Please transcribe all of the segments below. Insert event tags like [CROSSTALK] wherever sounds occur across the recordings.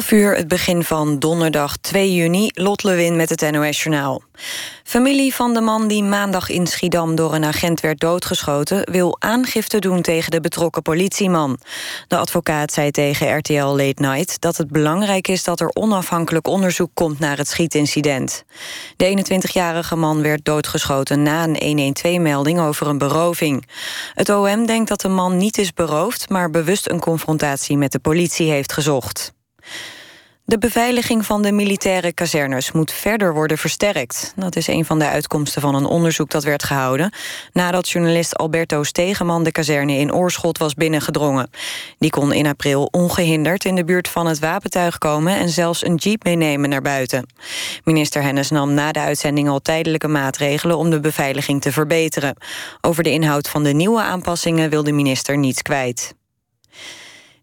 12 uur, het begin van donderdag 2 juni. Lot Lewin met het NOS-journaal. Familie van de man die maandag in Schiedam door een agent werd doodgeschoten... wil aangifte doen tegen de betrokken politieman. De advocaat zei tegen RTL Late Night dat het belangrijk is... dat er onafhankelijk onderzoek komt naar het schietincident. De 21-jarige man werd doodgeschoten na een 112-melding over een beroving. Het OM denkt dat de man niet is beroofd... maar bewust een confrontatie met de politie heeft gezocht. De beveiliging van de militaire kazernes moet verder worden versterkt. Dat is een van de uitkomsten van een onderzoek dat werd gehouden... nadat journalist Alberto Stegeman de kazerne in Oorschot was binnengedrongen. Die kon in april ongehinderd in de buurt van het wapentuig komen... en zelfs een jeep meenemen naar buiten. Minister Hennis nam na de uitzending al tijdelijke maatregelen... om de beveiliging te verbeteren. Over de inhoud van de nieuwe aanpassingen wil de minister niets kwijt.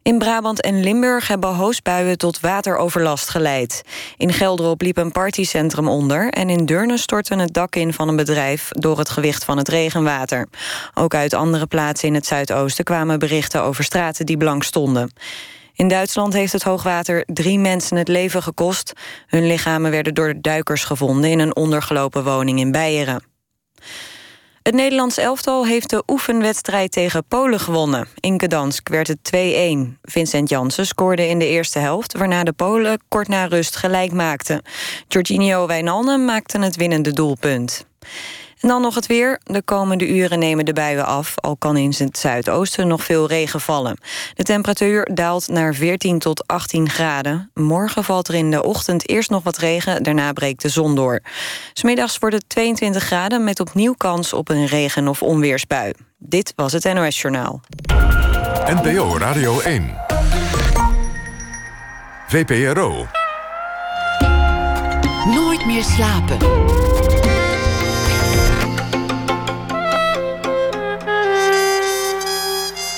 In Brabant en Limburg hebben hoosbuien tot wateroverlast geleid. In Gelderop liep een partycentrum onder... en in Deurne stortte het dak in van een bedrijf... door het gewicht van het regenwater. Ook uit andere plaatsen in het zuidoosten kwamen berichten... over straten die blank stonden. In Duitsland heeft het hoogwater drie mensen het leven gekost. Hun lichamen werden door duikers gevonden... in een ondergelopen woning in Beieren. Het Nederlands elftal heeft de oefenwedstrijd tegen Polen gewonnen. In Gdansk werd het 2-1. Vincent Janssen scoorde in de eerste helft... waarna de Polen kort na rust gelijk maakten. Jorginho Wijnaldum maakte het winnende doelpunt. En dan nog het weer. De komende uren nemen de buien af. Al kan in het zuidoosten nog veel regen vallen. De temperatuur daalt naar 14 tot 18 graden. Morgen valt er in de ochtend eerst nog wat regen. Daarna breekt de zon door. Smiddags wordt het 22 graden met opnieuw kans op een regen- of onweersbui. Dit was het NOS Journaal. NPO Radio 1. VPRO. Nooit meer slapen.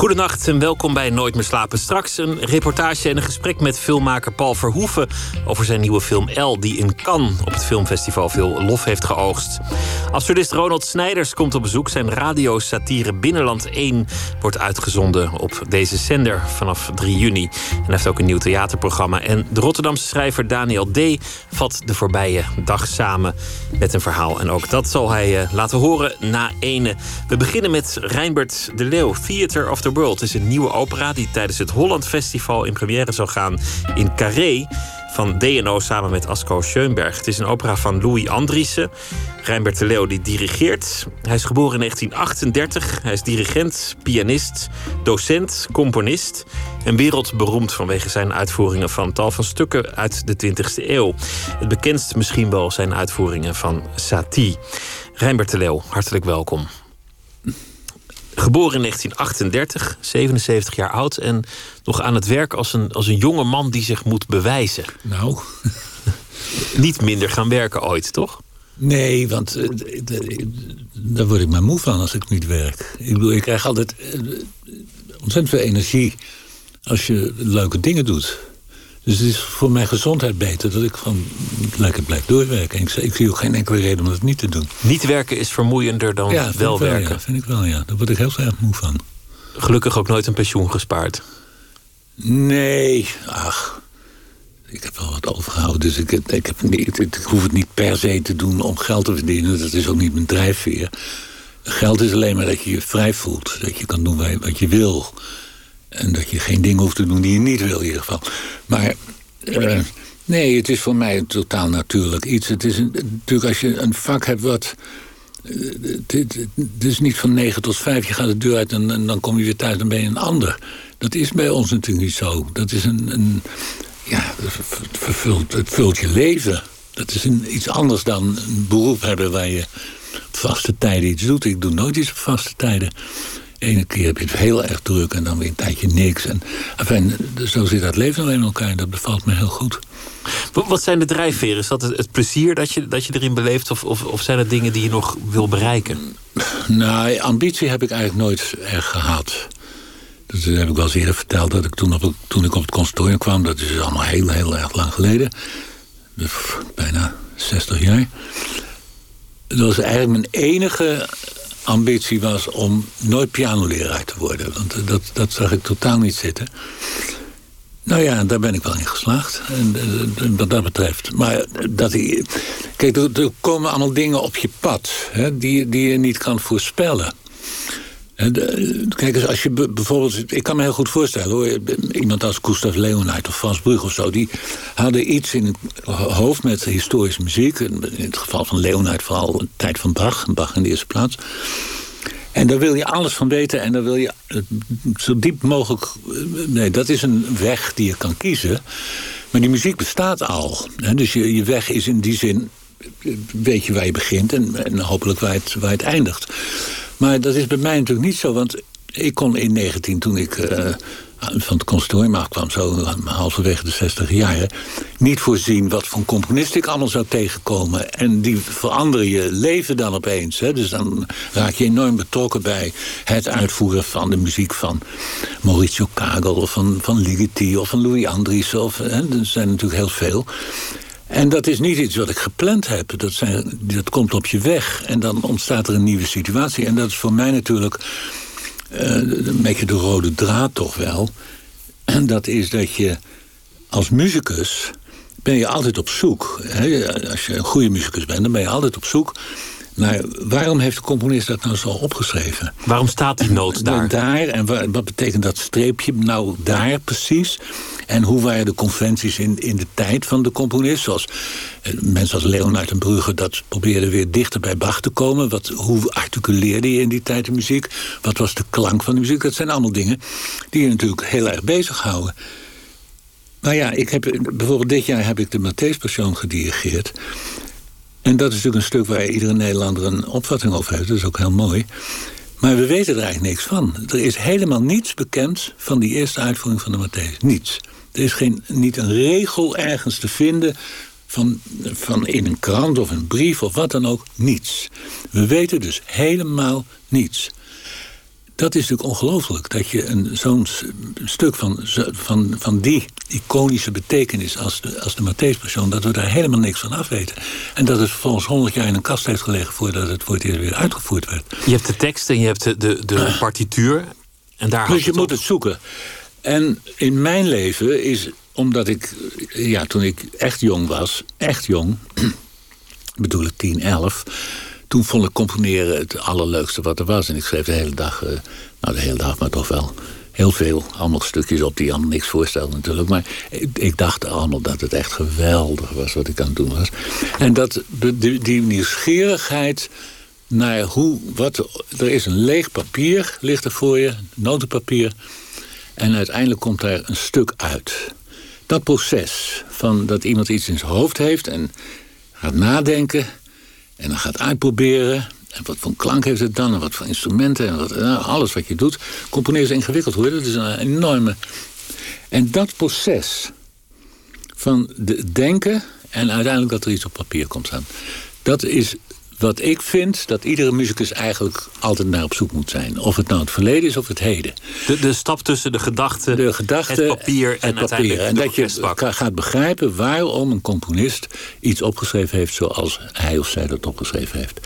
Goedenacht en welkom bij Nooit meer slapen. Straks een reportage en een gesprek met filmmaker Paul Verhoeven... over zijn nieuwe film L, die in Cannes op het filmfestival veel lof heeft geoogst. Absurdist Ronald Snijders komt op bezoek. Zijn radiosatire Binnenland 1 wordt uitgezonden op deze zender vanaf 3 juni. En hij heeft ook een nieuw theaterprogramma. En de Rotterdamse schrijver Daniel D. vat de voorbije dag samen met een verhaal. En ook dat zal hij uh, laten horen na ene. We beginnen met Reinbert de Leeuw, Theater of the World is een nieuwe opera die tijdens het Holland Festival in première zal gaan in Carré van DNO samen met Asko Schoenberg. Het is een opera van Louis Andriessen. Reinbert de Leeuw die dirigeert. Hij is geboren in 1938. Hij is dirigent, pianist, docent, componist... en wereldberoemd vanwege zijn uitvoeringen van tal van stukken uit de 20e eeuw. Het bekendst misschien wel zijn uitvoeringen van Satie. Reinbert de Leeuw, hartelijk welkom. Geboren in 1938, 77 jaar oud en nog aan het werk als een, als een jonge man die zich moet bewijzen. Nou. [LAUGHS] Niet minder gaan werken ooit, toch? Nee, want uh, daar word ik maar moe van als ik niet werk. Ik bedoel, ik krijg altijd uh, ontzettend veel energie als je leuke dingen doet. Dus het is voor mijn gezondheid beter dat ik gewoon lekker blijf doorwerken. Ik, ik, zie ook geen enkele reden om het niet te doen. Niet werken is vermoeiender dan ja, wel werken? Ja, vind ik wel, ja. Daar word ik heel erg moe van. Gelukkig ook nooit een pensioen gespaard? Nee, ach. Ik heb wel wat overgehouden, dus ik, ik, heb niet, ik hoef het niet per se te doen om geld te verdienen. Dat is ook niet mijn drijfveer. Geld is alleen maar dat je je vrij voelt. Dat je kan doen wat je wil. En dat je geen dingen hoeft te doen die je niet wil in ieder geval. Maar uh, nee, het is voor mij een totaal natuurlijk iets. Het is een, natuurlijk als je een vak hebt wat... Het is niet van negen tot vijf, je gaat de deur uit en, en, dan kom je weer thuis, dan ben je een ander. Dat is bij ons natuurlijk niet zo. Dat is een, een ja, het vervult, het vult je leven. Dat is een, iets anders dan een beroep hebben waar je op vaste tijden iets doet. Ik doe nooit iets op vaste tijden ene keer heb je het heel erg druk en dan weer een tijdje niks. En, enfin, zo zit dat leven alleen in elkaar. Dat bevalt me heel goed. Wat zijn de drijfveren? Is dat het, plezier dat je, dat je erin beleeft? Of, of, of zijn het dingen die je nog wil bereiken? Nou, ambitie heb ik eigenlijk nooit erg gehad. Dat heb ik wel eens eerder verteld. Dat ik toen, op, toen ik op het conservatorium kwam... dat is allemaal heel, heel erg lang geleden. Dus bijna 60 jaar. Dat was eigenlijk mijn enige ambitie was om nooit pianoleraar te worden. Want eh, dat, dat zag ik totaal niet zitten. Nou ja, daar ben ik wel in geslaagd. Eh, wat dat betreft. Maar dat ik, kijk, er, komen allemaal dingen op je pad hè, die, die je niet kan voorspellen. Kijk eens, als je bijvoorbeeld... Ik kan me heel goed voorstellen, hoor. Iemand als Gustav Leonard of Frans Brug of zo... die hadden iets in het hoofd met historische muziek. In het geval van Leonard vooral de tijd van Bach. Bach in de eerste plaats. En daar wil je alles van weten en daar wil je zo diep mogelijk... Nee, dat is een weg die je kan kiezen. Maar die muziek bestaat al. Dus je, je weg is in die zin... weet je waar je begint en, en hopelijk waar het, waar het eindigt. Maar dat is bij mij natuurlijk niet zo, want ik kon in 19, toen ik uh, van het conservatorium afkwam... zo halverwege de 60 jaren... niet voorzien wat voor componist ik allemaal zou tegenkomen. En die veranderen je leven dan opeens. Hè? Dus dan raak je enorm betrokken bij het uitvoeren van de muziek... van Maurizio Kagel of van, van Ligeti of van Louis Andriessen. Of, hè? Er zijn natuurlijk heel veel. En dat is niet iets wat ik gepland heb. Dat, zijn, dat komt op je weg. En dan ontstaat er een nieuwe situatie. En dat is voor mij natuurlijk uh, een beetje de rode draad toch wel. En [CLEARS THROAT] dat is dat je als muzikus ben je altijd op zoek. Hè? Als je een goede muzikus bent, dan ben je altijd op zoek maar waarom heeft de componist dat nou zo opgeschreven? Waarom staat die noot daar? Daar, en wat betekent dat streepje nou daar precies? En hoe waren de conventies in, in de tijd van de componist? Zoals eh, mensen als Leonard en Brugge dat probeerden weer dichter bij Bach te komen. Wat, hoe articuleerde je in die tijd de muziek? Wat was de klank van de muziek? Dat zijn allemaal dingen die je natuurlijk heel erg bezighouden. Nou ja, ik heb, bijvoorbeeld dit jaar heb ik de Matthäus gedirigeerd. En dat is natuurlijk een stuk waar iedere Nederlander een opvatting over heeft. Dat is ook heel mooi. Maar we weten er eigenlijk niks van. Er is helemaal niets bekend van die eerste uitvoering van de Matthäus. Niets. Er is geen, niet een regel ergens te vinden van, van in een krant of een brief of wat dan ook. Niets. We weten dus helemaal niets. Dat is natuurlijk ongelooflijk. Dat je zo'n stuk van, van, van die iconische betekenis als de, als de Matthäus-persoon... dat we daar helemaal niks van af weten. En dat het vervolgens honderd jaar in een kast heeft gelegen... voordat het voor het eerst weer uitgevoerd werd. Je hebt de tekst en je hebt de, de, de partituur. En daar dus je moet het zoeken. En in mijn leven is, omdat ik... Ja, toen ik echt jong was, echt jong... [CLEARS THROAT] bedoel ik 10, 11 toen vond ik componeren het allerleukste wat er was. En ik schreef de hele dag, uh, nou de hele dag, maar toch wel heel veel. Allemaal stukjes op die allemaal niks voorstelden natuurlijk. Maar ik, ik, dacht allemaal dat het echt geweldig was wat ik aan het doen was. En dat, die, die nieuwsgierigheid naar hoe, wat, er is een leeg papier, ligt er voor je, notenpapier. En uiteindelijk komt daar een stuk uit. Dat proces van dat iemand iets in zijn hoofd heeft en gaat nadenken en dan gaat uitproberen. En wat voor klank heeft het dan? En wat voor instrumenten? En nou, alles wat je doet. Componeren is ingewikkeld hoor. Dat is een enorme... En dat proces van de denken... en uiteindelijk dat er iets op papier komt staan... dat is wat ik vind dat iedere muzikus eigenlijk altijd naar op zoek moet zijn. Of het nou het verleden is of het heden. De, de stap tussen de gedachte, de gedachte het papier en het papier. En dat je gaat begrijpen waarom een componist iets opgeschreven heeft... zoals hij of zij dat opgeschreven heeft.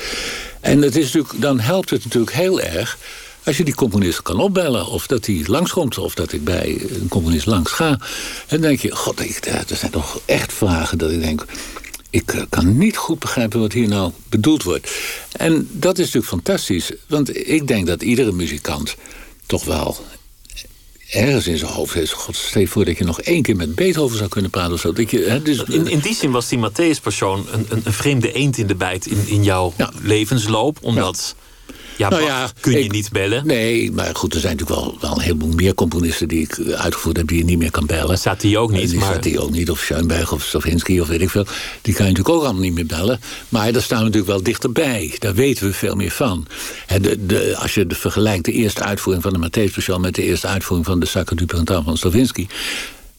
En het is natuurlijk, dan helpt het natuurlijk heel erg als je die componist kan opbellen, of dat hij langskomt... of dat ik bij een componist langs ga. En dan denk je, god, er zijn toch echt vragen dat ik denk ik eh, kan niet goed begrijpen wat hier nou bedoeld wordt. En dat is natuurlijk fantastisch. Want ik denk dat iedere muzikant toch wel ergens in zijn hoofd heeft. God, stel je voor dat je nog één keer met Beethoven zou kunnen praten of zo. Dat je, hè, dus, in, in die zin was die Matthäus-persoon een, een, een, vreemde eend in de bijt in, in jouw levensloop. Omdat... Ja, nou ja, kun je niet bellen. Nee, maar goed, er zijn natuurlijk wel, wel een heleboel meer componisten... die ik uitgevoerd heb die je niet meer kan bellen. Staat die ook niet. Die maar... staat die ook niet, of Schoenberg of Stravinsky of weet ik veel. Die kan je natuurlijk ook allemaal niet meer bellen. Maar daar staan we natuurlijk wel dichterbij. Daar weten we veel meer van. de, de, als je de vergelijkt de eerste uitvoering van de Matthäus met de eerste uitvoering van de Sacre du Printemps van Stravinsky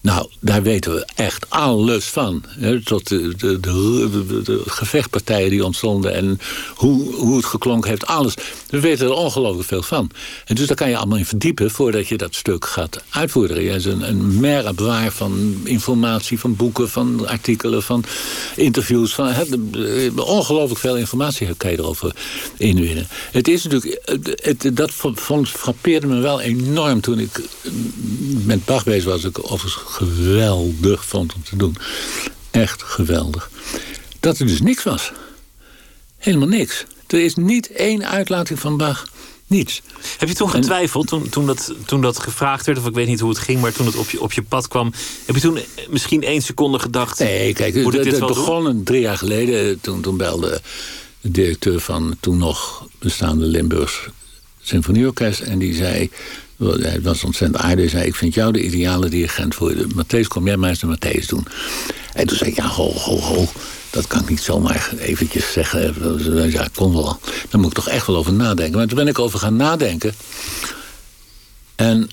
Nou, daar weten we echt alles van. Tot de, de, de, gevechtpartijen die ontstonden en hoe, hoe het geklonken heeft, alles. We weten er ongelooflijk veel van. En dus daar kan je allemaal in verdiepen voordat je dat stuk gaat uitvoeren. Je is een, een mer van informatie, van boeken, van artikelen, van interviews. Van, hè, ongelooflijk veel informatie kan je erover inwinnen. Het is natuurlijk, het, dat vond, frappeerde me wel enorm toen ik met Bach bezig was. Ik overigens geweldig vond om te doen. Echt geweldig. Dat er dus niks was. Helemaal niks. Er is niet één uitlating van Bach. Niets. Heb je toen getwijfeld, toen, toen, dat, toen dat gevraagd werd... of ik weet niet hoe het ging, maar toen het op je, op je pad kwam... heb je toen misschien één seconde gedacht... Nee, kijk, het, begon drie jaar geleden. Toen, toen belde de directeur van toen nog bestaande Limburgs Symfonieorkest... en die zei, hij was ontzettend aardig. Hij zei, ik vind jou de ideale dirigent voor de Matthäus. Kom jij maar eens de Matthäus doen. En toen zei ik, ja, ho, ho, ho. Dat kan ik niet zomaar eventjes zeggen. Ja, kon wel. Daar moet ik toch echt wel over nadenken. Maar toen ben ik over gaan nadenken. En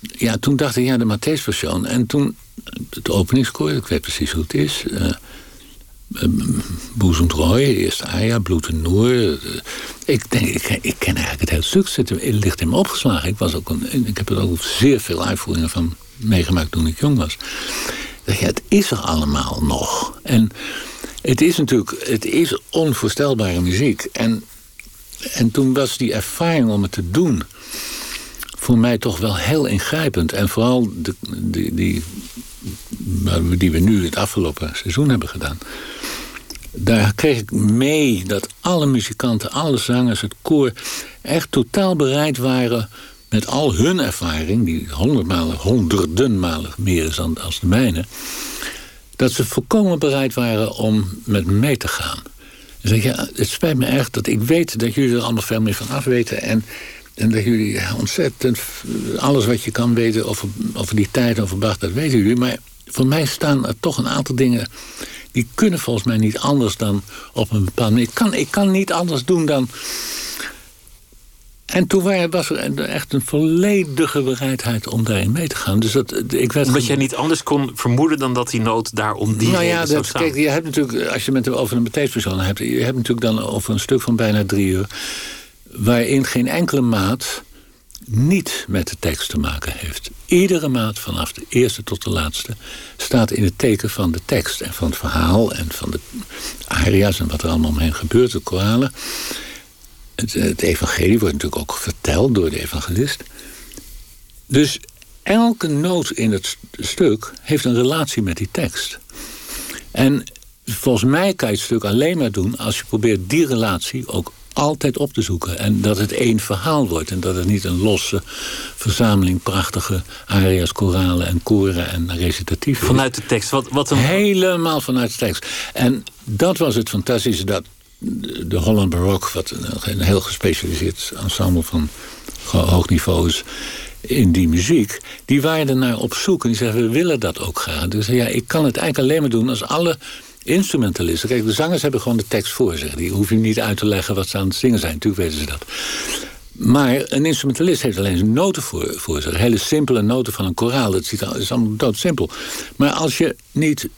ja, toen dacht ik, ja, de Matthäus-version. En toen, het openingskoor, ik weet precies hoe het is... Uh, Boezemtrooi, eerst Aya, Bloed en Noor. Ik, denk, ik, ik ken eigenlijk het hele stuk. Het ligt in me opgeslagen. Ik, was ook een, ik heb er ook zeer veel uitvoeringen van meegemaakt toen ik jong was. Ja, het is er allemaal nog. En het is natuurlijk het is onvoorstelbare muziek. En, en toen was die ervaring om het te doen... voor mij toch wel heel ingrijpend. En vooral de, die, die, die we nu het afgelopen seizoen hebben gedaan daar kreeg ik mee dat alle muzikanten, alle zangers, het koor... echt totaal bereid waren met al hun ervaring... die honderdmalen, honderden malen meer is dan als de mijne... dat ze volkomen bereid waren om met me mee te gaan. En zeg, ja, het spijt me echt dat ik weet dat jullie er allemaal veel meer van af weten... en en dat jullie ontzettend alles wat je kan weten over, over die tijd, over Bach, dat weten jullie. Maar voor mij staan er toch een aantal dingen die kunnen volgens mij niet anders dan op een bepaalde manier. Ik kan, ik kan niet anders doen dan... En toen was er echt een volledige bereidheid om daarin mee te gaan. Dus dat, ik werd Omdat jij niet anders kon vermoeden dan dat die nood daar om die nou ja, dat, kijk, je hebt natuurlijk, als je met hem over een betekenispersoon hebt... je hebt natuurlijk dan over een stuk van bijna drie uur... waarin geen enkele maat niet met de tekst te maken heeft. Iedere maat vanaf de eerste tot de laatste staat in het teken van de tekst en van het verhaal en van de aria's en wat er allemaal omheen gebeurt, de koralen. Het, het evangelie wordt natuurlijk ook verteld door de evangelist. Dus elke noot in het stuk heeft een relatie met die tekst. En volgens mij kan je het stuk alleen maar doen als je probeert die relatie ook altijd op te zoeken. En dat het één verhaal wordt. En dat het niet een losse verzameling prachtige aria's, koralen en koren en recitatief Vanuit de tekst? Wat, wat een... Helemaal vanuit de tekst. En dat was het fantastische dat de Holland Baroque... wat een, heel gespecialiseerd ensemble van hoog niveau is in die muziek, die waren er naar op zoek. En die zeggen, we willen dat ook graag. Dus ja, ik kan het eigenlijk alleen maar doen als alle instrumentalisten. Kijk, de zangers hebben gewoon de tekst voor zich. Die hoef je niet uit te leggen wat ze aan het zingen zijn. Natuurlijk weten ze dat. Maar een instrumentalist heeft alleen zijn noten voor, voor zich. Hele simpele noten van een koraal. Dat is allemaal doodsimpel. Maar als je niet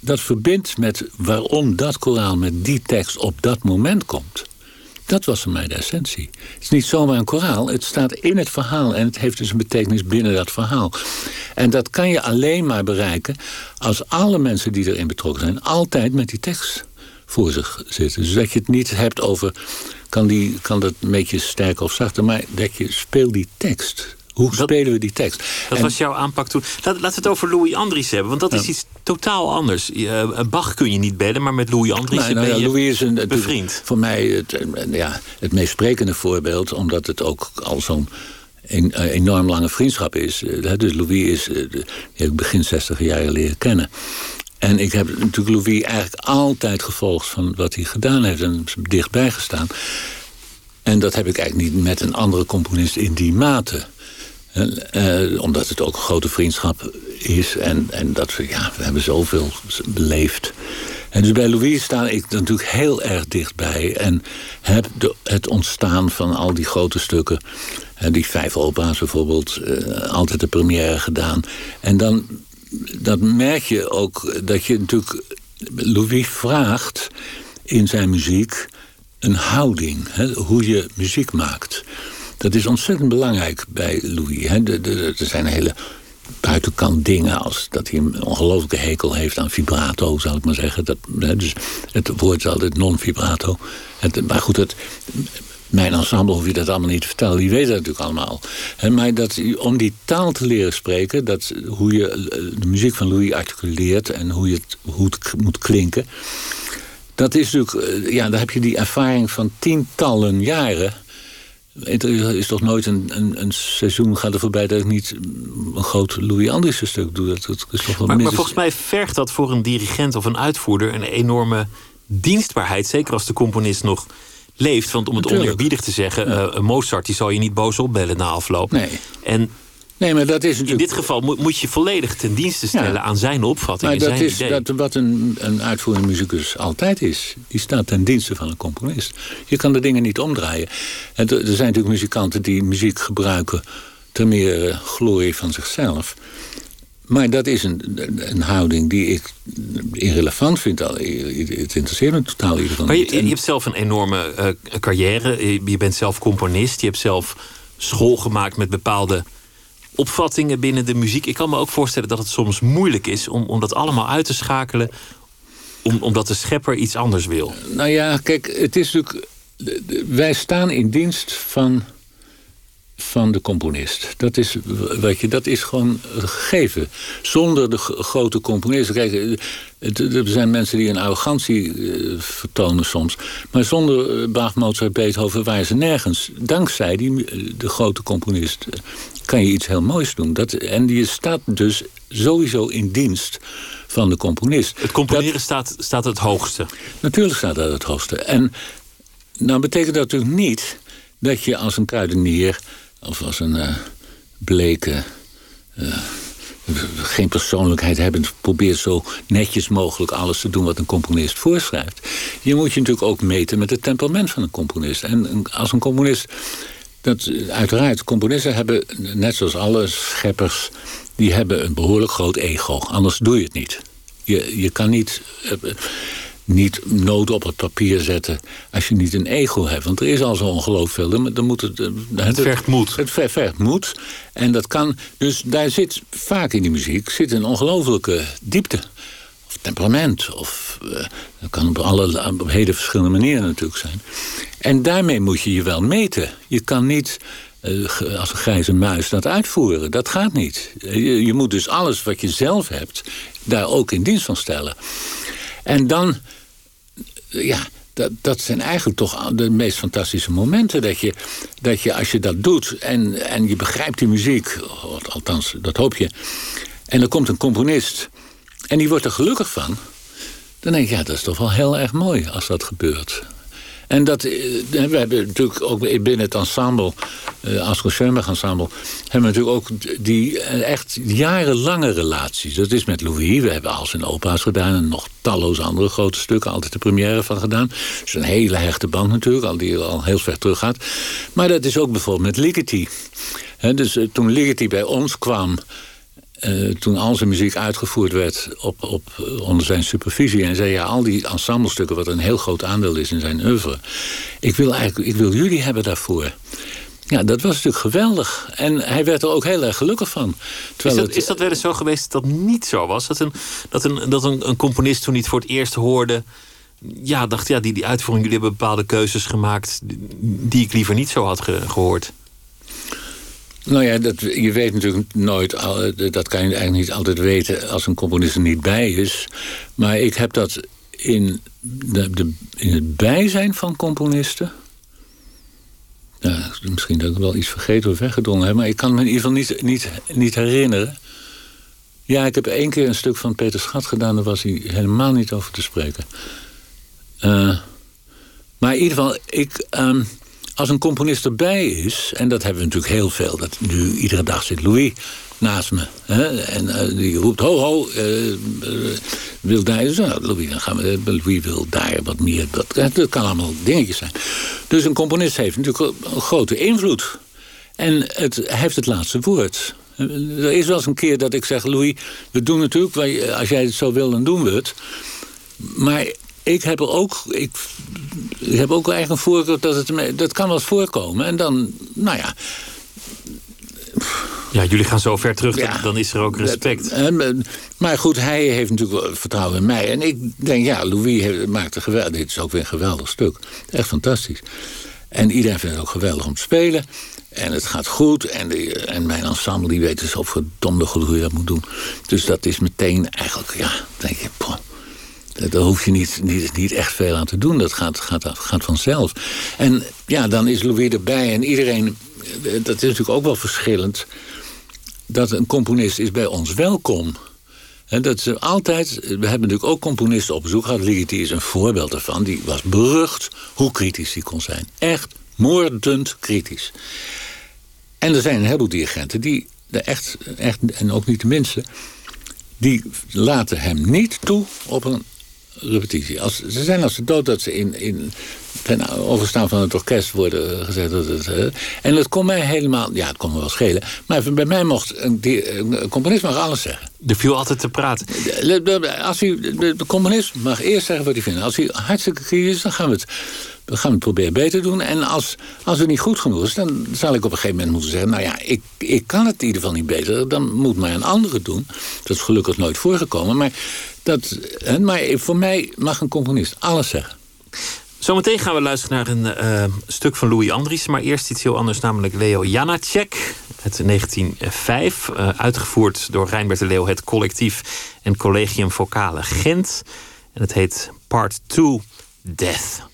dat verbindt met waarom dat koraal met die tekst op dat moment komt dat was voor mij de essentie. Het is niet zomaar een koraal, het staat in het verhaal... en het heeft dus een betekenis binnen dat verhaal. En dat kan je alleen maar bereiken... als alle mensen die erin betrokken zijn... altijd met die tekst voor zich zitten. Dus dat je het niet hebt over... kan, die, kan dat een beetje sterker of zachter... maar dat je speelt die tekst hoe spelen we die tekst? Dat was jouw aanpak toen. Laten we het over Louis Andries hebben, want dat is iets totaal anders. Uh, Bach kun je niet bellen, maar met Louis Andries nou, ben je Louis is een, bevriend. Voor mij het, eh, ja, het meest sprekende voorbeeld, omdat het ook al zo'n een, eh, enorm lange vriendschap is. Dus Louis is, die heb ik begin 60 jaren leren kennen. En ik heb natuurlijk Louis eigenlijk altijd gevolgd van wat hij gedaan heeft en dichtbij gestaan. En dat heb ik eigenlijk niet met een andere componist in die mate. Uh, omdat het ook een grote vriendschap is. En, en dat we, ja, we hebben zoveel beleefd. En dus bij Louise sta ik natuurlijk heel erg dichtbij. En heb het ontstaan van al die grote stukken. die vijf opera's bijvoorbeeld. Altijd de première gedaan. En dan dat merk je ook dat je natuurlijk Louis vraagt in zijn muziek een houding, hè, hoe je muziek maakt. Dat is ontzettend belangrijk bij Louis. Hè. er zijn hele buitenkant dingen als dat hij een ongelooflijke hekel heeft aan vibrato, zal ik maar zeggen. Dat, hè, dus het woord is altijd non-vibrato. Maar goed, het, mijn ensemble hoef je dat allemaal niet te vertellen. Die weten dat natuurlijk allemaal. maar dat, om die taal te leren spreken... Dat, hoe je eh, de muziek van Louis articuleert... en hoe, je het, hoe het moet klinken... dat is natuurlijk... Eh, ja, daar heb je die ervaring van tientallen jaren... Er is toch nooit een, een, een, seizoen gaat er voorbij dat ik niet een groot Louis Andriessen stuk doe. Dat, dat is toch wel maar, maar volgens mij vergt dat voor een dirigent of een uitvoerder een enorme dienstbaarheid. Zeker als de componist nog leeft. Want om het oneerbiedig te zeggen, ja. uh, Mozart die zal je niet boos opbellen na afloop. Nee. En Nee, maar dat is natuurlijk... In dit geval moet, moet je volledig ten dienste stellen aan zijn opvatting. Maar dat zijn is idee. Dat, wat een, een uitvoerende muzikus altijd is. Die staat ten dienste van een componist. Je kan de dingen niet omdraaien. En er zijn natuurlijk muzikanten die muziek gebruiken ter meer glorie van zichzelf. Maar dat is een, een houding die ik irrelevant vind. Het interesseert me totaal in ieder geval Maar je, je hebt zelf een enorme uh, carrière. Je bent zelf componist. Je hebt zelf school gemaakt met bepaalde opvattingen binnen de muziek. Ik kan me ook voorstellen dat het soms moeilijk is om, om dat allemaal uit te schakelen. Om, omdat de schepper iets anders wil. Nou ja, kijk, het is natuurlijk. Wij staan in dienst van van de componist. Dat is, wat je, dat is gewoon gegeven. Zonder de grote componist. Kijk, er zijn mensen die een arrogantie uh, vertonen soms. Maar zonder uh, Bach, Mozart, Beethoven waren ze nergens. Dankzij die, de grote componist kan je iets heel moois doen. Dat, en je staat dus sowieso in dienst van de componist. Het componeren dat, staat, staat het hoogste. Natuurlijk staat dat het hoogste. En nou betekent dat natuurlijk niet dat je als een kruidenier of als een uh, bleke, uh, geen persoonlijkheid hebben, probeert zo netjes mogelijk alles te doen wat een componist voorschrijft. Je moet je natuurlijk ook meten met het temperament van een componist. En als een componist. Dat, uiteraard, componisten hebben, net zoals alle scheppers, die hebben een behoorlijk groot ego. Anders doe je het niet. Je, je kan niet. Uh, niet nood op het papier zetten als je niet een ego hebt. Want er is al zo ongelooflijk veel. Dan moet het, het, het vergt moed. Het vergt moed. En dat kan. Dus daar zit vaak in die muziek zit een ongelooflijke diepte. Temperament. Of, uh, dat kan op, alle, op hele verschillende manieren natuurlijk zijn. En daarmee moet je je wel meten. Je kan niet uh, als een grijze muis dat uitvoeren. Dat gaat niet. Je, je moet dus alles wat je zelf hebt, daar ook in dienst van stellen. En dan, ja, dat, dat zijn eigenlijk toch de meest fantastische momenten. Dat je, dat je als je dat doet en, en je begrijpt die muziek, althans, dat hoop je. En er komt een componist en die wordt er gelukkig van. Dan denk je, ja, dat is toch wel heel erg mooi als dat gebeurt. En dat, we hebben natuurlijk ook binnen het ensemble, uh, Asko Schoenberg ensemble, hebben we natuurlijk ook die echt jarenlange relaties. Dat is met Louis, we hebben al zijn opa's gedaan en nog talloze andere grote stukken, altijd de première van gedaan. Dus een hele hechte band natuurlijk, al die al heel ver terug gaat. Maar dat is ook bijvoorbeeld met Ligeti. dus toen Ligeti bij ons kwam, uh, toen al zijn muziek uitgevoerd werd op, op, onder zijn supervisie. En zei ja, al die ensemblestukken, wat een heel groot aandeel is in zijn oeuvre. Ik wil, eigenlijk, ik wil jullie hebben daarvoor. Ja, dat was natuurlijk geweldig. En hij werd er ook heel erg gelukkig van. Is dat, het, is dat wel eens zo geweest dat dat niet zo was? Dat een, dat een, dat een, een componist toen hij het voor het eerst hoorde... ja, dacht, ja, die, die uitvoering, jullie hebben bepaalde keuzes gemaakt... die ik liever niet zo had ge, gehoord. Nou ja, dat, je weet natuurlijk nooit, dat kan je eigenlijk niet altijd weten als een componist er niet bij is. Maar ik heb dat in, de, in het bijzijn van componisten. Nou, misschien dat ik wel iets vergeten of weggedrongen heb, maar ik kan me in ieder geval niet, niet, niet herinneren. Ja, ik heb één keer een stuk van Peter Schat gedaan, daar was hij helemaal niet over te spreken. Uh, maar in ieder geval, ik. Um, als een componist erbij is, en dat hebben we natuurlijk heel veel... dat nu iedere dag zit Louis naast me. Hè, en uh, die roept, ho, ho, uh, uh, wil daar... Nou, Louis, dan gaan we, Louis wil daar wat meer... Dat, dat kan allemaal dingetjes zijn. Dus een componist heeft natuurlijk een grote invloed. En het, hij heeft het laatste woord. Er is wel eens een keer dat ik zeg, Louis, we doen natuurlijk, als jij het zo wil, dan doen we het. Maar ik heb er ook, ik, ik heb ook eigenlijk een voorkeur dat het, dat kan wel voorkomen. En dan, nou ja, ja, jullie gaan zo ver terug, dan is er ook respect. maar goed, hij heeft natuurlijk wel vertrouwen in mij. En ik denk, ja, Louis maakt een geweldig... Dit is ook weer een geweldig stuk. Echt fantastisch. En iedereen vindt het ook geweldig om te spelen. En het gaat goed. En, de, en mijn ensemble die weet zo verdomde goed hoe je dat moet doen. Dus dat is meteen eigenlijk, ja, denk je... daar hoef je niet, niet, niet echt veel aan te doen. Dat gaat, gaat, gaat vanzelf. En ja, dan is Louis erbij. En iedereen, dat is natuurlijk ook wel verschillend dat een componist is bij ons welkom. En dat ze altijd, we hebben natuurlijk ook componisten op bezoek gehad. Ligeti is een voorbeeld ervan. Die was berucht hoe kritisch hij kon zijn. Echt moordend kritisch. En er zijn een heleboel dirigenten die echt, echt, en ook niet de minste, die laten hem niet toe op een repetitie. Als, ze zijn als ze dood dat ze in, in ten overstaan van het orkest worden gezet. En dat kon mij helemaal... Ja, het kon me wel schelen. Maar bij mij mocht een, een componist mag alles zeggen. Er viel altijd te praten. Als u, de componist mag eerst zeggen wat hij vindt. Als hij hartstikke kritisch is, dan gaan we het we gaan het proberen beter doen. En als, als het niet goed genoeg is, dan zal ik op een gegeven moment moeten zeggen... nou ja, ik, ik kan het in ieder geval niet beter. Dan moet maar een andere doen. Dat is gelukkig nooit voorgekomen. Maar, dat, maar voor mij mag een componist alles zeggen. Zometeen gaan we luisteren naar een uh, stuk van Louis Andries. Maar eerst iets heel anders, namelijk Leo Janacek. Het 1905, uh, uitgevoerd door Rijnbert de Leeuw... het collectief en Collegium Vocale Gent. En het heet Part 2, Death.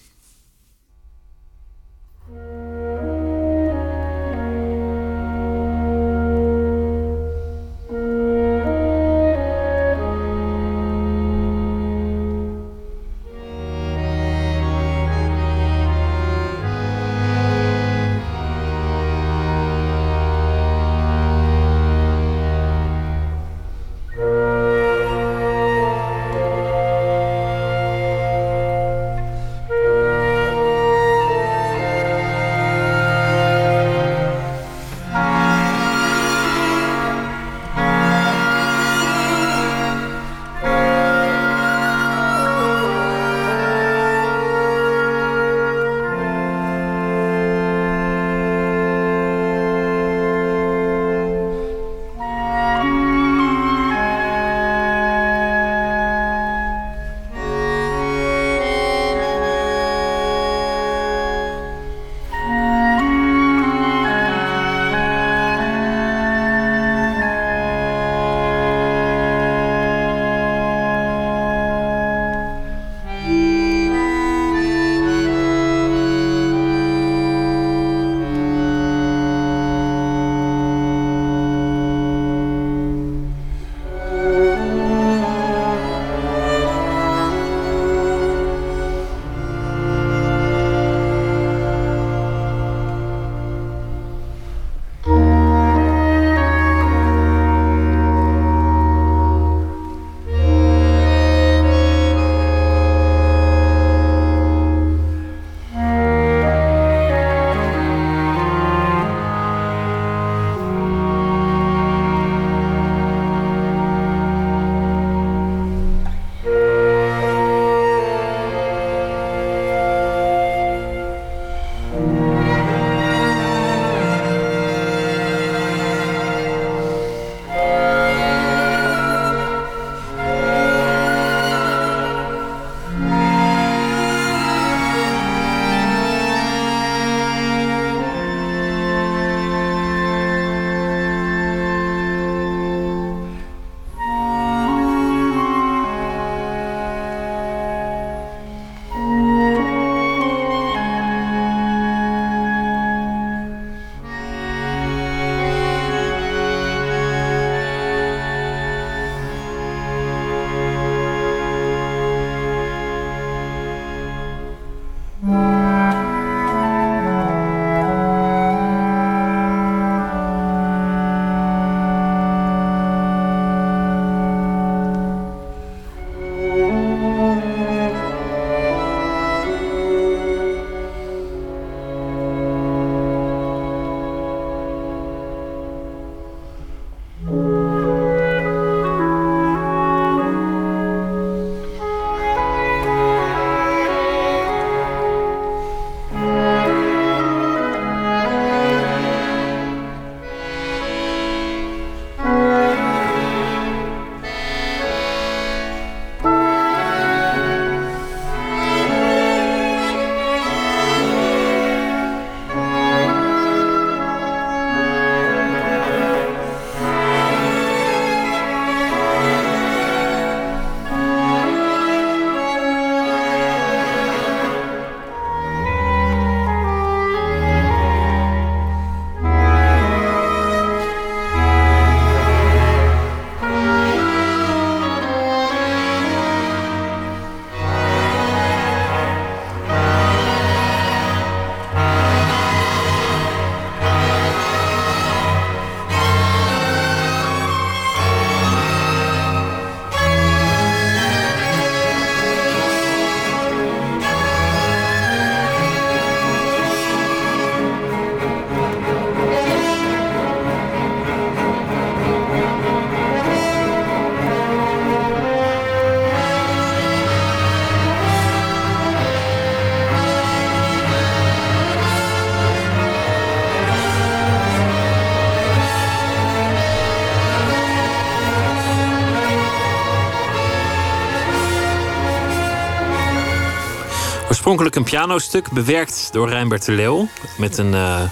Oorspronkelijk een pianostuk, bewerkt door Rijnbert de Leeuw. Met een uh,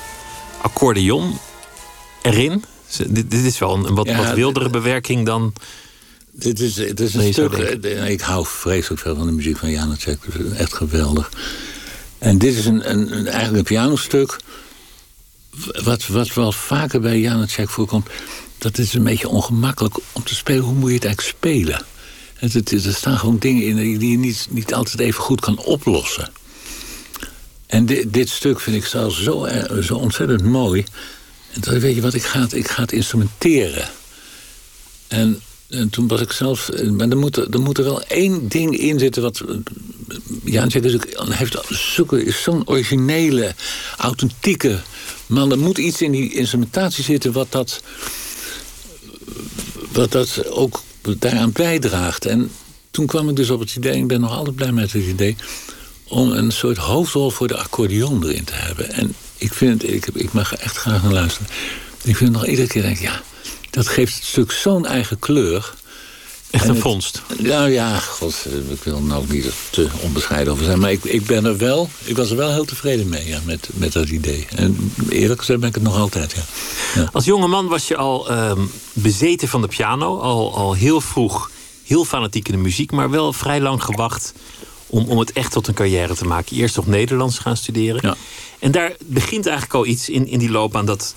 accordeon erin. Dit, dit is wel een, wat, wat wildere bewerking dan... Dit is, dit is een stuk... Ik hou vreselijk veel van de muziek van Janacek. Echt geweldig. En dit is een, een, een, eigenlijk een pianostuk... Wat, wat wel vaker bij Janacek voorkomt... dat is een beetje ongemakkelijk om te spelen. Hoe moet je het eigenlijk spelen? Het, er staan gewoon dingen in die je niet, niet altijd even goed kan oplossen. En dit, dit stuk vind ik zelfs zo, zo ontzettend mooi. En toen weet je wat, ik ga het, ik ga het instrumenteren. En, en toen was ik zelf... Maar er moet, er moet er wel één ding in zitten wat... Ja, is ook, heeft zo'n originele, authentieke... Maar er moet iets in die instrumentatie zitten wat dat... Wat dat ook daaraan bijdraagt. En toen kwam ik dus op het idee, ik ben nog altijd blij met het idee... om een soort hoofdrol voor de accordeon erin te hebben. En ik vind ik, ik mag echt graag naar luisteren. Ik vind nog iedere keer, denk ja, dat geeft het stuk zo'n eigen kleur... Echt een vondst. Nou ja, god, ik wil nou niet te onbescheiden over zijn. Maar ik, ik ben er wel, ik was er wel heel tevreden mee ja, met, met dat idee. En eerlijk gezegd ben ik het nog altijd, ja. ja. Als jonge man was je al um, bezeten van de piano. Al, al heel vroeg, heel fanatiek in de muziek. Maar wel vrij lang gewacht om, om het echt tot een carrière te maken. Eerst op Nederlands gaan studeren. Ja. En daar begint eigenlijk al iets in, in die loopbaan dat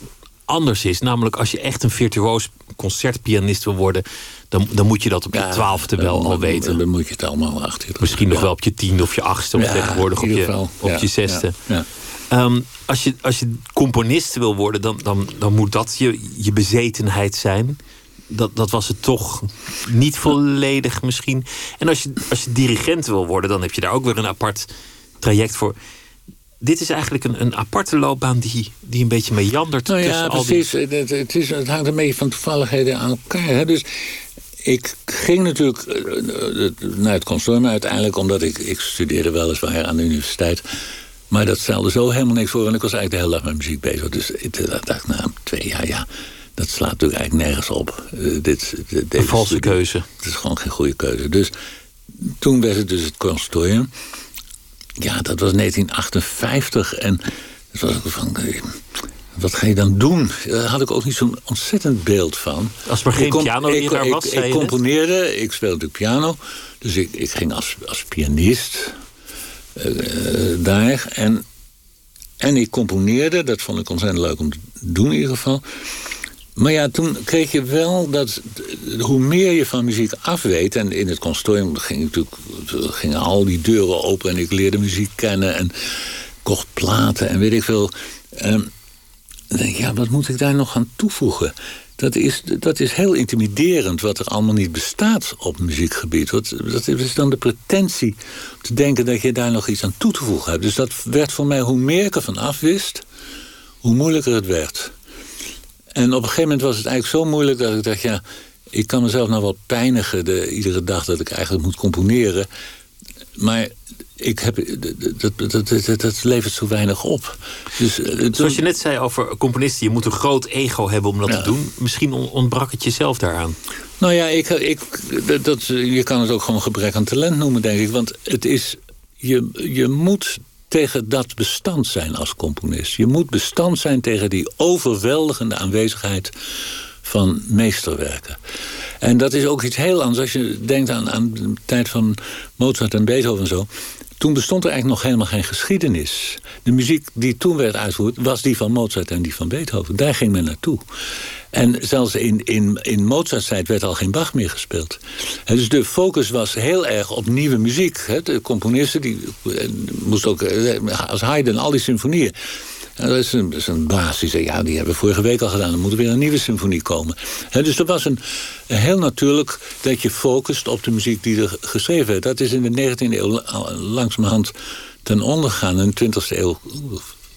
anders is. Namelijk als je echt een virtuoos concertpianist wil worden dan, dan moet je dat op je twaalfde wel al weten. Dan moet je het allemaal achter. Misschien nog wel op je tiende of je achtste, of tegenwoordig op je, op je zesde. Um, als, je, als je componist wil worden, dan, dan, dan moet dat je, je bezetenheid zijn. Dat, dat was het toch niet volledig misschien. En als je, als je dirigent wil worden, dan heb je daar ook weer een apart traject voor dit is eigenlijk een, een aparte loopbaan die, die een beetje meandert. Nou ja, precies. Die... Het, het, is, het hangt een beetje van toevalligheden aan elkaar. Hè? Dus ik ging natuurlijk eh, eh, naar het consortium uiteindelijk... omdat ik, ik studeerde weliswaar aan de universiteit... maar dat stelde zo helemaal niks voor... en ik was eigenlijk de hele dag met muziek bezig. Dus ik dacht na twee jaar, ja, dat slaat natuurlijk eigenlijk nergens op. Uh, dit, dit, een valse keuze. Het is gewoon geen goede keuze. Dus toen werd het dus het consortium. Ja, dat was 1958 en... Het was van, wat ga je dan doen? Daar had ik ook niet zo'n ontzettend beeld van. Als er geen piano ik, daar was, Ik, ik componeerde, ik speelde piano. Dus ik, ik ging als, als pianist uh, daar. En, en ik componeerde, dat vond ik ontzettend leuk om te doen in ieder geval. Maar ja, toen kreeg je wel dat hoe meer je van muziek afweet... en in het consortium ging natuurlijk, gingen al die deuren open... en ik leerde muziek kennen en kocht platen en weet ik veel... Ehm, denk ja, wat moet ik daar nog aan toevoegen? Dat is, dat is heel intimiderend wat er allemaal niet bestaat op muziekgebied. Wat, dat is dan de pretentie te denken dat je daar nog iets aan toe te voegen hebt. Dus dat werd voor mij, hoe meer ik ervan afwist, hoe moeilijker het werd. En op een gegeven moment was het eigenlijk zo moeilijk dat ik dacht, ja, ik kan mezelf nou wel pijnigen de, iedere dag dat ik eigenlijk moet componeren. Maar ik heb, dat, dat, dat, dat, levert zo weinig op. Dus, eh, Zoals je net zei over componisten, je moet een groot ego hebben om dat te doen. Misschien ontbrak het jezelf daaraan. Nou ja, ik, ik, dat, je kan het ook gewoon gebrek aan talent noemen, denk ik. Want het is, je, je moet tegen dat bestand zijn als componist. Je moet bestand zijn tegen die overweldigende aanwezigheid van meesterwerken. En dat is ook iets heel anders als je denkt aan, aan de tijd van Mozart en Beethoven en zo. Toen bestond er eigenlijk nog helemaal geen geschiedenis. De muziek die toen werd uitgevoerd was die van Mozart en die van Beethoven. Daar ging men naartoe. En zelfs in, in, in Mozart's tijd werd al geen Bach meer gespeeld. dus de focus was heel erg op nieuwe muziek. De componisten die moesten ook, eh, als Haydn, al die symfonieën dat, is een, dat is een baas die zei, ja, die hebben we vorige week al gedaan. Er moet weer een nieuwe symfonie komen. dus er was een, heel natuurlijk dat je focust op de muziek die er geschreven werd. Dat is in de 19e eeuw langzamerhand ten onder gegaan. In de 20e eeuw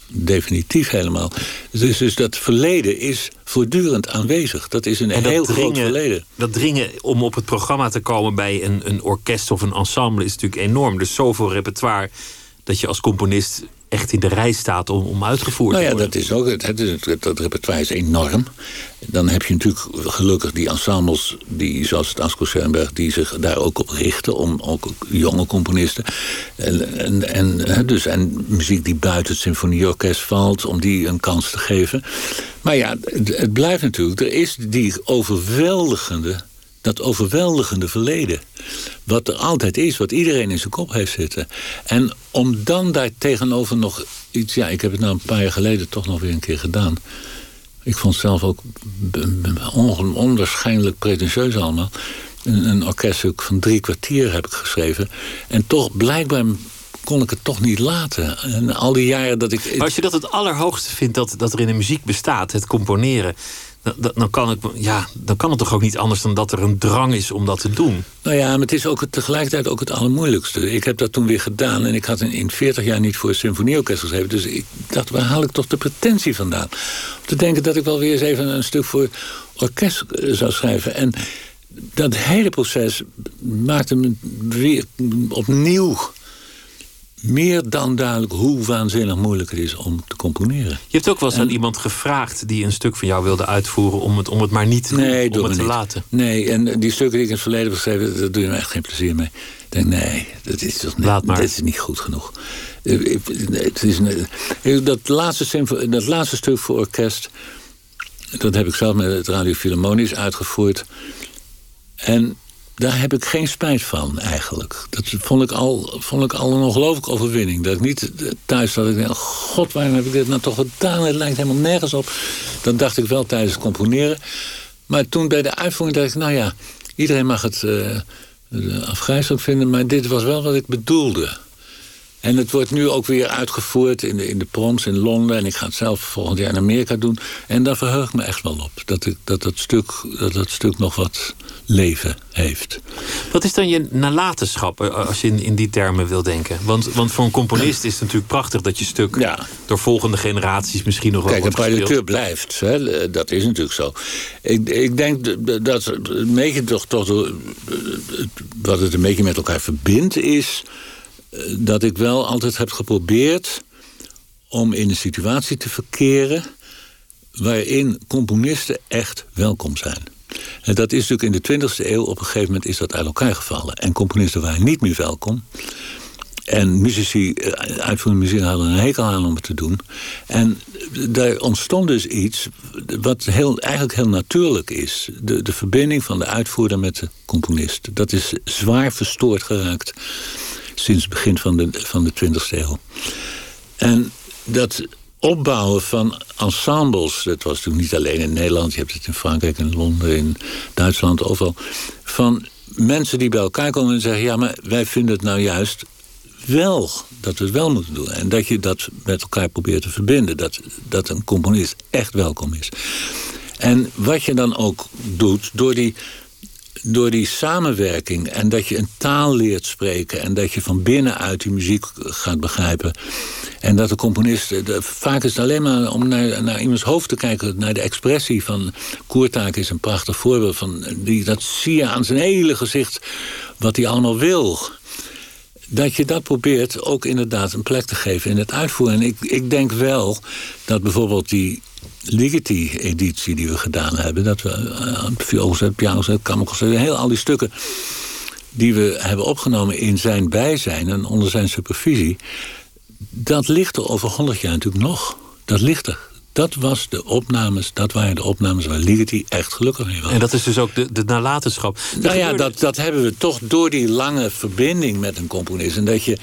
definitief helemaal. Dus, dus dat verleden is voortdurend aanwezig. Dat is een heel groot verleden. Dat dringen om op het programma te komen bij een, een orkest of een ensemble is natuurlijk enorm. Dus zoveel repertoire dat je als componist echt in de rij staat om, om uitgevoerd nou ja, te worden. dat is ook het, het, dat repertoire is enorm. Dan heb je natuurlijk gelukkig die ensembles, die, zoals het Asko Schoenberg, die zich daar ook op richten, om ook jonge componisten. En, en, en, dus, en muziek die buiten het symfonieorkest valt, om die een kans te geven. Maar ja, het, het blijft natuurlijk, er is die overweldigende dat overweldigende verleden. Wat er altijd is, wat iedereen in zijn kop heeft zitten. En om dan daar tegenover nog iets... Ja, ik heb het nou een paar jaar geleden toch nog weer een keer gedaan. Ik vond het zelf ook onwaarschijnlijk pretentieus allemaal. Een, een orkeststuk van drie kwartier heb ik geschreven. En toch, blijkbaar kon ik het toch niet laten. En al die jaren dat ik... Maar als je dat het allerhoogste vindt dat, dat er in de muziek bestaat, het componeren dan kan, ik, ja, dan kan het toch ook niet anders dan dat er een drang is om dat te doen. Nou ja, maar het is ook tegelijkertijd ook het allermoeilijkste. Ik heb dat toen weer gedaan en ik had in, 40 jaar niet voor een symfonieorkest geschreven. Dus ik dacht, waar haal ik toch de pretentie vandaan? Om te denken dat ik wel weer eens even een stuk voor orkest eh, zou schrijven. En dat hele proces maakte me weer opnieuw meer dan duidelijk hoe waanzinnig moeilijk het is om te componeren. Je hebt ook wel eens aan iemand gevraagd die een stuk van jou wilde uitvoeren om het, om het maar niet nee, om het te niet. laten. Nee, en die stukken die ik in het verleden heb geschreven, daar doe je me echt geen plezier mee. Ik denk, nee, dat is toch Laat maar. dit is niet goed genoeg. Het is, dat, laatste, dat laatste stuk voor orkest, dat heb ik zelf met het Radio Philharmonisch uitgevoerd. En daar heb ik geen spijt van, eigenlijk. Dat vond ik al, vond ik al een ongelooflijke overwinning. Dat ik niet thuis zat. Ik oh god, waarom heb ik dit nou toch gedaan? Het lijkt helemaal nergens op. Dat dacht ik wel tijdens het componeren. Maar toen bij de uitvoering dacht ik, nou ja... iedereen mag het uh, afgrijzelijk vinden... maar dit was wel wat ik bedoelde. En het wordt nu ook weer uitgevoerd in de, in de proms in Londen. En ik ga het zelf volgend jaar in Amerika doen. En daar verheug ik me echt wel op. Dat, ik, dat, dat, stuk, dat dat stuk nog wat leven heeft. Wat is dan je nalatenschap, eh, als je in, in die termen wil denken? Want, want voor een componist is het natuurlijk prachtig dat je stuk ja. door volgende generaties misschien nog wel Kijk, een partiteur blijft. Hè? Dat is natuurlijk zo. Ik, ik denk dat beetje toch, toch wat het een beetje met elkaar verbindt is dat ik wel altijd heb geprobeerd om in een situatie te verkeren waarin componisten echt welkom zijn. Dat is natuurlijk in de 20e eeuw op een gegeven moment is dat uit elkaar gevallen. En componisten waren niet meer welkom. En muzici, uitvoerende muziek hadden een hekel aan om het te doen. En daar ontstond dus iets wat heel, eigenlijk heel natuurlijk is. De, de verbinding van de uitvoerder met de componist. Dat is zwaar verstoord geraakt sinds het begin van de, van de 20e eeuw. En dat opbouwen van ensembles, dat was natuurlijk niet alleen in Nederland, je hebt het in Frankrijk, in Londen, in Duitsland, overal. Van mensen die bij elkaar komen en zeggen: ja, maar wij vinden het nou juist wel dat we het wel moeten doen. En dat je dat met elkaar probeert te verbinden. Dat, dat een componist echt welkom is. En wat je dan ook doet, door die door die samenwerking en dat je een taal leert spreken... en dat je van binnenuit die muziek gaat begrijpen... en dat de componist... vaak is het alleen maar om naar, naar iemands hoofd te kijken... naar de expressie van... Koertaak is een prachtig voorbeeld van... Die, dat zie je aan zijn hele gezicht wat hij allemaal wil dat je dat probeert ook inderdaad een plek te geven in het uitvoeren. En ik, ik denk wel dat bijvoorbeeld die Ligeti-editie die we gedaan hebben... dat we uh, vioolzet, pianozet, kammerconcert... heel al die stukken die we hebben opgenomen in zijn bijzijn... en onder zijn supervisie... dat ligt er over honderd jaar natuurlijk nog. Dat ligt er. Dat, was de opnames, dat waren de opnames waar Ligeti echt gelukkig mee was. En dat is dus ook de, de nalatenschap. Nou ja, dat, dat hebben we toch door die lange verbinding met een componist. En dat je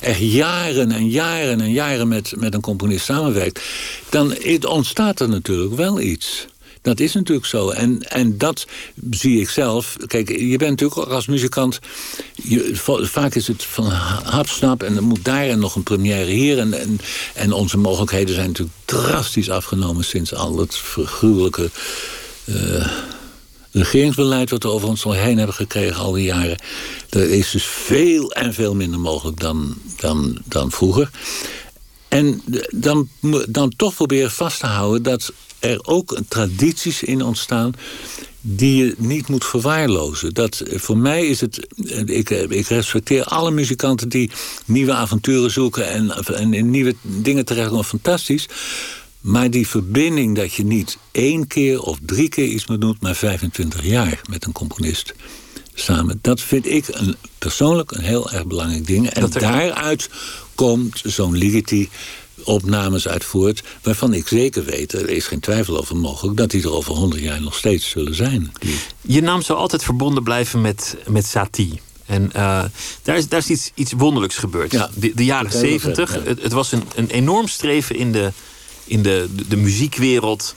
echt jaren en jaren en jaren met, met een componist samenwerkt. Dan ontstaat er natuurlijk wel iets. Dat is natuurlijk zo. En, en dat zie ik zelf. Kijk, je bent natuurlijk ook als muzikant... Je, vaak is het van hapsnap en dan moet daar en nog een première hier. En, en, en onze mogelijkheden zijn natuurlijk drastisch afgenomen... sinds al het gruwelijke uh, regeringsbeleid... wat we over ons heen hebben gekregen al die jaren. Er is dus veel en veel minder mogelijk dan, dan, dan vroeger. En dan, dan toch proberen vast te houden dat er ook tradities in ontstaan die je niet moet verwaarlozen. Dat, voor mij is het... Ik, ik respecteer alle muzikanten die nieuwe avonturen zoeken... en, en in nieuwe dingen terechtkomen, fantastisch. Maar die verbinding dat je niet één keer of drie keer iets moet doen... maar 25 jaar met een componist samen. Dat vind ik een, persoonlijk een heel erg belangrijk ding. En daaruit komt zo'n Ligeti opnames uitvoert... waarvan ik zeker weet, er is geen twijfel over mogelijk... dat die er over honderd jaar nog steeds zullen zijn. Je naam zal altijd verbonden blijven met, met Satie. En uh, daar is, daar is iets, iets wonderlijks gebeurd. Ja, de, de, jaren zeventig. Het, het, was een, een enorm streven in de, in de, de, de muziekwereld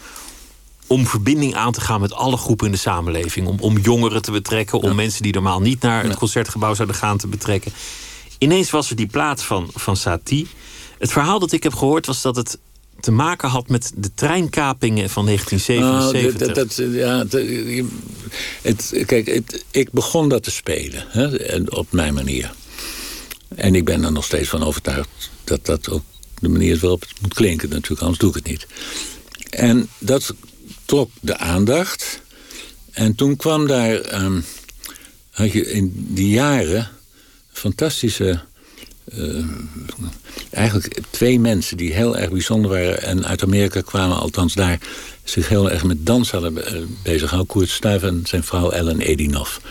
om verbinding aan te gaan met alle groepen in de samenleving. Om, om jongeren te betrekken, om mensen die normaal niet naar het concertgebouw zouden gaan te betrekken. Ineens was er die plaats van, van Satie. Het verhaal dat ik heb gehoord was dat het te maken had met de treinkapingen van 1977. dat, dat, ja, het, kijk, het, ik begon dat te spelen hè, op mijn manier. En ik ben er nog steeds van overtuigd dat dat ook de manier is waarop het moet klinken. Natuurlijk, anders doe ik het niet. En dat trok de aandacht. En toen kwam daar, um, had je in die jaren fantastische uh, eigenlijk twee mensen die heel erg bijzonder waren... en uit Amerika kwamen, althans daar zich heel erg met dans hadden uh, bezig gehouden. Koert Stuyve en zijn vrouw Ellen Edinoff.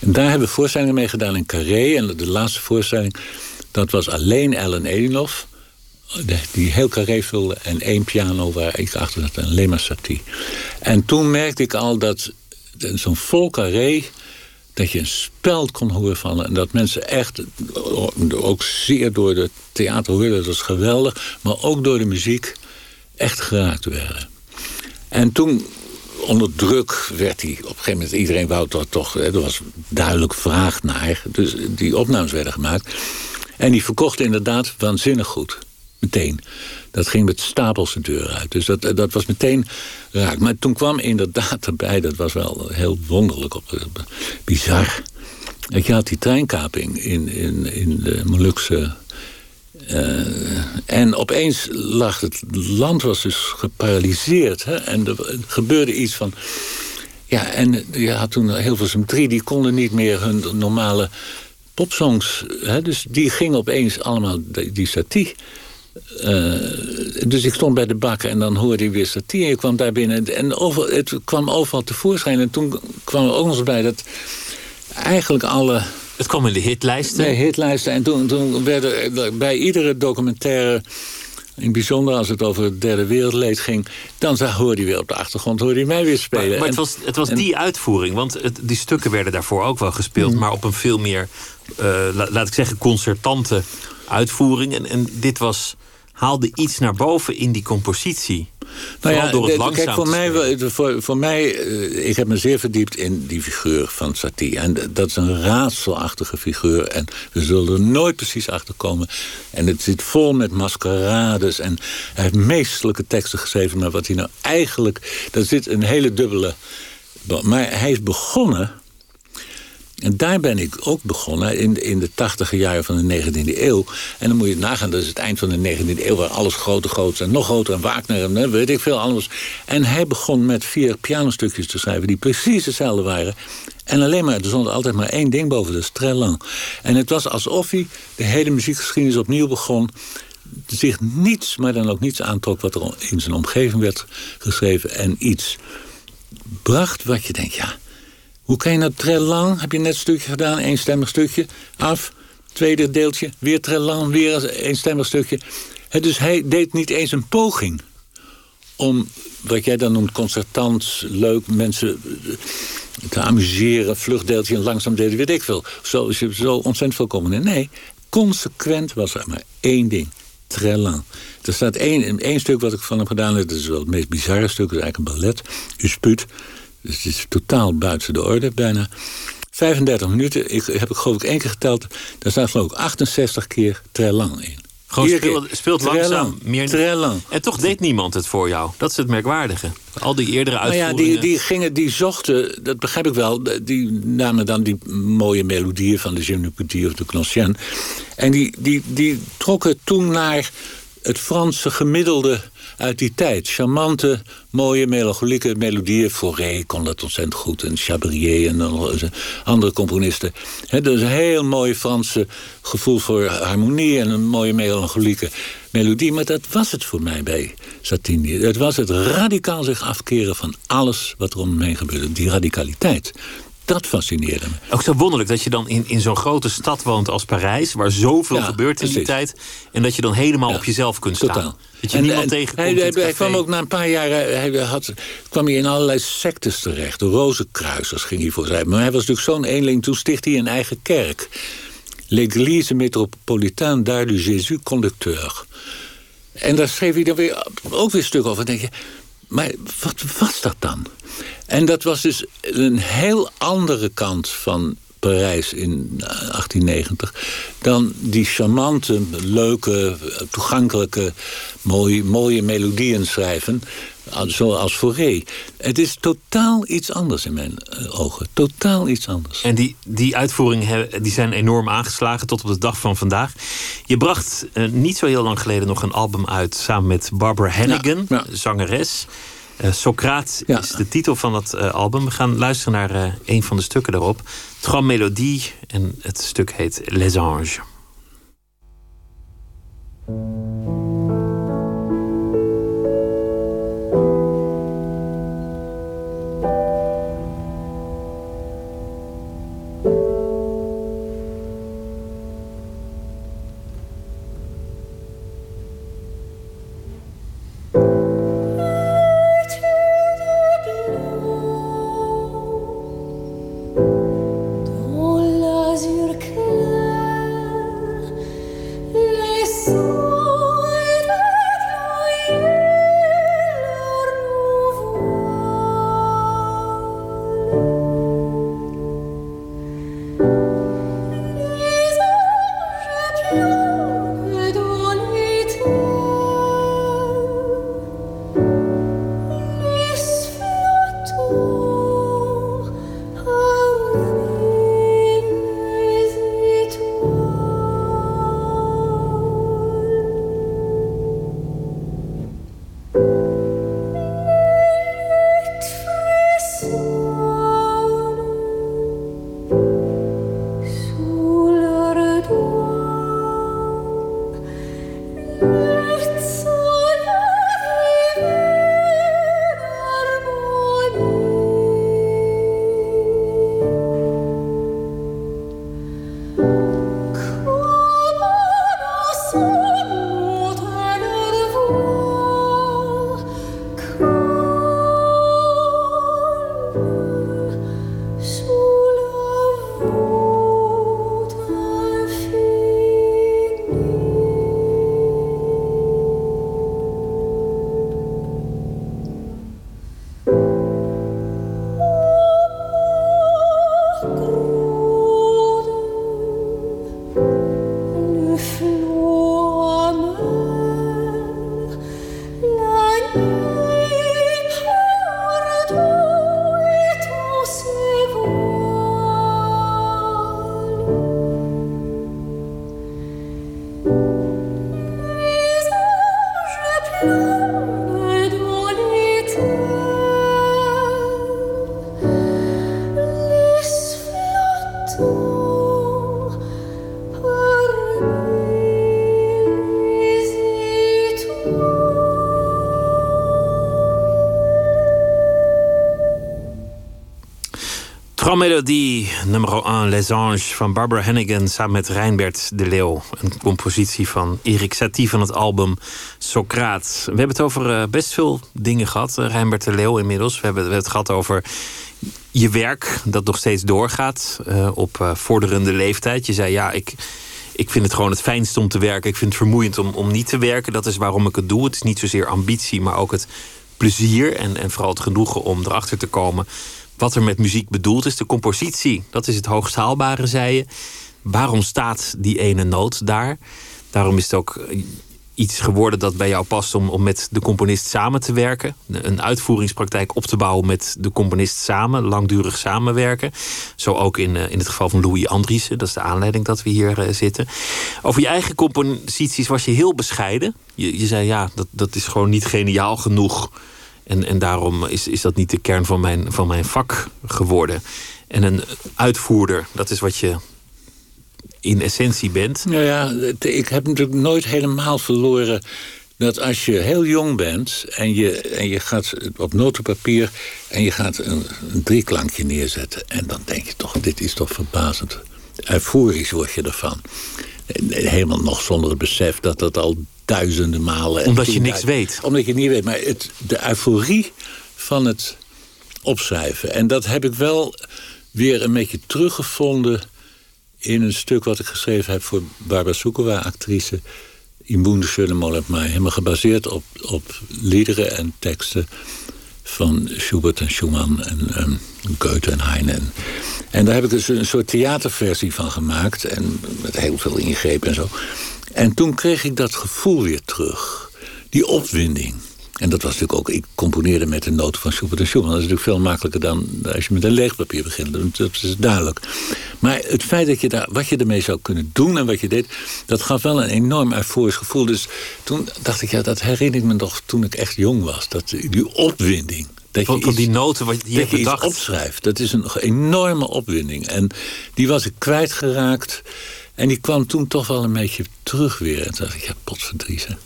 En daar hebben we voorstellingen mee gedaan in Carré. En de laatste voorstelling, dat was alleen Ellen Edinoff... die heel Carré vulde en één piano waar ik achter zat, en Lema Satie. En toen merkte ik al dat zo'n vol Carré dat je een speld kon horen vallen. En dat mensen echt, ook zeer door de theater hoorden, dat was geweldig. Maar ook door de muziek echt geraakt werden. En toen, onder druk, werd hij op een gegeven moment... iedereen wou dat toch, er was duidelijk vraag naar. Dus die opnames werden gemaakt. En die verkochten inderdaad waanzinnig goed. Meteen. Dat ging met stapels de deur uit. Dus dat, dat was meteen raak. Maar toen kwam inderdaad [LAUGHS] erbij, dat was wel heel wonderlijk, op, bizar. Dat je had die treinkaping in, in, in de Molukse... Uh, en opeens lag het land was dus geparalyseerd. Hè? En er gebeurde iets van... Ja, en je had toen heel veel zo'n drie, die konden niet meer hun normale popsongs. Hè? Dus die gingen opeens allemaal die, die satie uh, dus ik stond bij de bakker en dan hoorde ik weer satire. Ik kwam daar binnen en over, het kwam overal tevoorschijn. En toen kwam er ook nog eens bij dat eigenlijk alle... Het kwam in de hitlijsten? Bij hitlijsten. En toen, toen werden bij iedere documentaire... In bijzonder als het over het derde wereldleed ging... dan hoorde je weer op de achtergrond hoorde je mij weer spelen. Maar, maar het was, het was die uitvoering, want het, die stukken werden daarvoor ook wel gespeeld... Mm. maar op een veel meer, uh, laat ik zeggen, concertante uitvoering. En, en dit was haalde iets naar boven in die compositie. Nou ja, door het kijk, voor mij, voor, voor mij, eh, ik heb me zeer verdiept in die figuur van Satie. En dat is een raadselachtige figuur. En we zullen er nooit precies achter komen. En het zit vol met maskerades. En hij heeft meestelijke teksten geschreven. Maar wat hij nou eigenlijk... Daar zit een hele dubbele... Maar hij is begonnen en daar ben ik ook begonnen in, in de tachtige jaren van de 19e eeuw. En dan moet je nagaan, dat is het eind van de 19e eeuw... waar alles groter, groter en nog groter en Wagner en weet ik veel alles. En hij begon met vier pianostukjes te schrijven... die precies hetzelfde waren. En alleen maar, er stond altijd maar één ding boven, dat is très lang. En het was alsof hij de hele muziekgeschiedenis opnieuw begon zich niets, maar dan ook niets aantrok... wat er in zijn omgeving werd geschreven en iets bracht wat je denkt... ja, hoe kan je nou très lang? Heb je net een stukje gedaan, eenstemmig stukje, af. Tweede deeltje, weer très lang, weer een eenstemmig stukje. dus hij deed niet eens een poging om, wat jij dan noemt, concertant, leuk, mensen te amuseren, vluchtdeeltje, een langzaam deeltje, weet ik veel. Zo zo ontzettend veel komen. Nee, consequent was er maar één ding. Très lang. Er staat één, één stuk wat ik van hem gedaan heb. Dat is wel het meest bizarre stuk. Dat is eigenlijk een ballet. Usput. Dus het is totaal buiten de orde, bijna. 35 minuten, ik heb ik geloof ik één keer geteld... daar staat geloof ik 68 keer très lang in. Gewoon speelt, speelt langzaam. Meer... lang. En toch deed niemand het voor jou. Dat is het merkwaardige. Al die eerdere uitvoeringen. Nou ja, die, die, gingen, die zochten, dat begrijp ik wel... die namen dan die mooie melodieën van de Je of de Cloncienne. En die, die, die trokken toen naar het Franse gemiddelde uit die tijd. Charmante, mooie, melancholieke melodieën. Fauré kon dat ontzettend goed. En Chabrier en andere componisten. He, dat is een heel mooi Franse gevoel voor harmonie... en een mooie melancholieke melodie. Maar dat was het voor mij bij Satini. Het was het radicaal zich afkeren van alles wat er om me heen gebeurde. Die radicaliteit dat fascineerde me. Ook zo wonderlijk dat je dan in, in zo'n grote stad woont als Parijs, waar zoveel gebeurt in die tijd. En dat je dan helemaal op jezelf kunt staan. Totaal. Dat je en, niemand tegenkomt. Hij, hij, kwam ook na een paar jaar hij had, kwam hij in allerlei sectes terecht. De Rozenkruisers ging hij voor zijn. Maar hij was natuurlijk zo'n eenling. Toen sticht hij een eigen kerk. L'Église métropolitaine d'Art du Jésus Conducteur. En daar schreef hij dan weer, ook weer stuk over. Denk je, maar wat was dat dan? En dat was dus een heel andere kant van Parijs in 1890... Eh, dan die charmante, leuke, toegankelijke, mooie, mooie melodieën schrijven... zoals Fauré. Het is totaal iets anders in mijn eh, ogen. Totaal iets anders. En die, die uitvoeringen die zijn enorm aangeslagen tot op de dag van vandaag. Je bracht uh, niet zo heel lang geleden nog een album uit... samen met Barbara Hannigan, zangeres... Uh, Socraat is de titel van dat uh, album. We gaan luisteren naar uh, een van de stukken daarop. Tram Melodie en het stuk heet Les Anges. Melodie nummer 1, Les Anges van Barbara Hannigan samen met Reinbert de Leeuw. Een compositie van Erik Satie van het album Socraat. We hebben het over eh, best veel dingen gehad, uh, Reinbert de Leeuw inmiddels. We hebben, het gehad over je werk dat nog steeds doorgaat uh, op vorderende leeftijd. Je zei ja, ik, ik vind het gewoon het fijnste om te werken. Ik vind het vermoeiend om, om niet te werken. Dat is waarom ik het doe. Het is niet zozeer ambitie, maar ook het plezier en, en vooral het genoegen om erachter te komen wat er met muziek bedoeld is. De compositie, dat is het hoogst haalbare, zei je. Waarom staat die ene noot daar? Daarom is het ook iets geworden dat bij jou past om, om met de componist samen te werken. Een uitvoeringspraktijk op te bouwen met de componist samen, langdurig samenwerken. Zo ook in, in het geval van Louis Andriessen, dat is de aanleiding dat we hier zitten. Over je eigen composities was je heel bescheiden. Je, je zei ja, dat, dat is gewoon niet geniaal genoeg. En, en daarom is, is dat niet de kern van mijn, van mijn vak geworden. En een uitvoerder, dat is wat je in essentie bent. Nou ja, ik heb natuurlijk nooit helemaal verloren dat als je heel jong bent en je, en je gaat op notenpapier en je gaat een, drieklankje neerzetten. En dan denk je toch, dit is toch verbazend. Euforisch word je ervan. Helemaal nog zonder het besef dat dat al duizenden malen... Omdat je niks weet. Omdat je niet weet. Maar het, de euforie van het opschrijven. En dat heb ik wel weer een beetje teruggevonden in een stuk wat ik geschreven heb voor Barbara Soekova, actrice. In Wunderschöne Molen mij. Helemaal gebaseerd op, op liederen en teksten van Schubert en Schumann en um, Goethe en Heine. En, daar heb ik dus een soort theaterversie van gemaakt. En met heel veel ingrepen en zo. En toen kreeg ik dat gevoel weer terug. Die opwinding. En dat was natuurlijk ook, ik componeerde met de noten van Schubert en Schumann. Dat is natuurlijk veel makkelijker dan als je met een leeg papier begint. Dat is duidelijk. Maar het feit dat je daar, wat je ermee zou kunnen doen en wat je deed, dat gaf wel een enorm euforisch gevoel. Dus toen dacht ik, ja, dat herinner ik me nog toen ik echt jong was. Dat, die opwinding. Dat je van, die noten wat je, dat je iets opschrijft. Dat is een enorme opwinding. En die was ik kwijtgeraakt. En die kwam toen toch wel een beetje terug weer. En toen dacht ik, ja, potverdriezen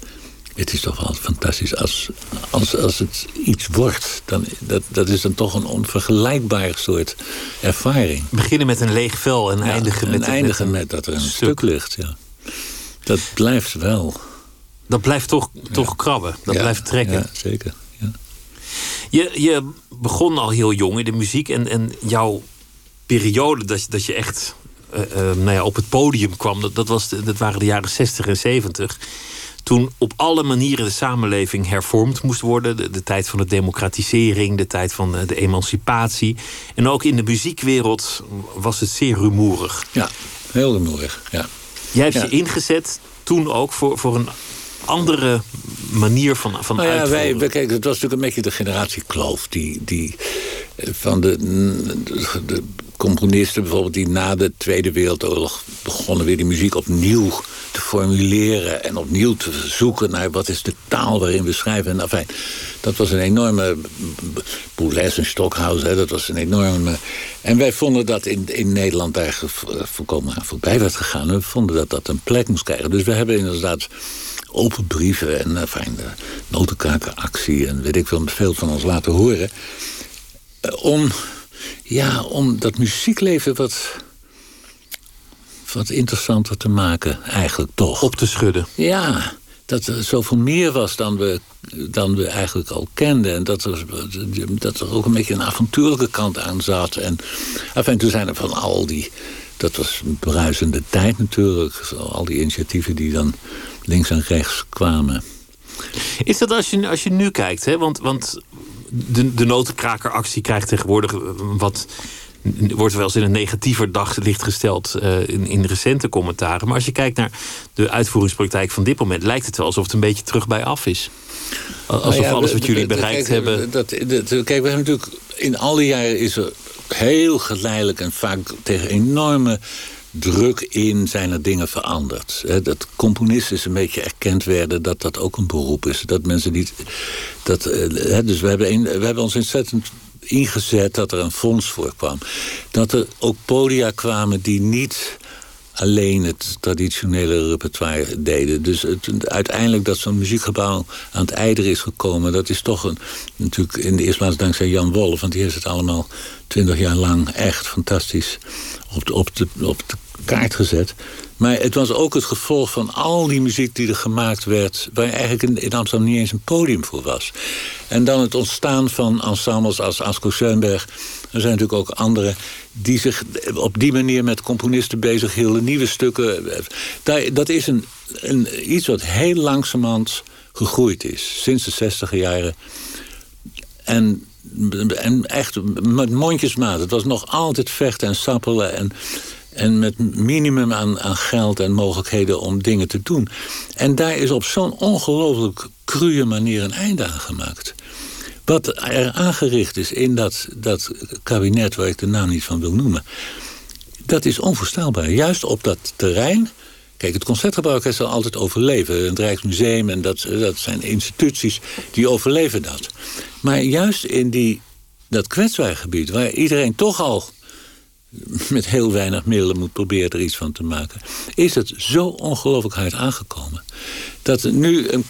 het is toch wel fantastisch. Als, als, als het iets wordt, dan, dat, dat is dan toch een onvergelijkbaar soort ervaring. Beginnen met een leeg vel en eindigen, met, eindigen met, dat er een stuk, ligt. Ja. Dat blijft wel. Dat blijft toch, toch krabben, dat blijft trekken. Ja, zeker. Je, je begon al heel jong in de muziek en, en jouw periode dat, dat je echt uh, uh, nou ja, op het podium kwam, dat, dat, was dat waren de jaren 60 en 70 toen op alle manieren de samenleving hervormd moest worden. De, de, tijd van de democratisering, de tijd van de, de, emancipatie. En ook in de muziekwereld was het zeer rumoerig. Ja, heel rumoerig, ja. Jij hebt je ingezet toen ook voor, voor een andere manier van, van nou ja, wij, wij, kijk, het was natuurlijk een beetje de generatiekloof... die, die eh, van de, de componisten bijvoorbeeld die na de Tweede Wereldoorlog begonnen weer die muziek opnieuw te formuleren en opnieuw te zoeken naar wat is de taal waarin we schrijven. En enfin, dat was een enorme. Boulez en Stockhaus, hè, dat was een enorme. En wij vonden dat in, in Nederland daar volkomen voorbij werd gegaan. We vonden dat dat een plek moest krijgen. Dus we hebben inderdaad open brieven en enfin, de notenkrakeractie en weet ik veel, veel van ons laten horen. Eh, om ja, om dat muziekleven wat, wat interessanter te maken, eigenlijk toch. Op te schudden. Ja, dat er zoveel meer was dan we, dan we eigenlijk al kenden. En dat er, dat er ook een beetje een avontuurlijke kant aan zat. En, en toen zijn er van al die... Dat was een bruisende tijd natuurlijk. Al die initiatieven die dan links en rechts kwamen. Is dat als je, als je nu kijkt, hè? Want, want de, de notenkrakeractie krijgt tegenwoordig eh, wat wordt wel eens in een negatiever daglicht gesteld uh, in, in recente commentaren. Maar als je kijkt naar de uitvoeringspraktijk van dit moment, lijkt het wel alsof het een beetje terug bij af is. Alsof nou alles wat jullie bereikt hebben. Dat, dat, kijk, we hebben natuurlijk in alle jaren is er heel geleidelijk en vaak tegen enorme druk in zijn er dingen veranderd. Dat componisten een beetje erkend werden dat dat ook een beroep is. Dat mensen niet. Dat, eh, dus we hebben, we hebben ons ontzettend ingezet dat er een fonds voor kwam. Dat er ook podia kwamen die niet alleen het traditionele repertoire deden. Dus uiteindelijk dat zo'n muziekgebouw aan het eider is gekomen... dat is toch een, natuurlijk in de eerste plaats dankzij Jan Wolf... want die heeft het allemaal twintig jaar lang echt fantastisch op op op de kaart gezet. Maar het was ook het gevolg van al die muziek die er gemaakt werd... waar eigenlijk in, Amsterdam niet eens een podium voor was. En dan het ontstaan van ensembles als Asko Schoenberg... er zijn natuurlijk ook andere die zich op die manier met componisten bezig hielden. Nieuwe stukken. Dat is een, een, iets wat heel langzamerhand gegroeid is. Sinds de zestiger jaren. En, en echt met mondjesmaat. Het was nog altijd vechten en sappelen. En, En met minimum aan, aan geld en mogelijkheden om dingen te doen. En daar is op zo'n ongelooflijk cruwe manier een einde aan gemaakt. Wat er aangericht is in dat, dat kabinet, waar ik de naam niet van wil noemen, dat is onvoorstelbaar. Juist op dat terrein. Kijk, het Concertgebouw zal altijd overleven. Het Rijksmuseum en dat, dat zijn instituties die overleven dat. Maar juist in die, dat kwetsbaar gebied, waar iedereen toch al met heel weinig middelen moet proberen er iets van te maken... is het zo ongelooflijk hard aangekomen. Dat er nu, een,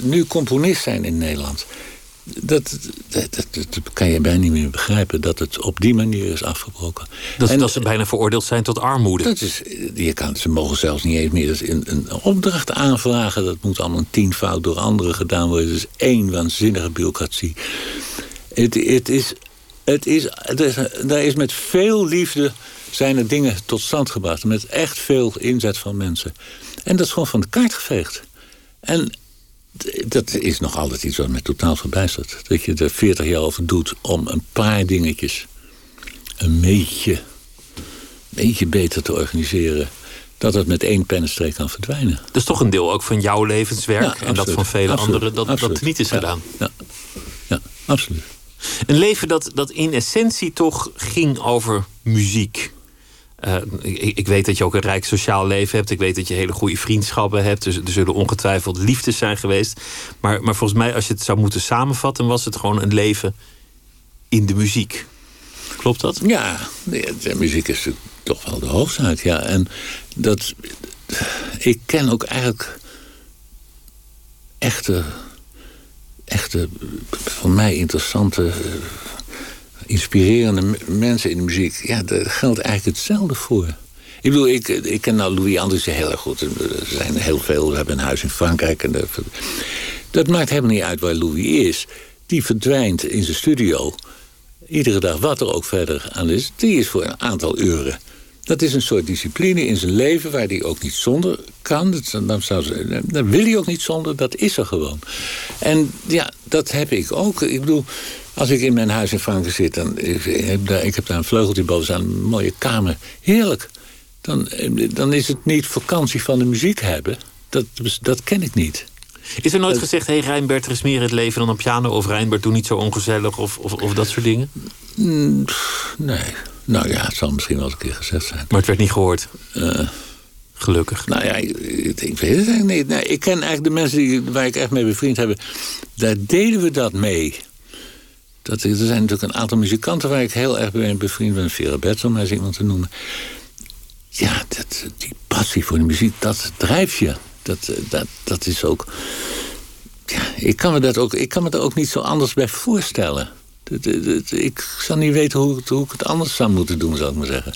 nu componist zijn in Nederland... Dat, dat, dat, kan je bijna niet meer begrijpen, dat het op die manier is afgebroken. Dat, en, dat ze bijna veroordeeld zijn tot armoede. Dat is, je kan, ze mogen zelfs niet eens meer een, een opdracht aanvragen. Dat moet allemaal tienvoud door anderen gedaan worden. Het is één waanzinnige bureaucratie. Het, het is, het is, daar is met veel liefde zijn er dingen tot stand gebracht. Met echt veel inzet van mensen. En dat is gewoon van de kaart geveegd. En dat is nog altijd iets wat me totaal verbijstert. Dat je er 40 jaar over doet om een paar dingetjes een beetje, een beetje beter te organiseren. Dat het met één pennenstreek kan verdwijnen. Dat is toch een deel ook van jouw levenswerk en dat van vele anderen dat, dat niet is gedaan. Ja, ja, absoluut. Een leven dat, dat in essentie toch ging over muziek. Uh, ik, ik, weet dat je ook een rijk sociaal leven hebt. Ik weet dat je hele goede vriendschappen hebt. Dus er zullen ongetwijfeld liefdes zijn geweest. Maar, maar volgens mij, als je het zou moeten samenvatten, was het gewoon een leven in de muziek. Klopt dat? Ja, de muziek is toch wel de hoogstaat. Ja, en dat. Ik ken ook eigenlijk echte, echte, voor mij interessante inspirerende mensen in de muziek... ja, daar geldt eigenlijk hetzelfde voor. Ik bedoel, ik, ik ken nou Louis Andriessen heel erg goed. Er zijn heel veel, we hebben een huis in Frankrijk. En dat maakt helemaal niet uit waar Louis is. Die verdwijnt in zijn studio. Iedere dag, wat er ook verder aan is... die is voor een aantal uren. Dat is een soort discipline in zijn leven... waar hij ook niet zonder kan. Dat, dan zou ze, wil hij ook niet zonder, dat is er gewoon. En ja, dat heb ik ook. Ik bedoel, als ik in mijn huis in Frankrijk zit, dan ik heb daar, ik heb daar een vleugeltje boven staan, een mooie kamer. Heerlijk. Dan, dan is het niet vakantie van de muziek hebben. Dat, dat ken ik niet. Is er nooit gezegd, hé hey, Rijnbert, er is meer het leven dan een piano... of Rijnbert, doe niet zo ongezellig of, of, of dat soort dingen? Mm, nee. Nou ja, het zal misschien wel eens een keer gezegd zijn. Maar het werd niet gehoord? Uh, Gelukkig. Nou ja, ik, ik, weet het eigenlijk niet. Ik ken eigenlijk de mensen die, waar ik echt mee bevriend heb... daar deden we dat mee. Dat, er zijn natuurlijk een aantal muzikanten waar ik heel erg mee bevriend ben. Vera Betts, om maar eens iemand te noemen. Ja, dat, die passie voor de muziek, dat drijft je. Dat, dat, dat is ook... Ja, ik kan me dat ook, ik kan me daar ook niet zo anders bij voorstellen. Ik zou niet weten hoe, hoe ik het anders zou moeten doen, zou ik maar zeggen.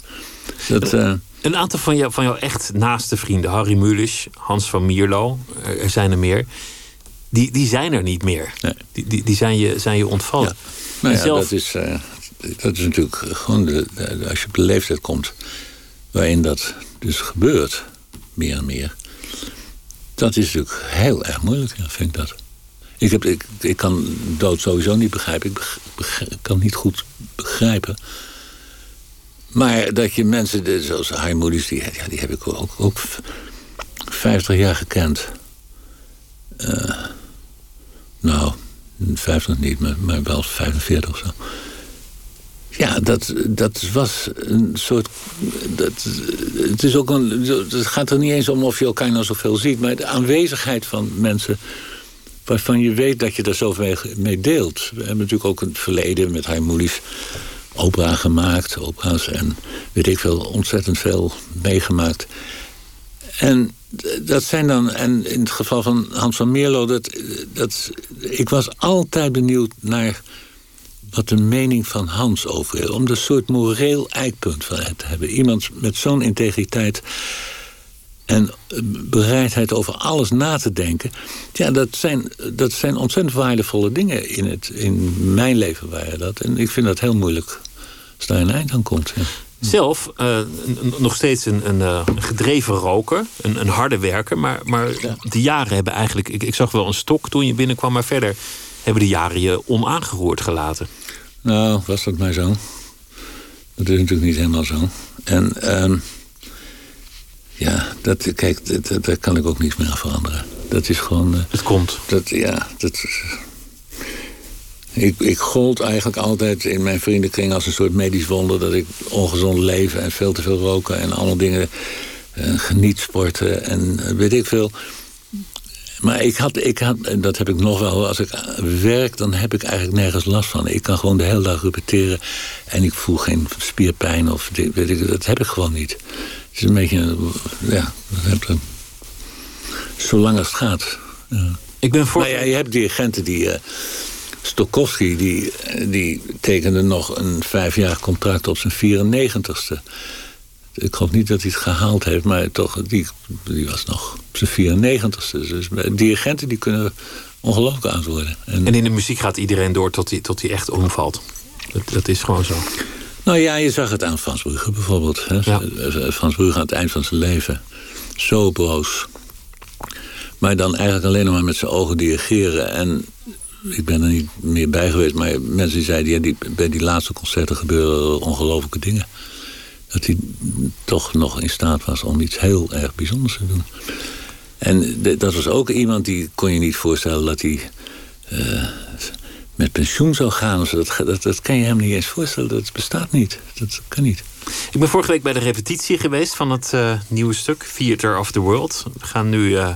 Dat, uh... Een aantal van, jou, van jouw echt naaste vrienden, Harry Mulisch, Hans van Mierlo, er zijn er meer die, die zijn er niet meer. Nee. Die, die, die zijn, je, zijn je ontvallen. Ja. Nou ja, dat, is, uh, dat is natuurlijk gewoon de, als je op de leeftijd komt waarin dat dus gebeurt, meer en meer. Dat is natuurlijk heel erg moeilijk, vind ik dat. Ik, heb, ik, ik kan dood sowieso niet begrijpen. Ik kan niet goed begrijpen. Maar dat je mensen, zoals Harry die, ja, die heb ik ook, ook 50 jaar gekend. Uh, nou, 50 niet, maar, maar wel 45 of zo. Ja, dat, dat was een soort. Dat, het, is ook een, het gaat er niet eens om of je elkaar nou zoveel ziet, maar de aanwezigheid van mensen waarvan je weet dat je daar zoveel mee deelt. We hebben natuurlijk ook een verleden met Harmonisch opera gemaakt, opera's en weet ik veel, ontzettend veel meegemaakt. En dat zijn dan, en in het geval van Hans van Meerlo, dat, dat, ik was altijd benieuwd naar wat de mening van Hans over is. Om een soort moreel eikpunt van het te hebben. Iemand met zo'n integriteit en bereidheid over alles na te denken. Ja, dat zijn, dat zijn ontzettend waardevolle dingen in, het, in mijn leven waren dat. En ik vind dat heel moeilijk als daar een eind aan komt. Ja. Zelf uh, nog steeds een, een uh, gedreven roker, een, een, harde werker. Maar, maar de jaren hebben eigenlijk. Ik, ik, zag wel een stok toen je binnenkwam, maar verder hebben de jaren je onaangeroerd gelaten. Nou, was dat maar zo? Dat is natuurlijk niet helemaal zo. En uh, Ja, dat, kijk, dat, daar kan ik ook niets meer aan veranderen. Dat is gewoon... Uh, het komt. Dat, ja, dat... Ik, ik gold eigenlijk altijd in mijn vriendenkring als een soort medisch wonder... dat ik ongezond leven en veel te veel roken en allemaal dingen... Uh, geniet sporten en weet ik veel. Maar ik had, ik had, dat heb ik nog wel, als ik werk, dan heb ik eigenlijk nergens last van. Ik kan gewoon de hele dag repeteren en ik voel geen spierpijn of weet ik, dat heb ik gewoon niet. Het is een beetje, ja, zolang als het gaat. Ja. Ik ben voor. Maar ja, je hebt dirigenten die. Uh, Stokowski die, die tekende nog een vijf jaar contract op zijn 94ste. Ik hoop niet dat hij het gehaald heeft, maar toch, die, die was nog op zijn 94ste. Dus dirigenten die kunnen ongelooflijk oud worden. En, en, in de muziek gaat iedereen door tot hij tot echt omvalt. Dat, dat, is gewoon zo. Nou ja, je zag het aan Frans Brugge bijvoorbeeld. Hè? Ja. Frans Brugge aan het eind van zijn leven. Zo boos. Maar dan eigenlijk alleen nog maar met zijn ogen dirigeren. En ik ben er niet meer bij geweest, maar mensen die zeiden... Ja, die, bij die laatste concerten gebeuren ongelofelijke dingen dat hij toch nog in staat was om iets heel erg bijzonders te doen. En dat was ook iemand die kon je niet voorstellen dat hij uh, met pensioen zou gaan. Dat, dat, dat kan je hem niet eens voorstellen. Dat bestaat niet. Dat kan niet. Ik ben vorige week bij de repetitie geweest van het uh, nieuwe stuk Theater of the World. We gaan nu uh,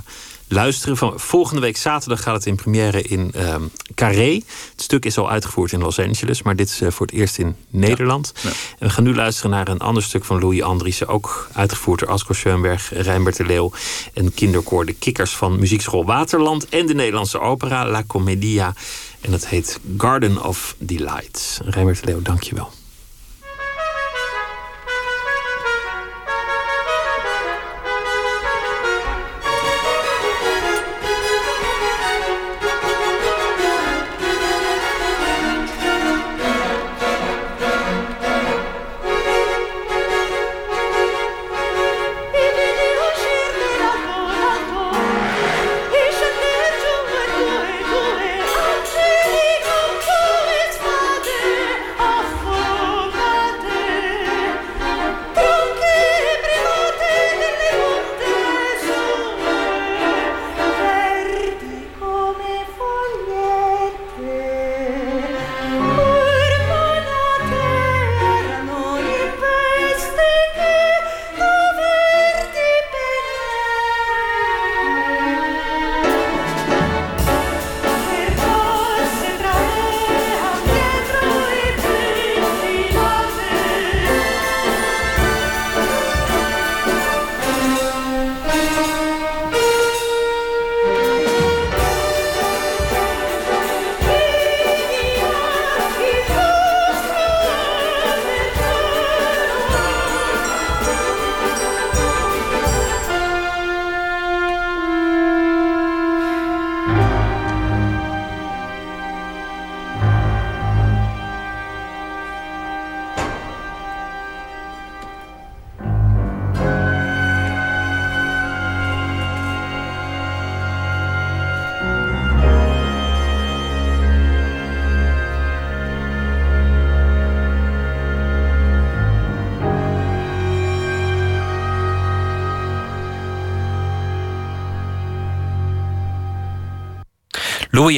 luisteren. Van, volgende week zaterdag gaat het in première in uh, Carré. Het stuk is al uitgevoerd in Los Angeles, maar dit is uh, voor het eerst in Nederland. Ja. En we gaan nu luisteren naar een ander stuk van Louis Andriessen, ook uitgevoerd door Asko Schoenberg, Rijnbert de Leeuw en kinderkoor De Kikkers van Muziekschool Waterland en de Nederlandse opera La Commedia. En dat heet Garden of Delight. Rijnbert de Leeuw, dankjewel.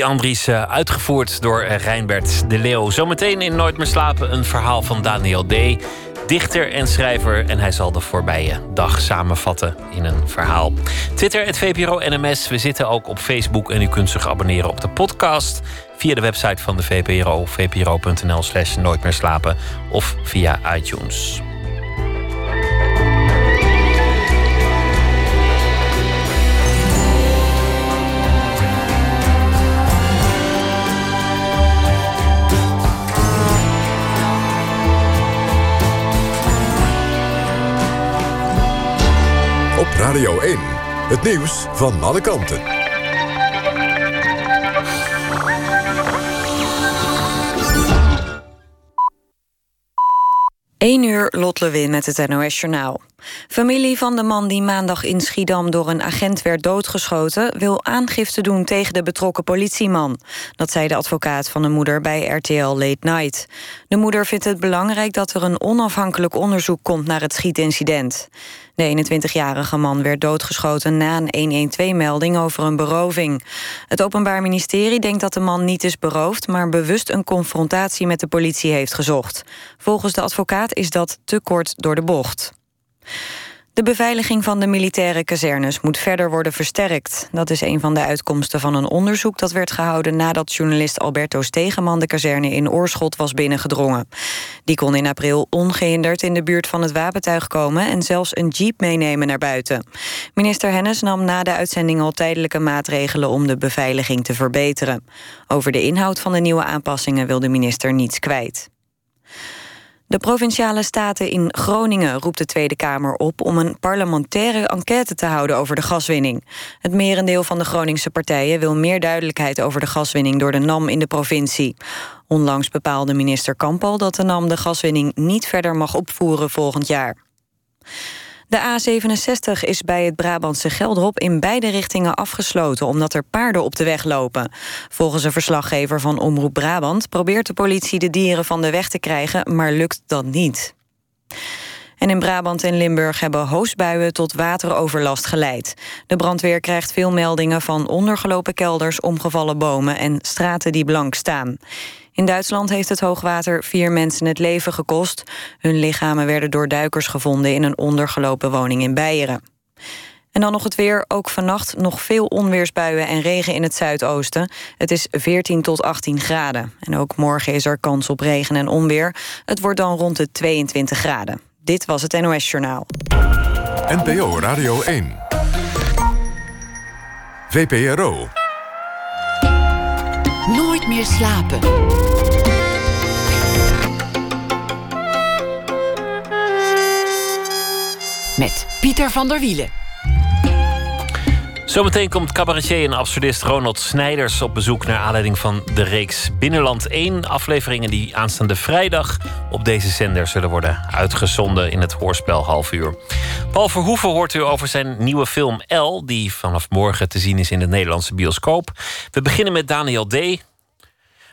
Andries, eh, uitgevoerd door eh, Reinbert de Leeuw. Zometeen in Nooit meer slapen een verhaal van Daniel D. Dichter en schrijver en hij zal de voorbije dag samenvatten in een verhaal. Twitter, het VPRO NMS. We zitten ook op Facebook en u kunt zich abonneren op de podcast via de website van de VPRO, vpro.nl slash nooit meer slapen of via iTunes. Radio 1. Het nieuws van alle kanten. 1 uur Lot Lewin met het NOS Journaal. Familie van de man die maandag in Schiedam door een agent werd doodgeschoten... wil aangifte doen tegen de betrokken politieman. Dat zei de advocaat van de moeder bij RTL Late Night. De moeder vindt het belangrijk dat er een onafhankelijk onderzoek komt... naar het schietincident. De 21-jarige man werd doodgeschoten na een 112-melding over een beroving. Het Openbaar Ministerie denkt dat de man niet is beroofd... maar bewust een confrontatie met de politie heeft gezocht. Volgens de advocaat is dat te kort door de bocht. De beveiliging van de militaire kazernes moet verder worden versterkt. Dat is een van de uitkomsten van een onderzoek dat werd gehouden nadat journalist Alberto Stegeman de kazerne in Oorschot was binnengedrongen. Die kon in april ongehinderd in de buurt van het wapentuig komen en zelfs een jeep meenemen naar buiten. Minister Hennis nam na de uitzending al tijdelijke maatregelen om de beveiliging te verbeteren. Over de inhoud van de nieuwe aanpassingen wil de minister niets kwijt. De Provinciale Staten in Groningen roept de Tweede Kamer op... om een parlementaire enquête te houden over de gaswinning. Het merendeel van de Groningse partijen wil meer duidelijkheid... over de gaswinning door de NAM in de provincie. Onlangs bepaalde minister Kampal dat de NAM de gaswinning... niet verder mag opvoeren volgend jaar. De A67 is bij het Brabantse Geldrop in beide richtingen afgesloten... omdat er paarden op de weg lopen. Volgens een verslaggever van Omroep Brabant... probeert de politie de dieren van de weg te krijgen, maar lukt dat niet. En in Brabant en Limburg hebben hoosbuien tot wateroverlast geleid. De brandweer krijgt veel meldingen van ondergelopen kelders, omgevallen bomen en straten die blank staan. In Duitsland heeft het hoogwater vier mensen het leven gekost. Hun lichamen werden door duikers gevonden in een ondergelopen woning in Beieren. En dan nog het weer. Ook vannacht nog veel onweersbuien en regen in het zuidoosten. Het is 14 tot 18 graden. En ook morgen is er kans op regen en onweer. Het wordt dan rond de 22 graden. Dit was het NOS Journaal. NPO Radio 1. VPRO. Nooit meer slapen. Met Pieter van der Wielen. Zometeen komt cabaretier en absurdist Ronald Snijders op bezoek naar aanleiding van de reeks Binnenland 1. Afleveringen die aanstaande vrijdag op deze zender zullen worden uitgezonden in het hoorspel half uur. Paul Verhoeven hoort u over zijn nieuwe film L, die vanaf morgen te zien is in de Nederlandse bioscoop. We beginnen met Daniel D.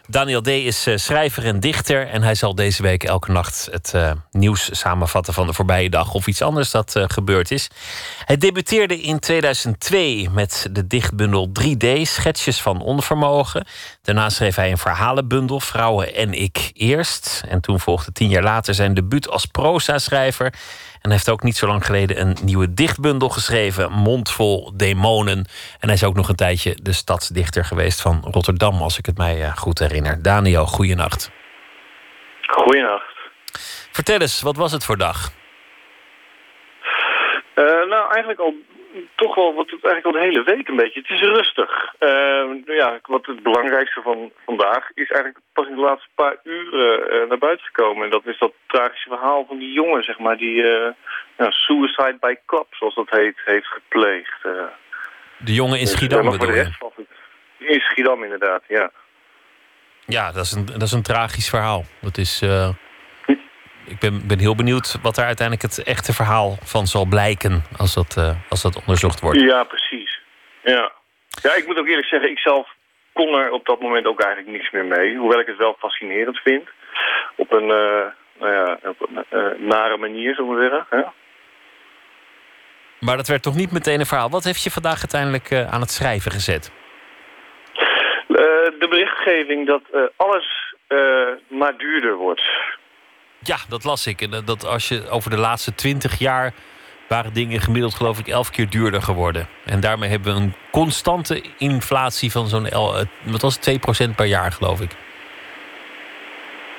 Daniel D. is eh, schrijver en dichter. En hij zal deze week elke nacht het uh, nieuws samenvatten van de voorbije dag. Of iets anders dat uh, gebeurd is. Hij debuteerde in 2002 met de dichtbundel 3D, Schetsjes van Onvermogen. Daarna schreef hij een verhalenbundel, Vrouwen en ik eerst. En toen volgde tien jaar later zijn debuut als proza-schrijver. En heeft ook niet zo lang geleden een nieuwe dichtbundel geschreven, Mondvol Demonen. En hij is ook nog een tijdje de stadsdichter geweest van Rotterdam, als ik het mij eh, goed herinner. Daniel, goeienacht. Goeienacht. Vertel eens, wat was het voor dag? Uh, nou, eigenlijk al toch wel wat het eigenlijk al de hele week een beetje. Het is rustig. Uh, ja, wat het belangrijkste van vandaag is eigenlijk pas in de laatste paar uren uh, naar buiten gekomen. En dat is dat tragische verhaal van die jongen, zeg maar, die uh, ja, suicide by cop, zoals dat heet, heeft gepleegd. de jongen in dus, Schiedam dus, bedoel je? In Schiedam inderdaad, ja. Ja, dat is een, dat is een tragisch verhaal. Dat is ik ben, ben heel benieuwd wat er uiteindelijk het echte verhaal van zal blijken als dat, uh, als dat onderzocht wordt. Ja, precies. Ja. ja, ik moet ook eerlijk zeggen, ik zelf kon er op dat moment ook eigenlijk niks meer mee. Hoewel ik het wel fascinerend vind. Op een, uh, nou ja, op een uh, nare manier, zullen we zeggen. Maar dat werd toch niet meteen een verhaal. Wat heeft je vandaag uiteindelijk aan het schrijven gezet? de berichtgeving dat alles maar duurder wordt. Ja, dat las ik. En dat als je over de laatste twintig jaar waren dingen gemiddeld geloof ik elf keer duurder geworden. En daarmee hebben we een constante inflatie van zo'n, eh, wat was het, 2% per jaar geloof ik.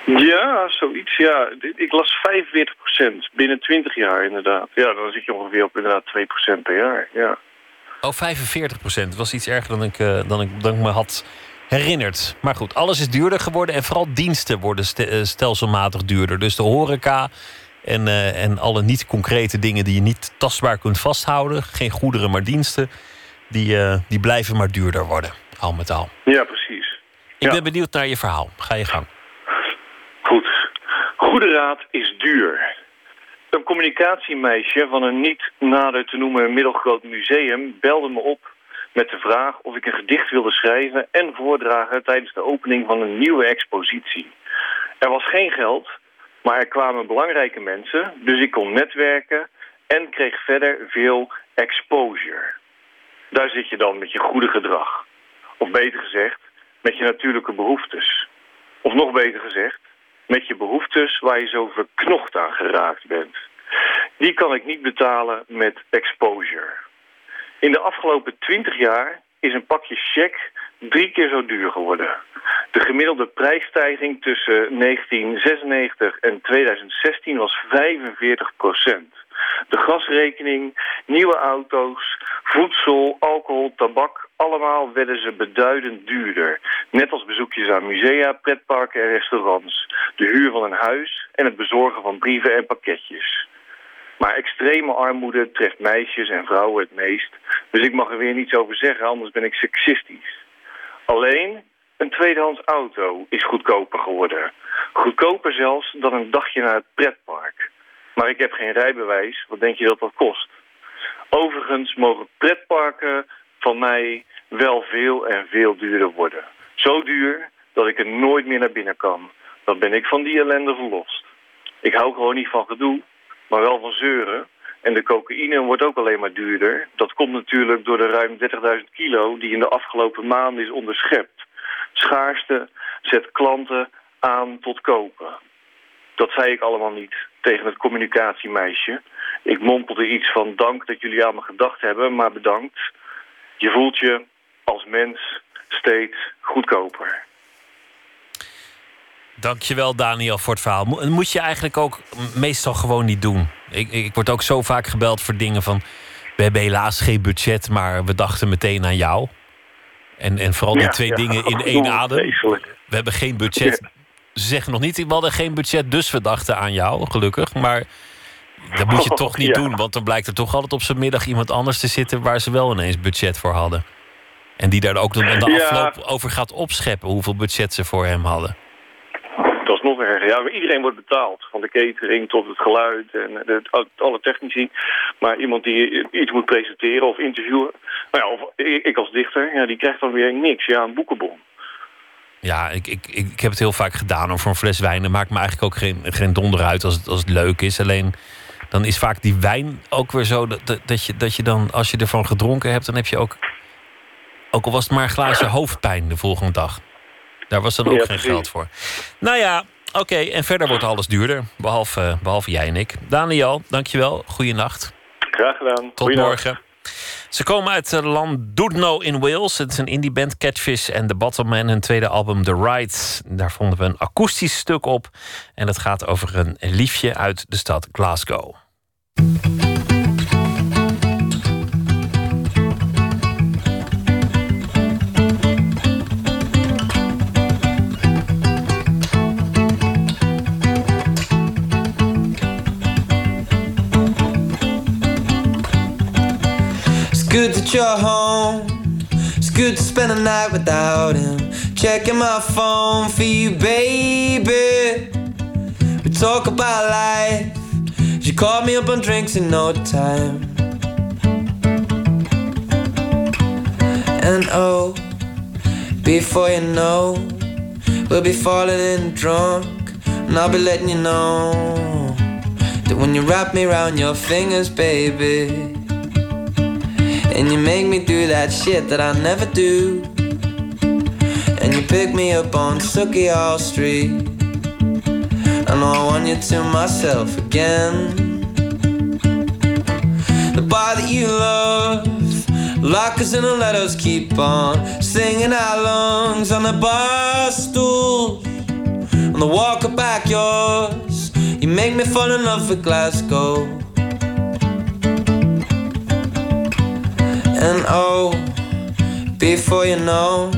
Ja, zoiets. Ja, ik las 45% binnen 20 jaar inderdaad. Ja, dan zit je ongeveer op inderdaad 2% per jaar. Ja. Oh, 45%. Dat was iets erger dan ik, uh, dan ik, dan ik me had herinnert. Maar goed, alles is duurder geworden en vooral diensten worden eh, stelselmatig duurder. Dus de horeca en, uh, en alle niet-concrete dingen die je niet tastbaar kunt vasthouden, geen goederen maar diensten, die, uh, die blijven maar duurder worden, al met al. Ja, precies. Ik ben benieuwd naar je verhaal. Ga je gang. Goed. Goede raad is duur. Een communicatiemeisje van een niet nader te noemen middelgroot museum belde me op met de vraag of ik een gedicht wilde schrijven en voordragen tijdens de opening van een nieuwe expositie. Er was geen geld, maar er kwamen belangrijke mensen, dus ik kon netwerken en kreeg verder veel exposure. Daar zit je dan met je goede gedrag. Of beter gezegd, met je natuurlijke behoeftes. Of nog beter gezegd, met je behoeftes waar je zo verknocht aan geraakt bent. Die kan ik niet betalen met exposure. In de afgelopen 20 jaar is een pakje check drie keer zo duur geworden. De gemiddelde prijsstijging tussen 1996 en 2016 was 45 procent. De gasrekening, nieuwe auto's, voedsel, alcohol, tabak... allemaal werden ze beduidend duurder. Net als bezoekjes aan musea, pretparken en restaurants. De huur van een huis en het bezorgen van brieven en pakketjes. Maar extreme armoede treft meisjes en vrouwen het meest. Dus ik mag er weer niets over zeggen, anders ben ik seksistisch. Alleen een tweedehands auto is goedkoper geworden. Goedkoper zelfs dan een dagje naar het pretpark. Maar ik heb geen rijbewijs. Wat denk je dat dat kost? Overigens mogen pretparken van mij wel veel en veel duurder worden. Zo duur dat ik er nooit meer naar binnen kan. Dan ben ik van die ellende verlost. Ik hou gewoon niet van gedoe, maar wel van zeuren. En de cocaïne wordt ook alleen maar duurder. Dat komt natuurlijk door de ruim 30.000 kilo die in de afgelopen maanden is onderschept. Schaarste zet klanten aan tot kopen. Dat zei ik allemaal niet tegen het communicatiemeisje. Ik mompelde iets van dank dat jullie aan me gedacht hebben, maar bedankt. Je voelt je als mens steeds goedkoper. Dankjewel Daniel voor het verhaal. Moet je eigenlijk ook meestal gewoon niet doen. Ik, ik word ook zo vaak gebeld voor dingen van... we hebben helaas geen budget, maar we dachten meteen aan jou. En, en vooral die twee dingen in [LAUGHS] één adem. We hebben geen budget. Ze zeggen nog niet, we hadden geen budget, dus we dachten aan jou, gelukkig. Maar dat moet je [LAUGHS] toch niet doen, want dan blijkt er toch altijd op zijn middag iemand anders te zitten waar ze wel ineens budget voor hadden. En die daar ook dan de afloop over gaat opscheppen hoeveel budget ze voor hem hadden. Ja, iedereen wordt betaald. Van de catering tot het geluid en de, alle technici. Maar iemand die iets moet presenteren of interviewen. Nou ja, of ik als dichter, ja, die krijgt dan weer niks. Ja, een boekenbon. Ja, ik, ik, ik heb het heel vaak gedaan om voor een fles wijn. Dat maakt me eigenlijk ook geen, geen donder uit als het, als het leuk is. Alleen dan is vaak die wijn ook weer zo dat, dat, je, dat je dan, als je ervan gedronken hebt, dan heb je ook, ook al was het maar een glaasje hoofdpijn de volgende dag. Daar was dan ook geen geld voor. Nou ja, oké. en verder wordt alles duurder. Behalve, behalve jij en ik. Daniel, dankjewel. Goeienacht. Graag gedaan. Tot morgen. Ze komen uit Landudno in Wales. Het is een indie band Catfish en The Bottlemen. Hun tweede album The Rides. Daar vonden we een akoestisch stuk op. En dat gaat over een liefje uit de stad Glasgow. Good that you're home. It's good to spend a night without him. Checking my phone for you, baby. We talk about life. She called me up on drinks in no time. And oh, before you know, we'll be falling in drunk. And I'll be letting you know that when you wrap me around your fingers, baby. And you make me do that shit that I never do. And you pick me up on All Street. I know I want you to myself again. The bar that you love, lockers and the letters keep on singing our lungs on the bar stools, On the walker back yours, you make me fall in love with Glasgow. And oh, before you know,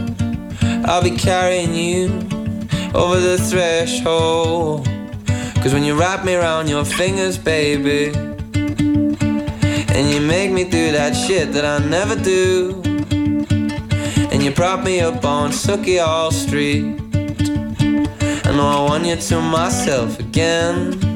I'll be carrying you over the threshold. Cause when you wrap me around your fingers, baby, and you make me do that shit that I never do, and you prop me up on Sucky All Street, know I want you to myself again.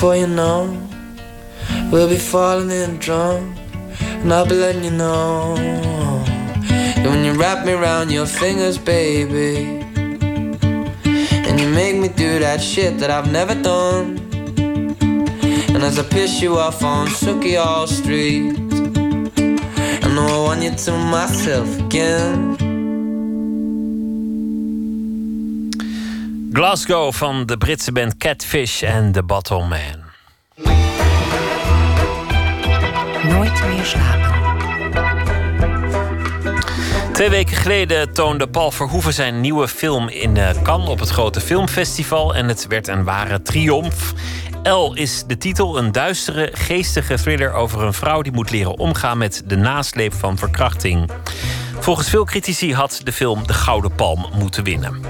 Before you know, we'll be falling in drunk, and I'll be letting you know. And when you wrap me around your fingers, baby, and you make me do that shit that I've never done. And as I piss you off on Suki All Street, I know I want you to myself again. Glasgow van de Britse band Catfish en The Bottle Man. Nooit meer slapen. Twee weken geleden toonde Paul Verhoeven zijn nieuwe film in eh, Cannes op het grote filmfestival. En het werd een ware triomf. L is de titel, een duistere, geestige thriller over een vrouw die moet leren omgaan met de nasleep van verkrachting. Volgens veel critici had de film de Gouden Palm moeten winnen.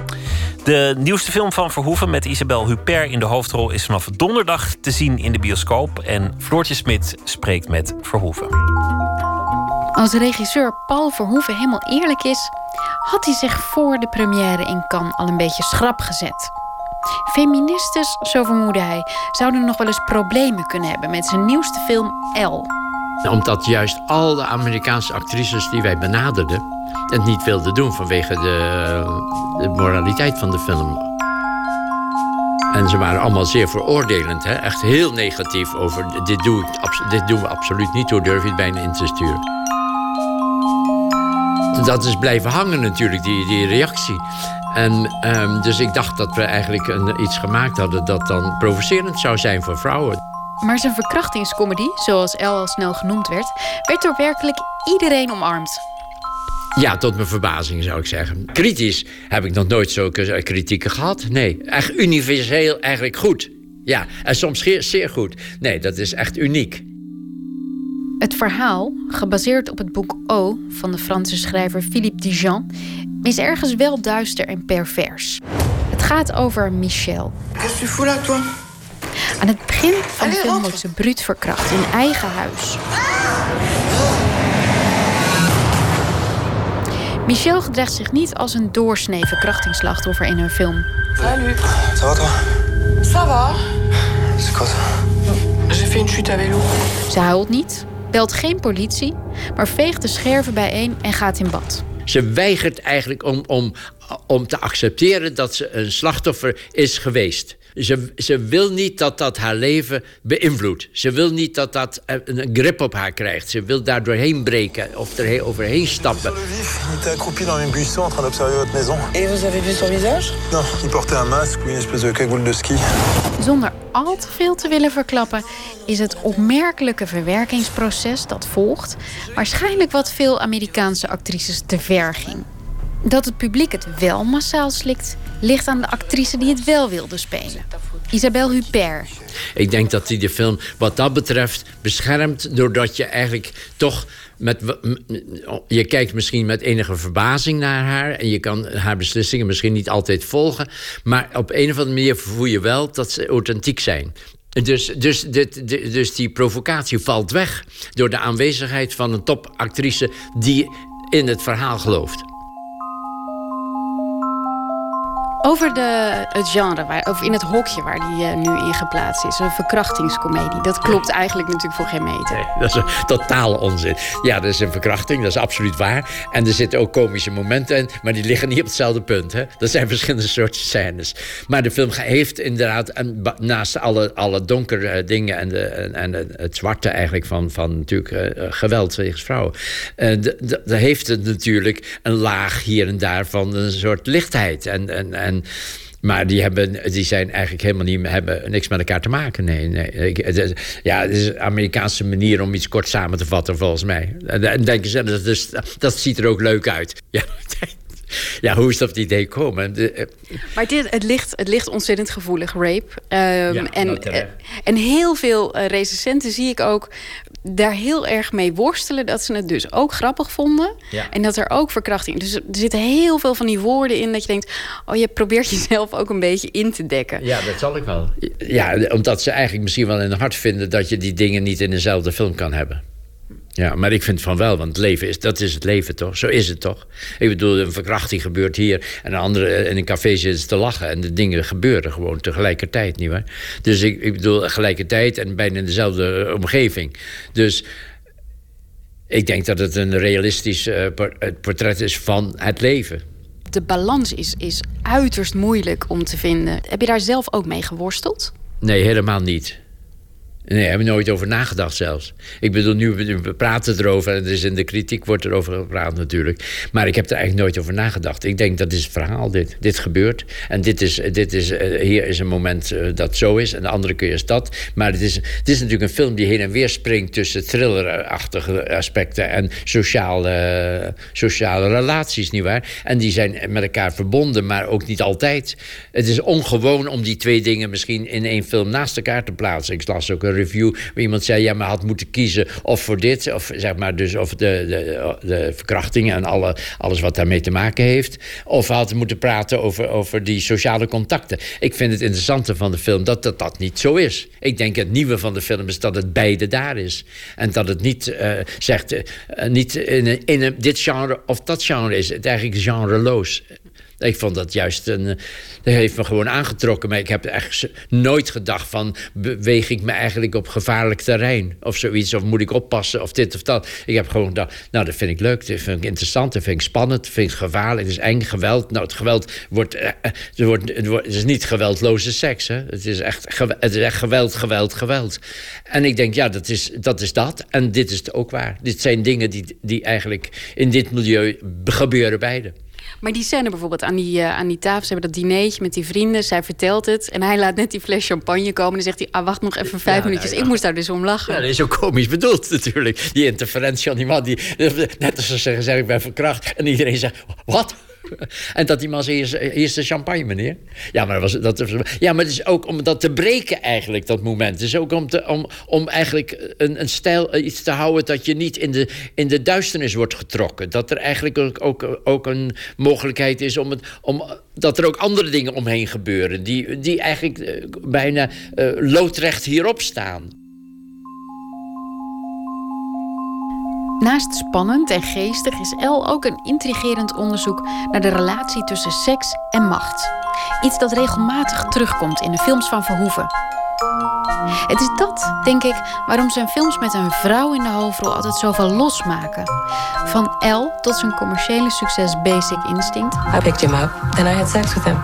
De nieuwste film van Verhoeven met Isabel Huppert in de hoofdrol is vanaf donderdag te zien in de bioscoop. En Floortje Smit spreekt met Verhoeven. Als regisseur Paul Verhoeven helemaal eerlijk is, had hij zich voor de première in Cannes al een beetje schrap gezet. Feministes, zo vermoedde hij, zouden nog wel eens problemen kunnen hebben met zijn nieuwste film L. Omdat juist al de Amerikaanse actrices die wij benaderden het niet wilden doen vanwege de, de moraliteit van de film. En ze waren allemaal zeer veroordelend, hè? echt heel negatief over dit, doe dit doen we absoluut niet, hoe durf je het bijna in te sturen. Dat is blijven hangen natuurlijk, die, die reactie. En ehm, dus ik dacht dat we eigenlijk een, iets gemaakt hadden dat dan provocerend zou zijn voor vrouwen. Maar zijn verkrachtingscomedy, zoals L al snel genoemd werd, werd door werkelijk iedereen omarmd. Ja, tot mijn verbazing zou ik zeggen. Kritisch heb ik nog nooit zulke eh, kritieken gehad. Nee, echt universeel eigenlijk goed. Ja, en soms zeer, zeer goed. Nee, dat is echt uniek. Het verhaal, gebaseerd op het boek O van de Franse schrijver Philippe Dijon, is ergens wel duister en pervers. Het gaat over Michel. Qu'est-ce que tu fous là, toi Aan het begin van de film wordt ze bruut verkracht in eigen huis. Michel gedraagt zich niet als een doorsnee verkrachtingsslachtoffer in hun film. Salut. Ça va toi Ça va C'est quoi J'ai fait une chute à vélo. Ze huilt niet, belt geen politie, maar veegt de scherven bijeen en gaat in bad. Ze weigert eigenlijk om, om, om te accepteren dat ze een slachtoffer is geweest. Ze, ze wil niet dat dat haar leven beïnvloedt. Ze wil niet dat dat eh, een grip op haar krijgt. Ze wil daar doorheen breken of er overheen stappen. Il était accroupi dans les buissons en train d'observer votre maison. Et vous avez vu son visage Non, il portait un masque ou une espèce de cagoule de ski. Zonder al te veel te willen verklappen, is het opmerkelijke verwerkingsproces dat volgt waarschijnlijk wat veel Amerikaanse actrices te ver ging. Dat het publiek het wel massaal slikt, ligt aan de actrice die het wel wilde spelen. Isabelle Huppert. Ik denk dat hij de film wat dat betreft beschermt... doordat je eigenlijk toch... Met, je kijkt misschien met enige verbazing naar haar... en je kan haar beslissingen misschien niet altijd volgen... maar op een of andere manier voel je wel dat ze authentiek zijn. Dus, dus, dit- dus die provocatie valt weg... door de aanwezigheid van een topactrice die in het verhaal gelooft. Over de, het genre, waar, of in het hokje waar die eh, nu in geplaatst is. Een verkrachtingscomedie. Dat klopt eigenlijk natuurlijk voor geen meter. Dat is een totale onzin. Ja, dat is een verkrachting, dat is absoluut waar. En er zitten ook komische momenten in, maar die liggen niet op hetzelfde punt. Hè? Dat zijn [LAUGHS] verschillende soorten scènes. Maar de film heeft inderdaad, ba- naast alle, alle donkere eh, dingen en, de, en, en het- zwarte eigenlijk van, van natuurlijk eh, geweld tegen vrouwen, de heeft het natuurlijk een laag hier en daar van een soort lichtheid. En, en, maar die, hebben, die zijn eigenlijk helemaal niet, hebben niks met elkaar te maken. Nee, nee. Ja, het is een Amerikaanse manier om iets kort samen te vatten, volgens mij. En en denken ze, dat, dat ziet er ook leuk uit. Ja, [LAUGHS] [LAUGHS] ja hoe is dat op het idee komen? De- eh, Maar dit, het, ligt, het ligt ontzettend gevoelig, rape. Ehm, Ja, en, nou, terecht. en heel veel eh, recensenten zie ik ook daar heel erg mee worstelen... dat ze het dus ook grappig vonden. Ja. En dat er ook verkrachting... Dus er zitten heel veel van die woorden in dat je denkt... oh, je probeert [LAUGHS] jezelf ook een beetje in te dekken. Ja, dat zal ik wel. Ja, omdat ze eigenlijk misschien wel in hun hart vinden... dat je die dingen niet in dezelfde film kan hebben. Ja, maar ik vind van wel, want het leven is, dat is het leven toch? Zo is het toch? Ik bedoel, een verkrachting gebeurt hier en een andere in een café zitten te lachen en de dingen gebeuren gewoon tegelijkertijd, nietwaar? Dus ik, ik bedoel, gelijkertijd en bijna in dezelfde omgeving. Dus ik denk dat het een realistisch uh, portret is van het leven. De balans is, is uiterst moeilijk om te vinden. Heb je daar zelf ook mee geworsteld? Nee, helemaal niet. Nee, daar heb ik nooit over nagedacht zelfs. Ik bedoel, nu we praten erover en er is in de kritiek wordt erover gepraat natuurlijk. Maar ik heb er eigenlijk nooit over nagedacht. Ik denk dat is het verhaal dit. Dit gebeurt. En dit is, dit is, uh, hier is een moment uh, dat zo is. En de andere keer is dat. Maar het is, het is natuurlijk een film die heen en weer springt tussen thrillerachtige aspecten en sociale, sociale relaties, nietwaar? En die zijn met elkaar verbonden, maar ook niet altijd. Het is ongewoon om die twee dingen misschien in één film naast elkaar te plaatsen. Ik las ook een review waar iemand zei: ja, maar had moeten kiezen of voor dit, of zeg maar, dus of de, de, de verkrachtingen en alle, alles wat daarmee te maken heeft. Of had moeten praten over, over die sociale contacten. Ik vind het interessante van de film dat dat, dat niet zo is. Ik denk het nieuwe van de film is dat het beide daar is. En dat het niet uh, zegt, uh, niet in, in dit genre of dat genre is. Het eigenlijk genreloos. Ik vond dat juist een. Dat heeft me gewoon aangetrokken. Maar ik heb echt nooit gedacht van. beweeg ik me eigenlijk op gevaarlijk terrein? Of zoiets. Of moet ik oppassen? Of dit of dat. Ik heb gewoon gedacht. Nou, dat vind ik leuk. Dat vind ik interessant. Dat vind ik spannend. Dat vind ik gevaarlijk. Het is eng geweld. Nou, het geweld wordt. Eh, het, wordt, het, wordt, is niet geweldloze seks. Hè? Het, is echt, het is echt geweld, geweld, geweld. En ik denk, ja, dat is dat. Is dat. En dit is het ook waar. Dit zijn dingen die, die eigenlijk in dit milieu gebeuren beide. Maar die scène bijvoorbeeld aan die, uh, aan die tafel, ze hebben dat dinertje met die vrienden, zij vertelt het en hij laat net die fles champagne komen en dan zegt hij, ah, wacht nog even vijf ja, minuutjes. Nou, ja. Ik moest daar dus om lachen. Ja, dat is ook komisch bedoeld [LAUGHS] natuurlijk. Die interferentie van die man, die, net als ze zeggen, zeg ik ben verkracht en iedereen zegt, wat? [LAUGHS] En dat die man zei, hier is de champagne, meneer. Ja, maar, was, dat, ja, maar het is ook om dat te breken eigenlijk, dat moment. Het is ook om, om, om eigenlijk een, een stijl, iets te houden... dat je niet in de, in de duisternis wordt getrokken. Dat er eigenlijk ook, ook, ook een mogelijkheid is om, het, om... dat er ook andere dingen omheen gebeuren... die, die eigenlijk bijna uh, loodrecht hierop staan. Naast spannend en geestig is El ook een intrigerend onderzoek naar de relatie tussen seks en macht. Iets dat regelmatig terugkomt in de films van Verhoeven. Het is dat, denk ik, waarom zijn films met een vrouw in de hoofdrol altijd zoveel losmaken. Van El tot zijn commerciële succes Basic Instinct. I picked him up and I had sex with him.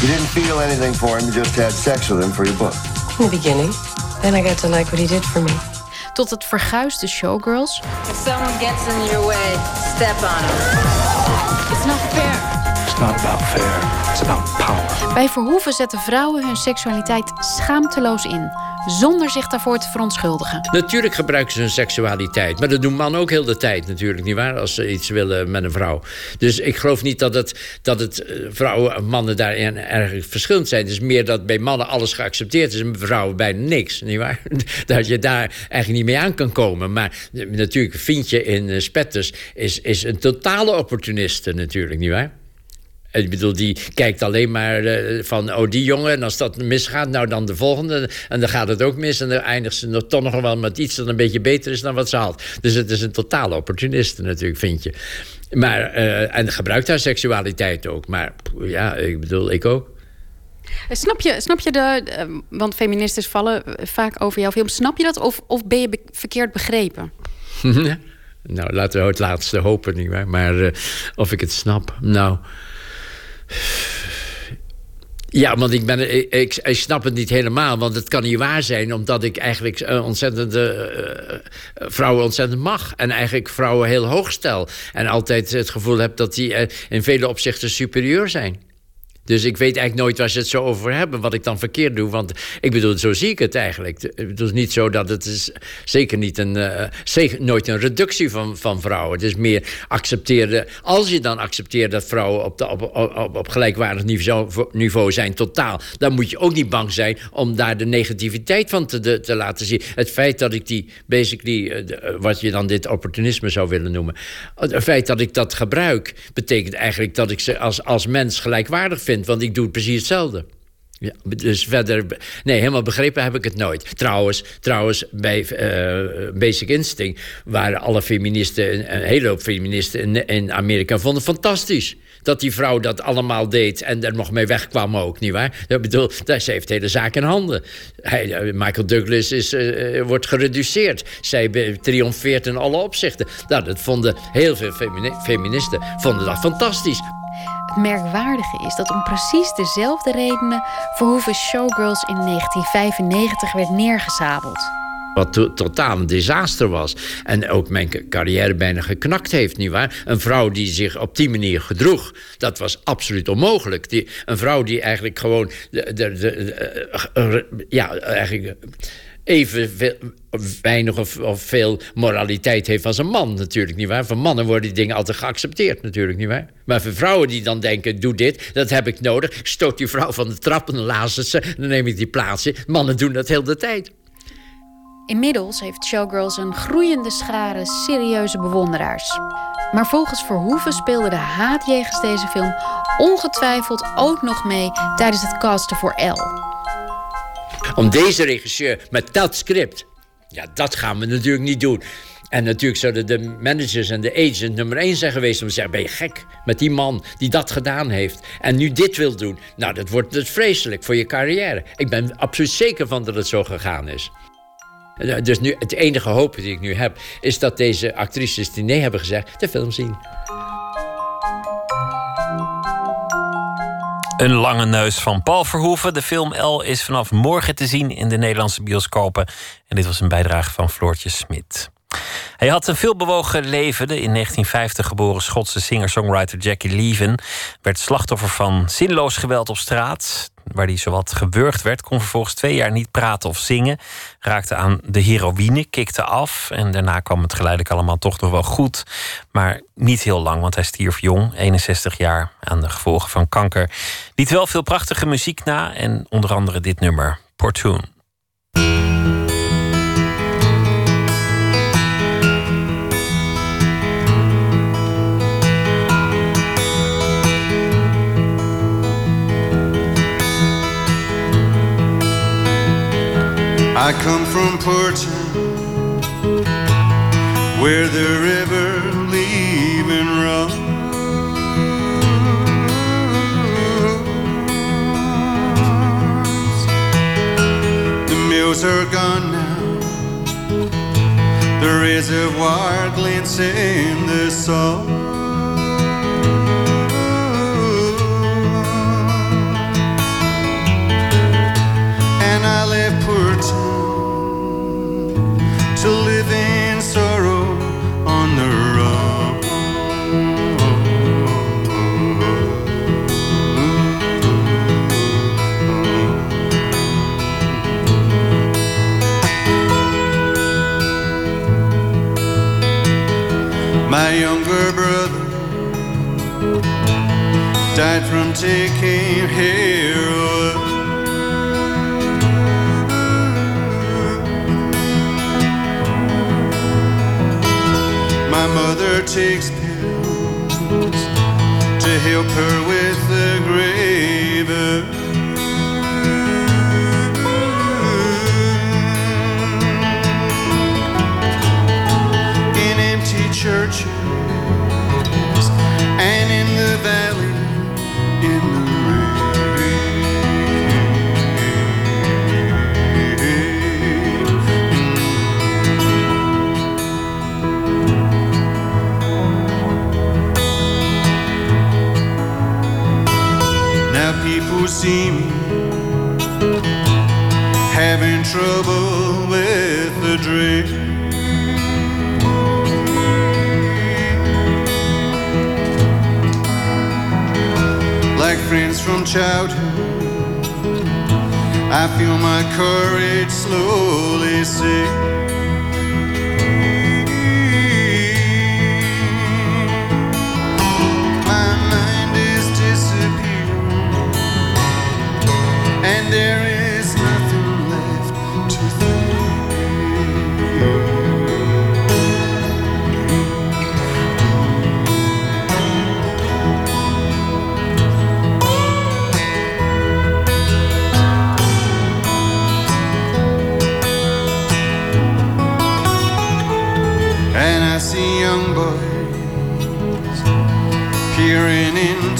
You didn't feel anything for him, you just had sex with him for your book. In the beginning. Then I got to like what he did for me tot het verguisde showgirls. If someone gets in your way, step on them. It's not fair. It's not about fair. It's about power. Bij Verhoeven zetten vrouwen hun seksualiteit schaamteloos in zonder zich daarvoor te verontschuldigen. Natuurlijk gebruiken ze hun seksualiteit. Maar dat doen mannen ook heel de tijd natuurlijk, nietwaar? Als ze iets willen met een vrouw. Dus ik geloof niet dat het, dat het eh, vrouwen en mannen daarin erg verschillend zijn. Het is meer dat bij mannen alles geaccepteerd is... en bij vrouwen bijna niks, nietwaar? [LAUGHS] Dat je daar eigenlijk niet mee aan kan komen. Maar natuurlijk, vind je in uh, Spetters... Is, is een totale opportuniste natuurlijk, nietwaar? Ik bedoel, die kijkt alleen maar uh, van, oh die jongen, en als dat misgaat, nou dan de volgende. En dan gaat het ook mis en dan eindigt ze nog, toch nog wel met iets dat een beetje beter is dan wat ze had. Dus het is een totale opportuniste natuurlijk, vind je. Maar, uh, en gebruikt haar seksualiteit ook. Maar ja, ik bedoel, ik ook. Snap je, snap je de, uh, want feministes vallen vaak over jouw film. Snap je dat of, of ben je be verkeerd begrepen? [LAUGHS] nou, laten we het laatste hopen, niet Maar of ik het snap, nou... Ja, want ik, ben, ik, ik, snap het niet helemaal. Want het kan niet waar zijn, omdat ik eigenlijk uh, ontzettend, uh, vrouwen ontzettend mag. En eigenlijk vrouwen heel hoog stel. En altijd het gevoel heb dat die in vele opzichten superieur zijn. Dus ik weet eigenlijk nooit waar ze het zo over hebben, wat ik dan verkeerd doe. Want ik bedoel, zo zie ik het eigenlijk. Het is niet zo dat het is zeker niet een, uh, zeker nooit een reductie van, van vrouwen. Het is meer accepteren. Als je dan accepteert dat vrouwen op, de, op, op, op gelijkwaardig niveau, niveau zijn, totaal, dan moet je ook niet bang zijn om daar de negativiteit van te, te laten zien. Het feit dat ik die, basically, uh, wat je dan dit opportunisme zou willen noemen, het feit dat ik dat gebruik, betekent eigenlijk dat ik ze als, als mens gelijkwaardig vind want ik doe precies hetzelfde. Ja, dus verder. Nee, helemaal begrepen heb ik het nooit. Trouwens, trouwens bij uh, Basic Instinct waren alle feministen, een hele hoop feministen in, Amerika vonden fantastisch dat die vrouw dat allemaal deed en er nog mee wegkwam ook, nietwaar? Ik bedoel, ze heeft de hele zaak in handen. Eh, Michael Douglas is, uh, wordt gereduceerd. Zij triomfeert in alle opzichten. Nou, dat vonden heel veel feministen vonden dat fantastisch. Het merkwaardige is dat om precies dezelfde redenen Verhoeven Showgirls in 1995 werd neergezabeld. Wat to totaal een disaster was. En ook mijn carrière bijna geknakt heeft, nietwaar? Een vrouw die zich op die manier gedroeg, dat was absoluut onmogelijk. Die, een vrouw die eigenlijk gewoon. De, de, de, ja, eigenlijk even weinig of, veel moraliteit heeft als een man natuurlijk, nietwaar? Voor mannen worden die dingen altijd geaccepteerd natuurlijk, nietwaar? Maar voor vrouwen die dan denken, doe dit, dat heb ik nodig. Stoot die vrouw van de trap en dan lazen ze, dan neem ik die plaatsje. Mannen doen dat heel de tijd. Inmiddels heeft Showgirls een groeiende schare serieuze bewonderaars. Maar volgens Verhoeven speelde de haat jegens deze film ongetwijfeld ook nog mee tijdens het casten voor L. Om deze regisseur met dat script, ja, dat gaan we natuurlijk niet doen. En natuurlijk zouden de managers en de agent nummer één zijn geweest om te zeggen: ben je gek met die man die dat gedaan heeft en nu dit wil doen? Nou, dat wordt dus vreselijk voor je carrière. Ik ben absoluut zeker van dat het zo gegaan is. Dus nu, het enige hoop die ik nu heb, is dat deze actrices die nee hebben gezegd, de film zien. Een lange neus van Paul Verhoeven. De film L is vanaf morgen te zien in de Nederlandse bioscopen. En dit was een bijdrage van Floortje Smit. Hij had een veelbewogen leven. De in 1950 geboren Schotse singer-songwriter Jackie Leven werd slachtoffer van zinloos geweld op straat. Waar hij zowat gewurgd werd, kon vervolgens twee jaar niet praten of zingen. Raakte aan de heroïne, kikte af. En daarna kwam het geleidelijk allemaal toch nog wel goed. Maar niet heel lang, want hij stierf jong, 61 jaar, aan de gevolgen van kanker. Liet wel veel prachtige muziek na en onder andere dit nummer, Portune. I come from Portland, where the river leaving runs. The mills are gone now, the reservoir glints in the sun. Died from taking heroin. My mother takes pills to help her with see me having trouble with the drink. Like friends from childhood, I feel my courage slowly sink.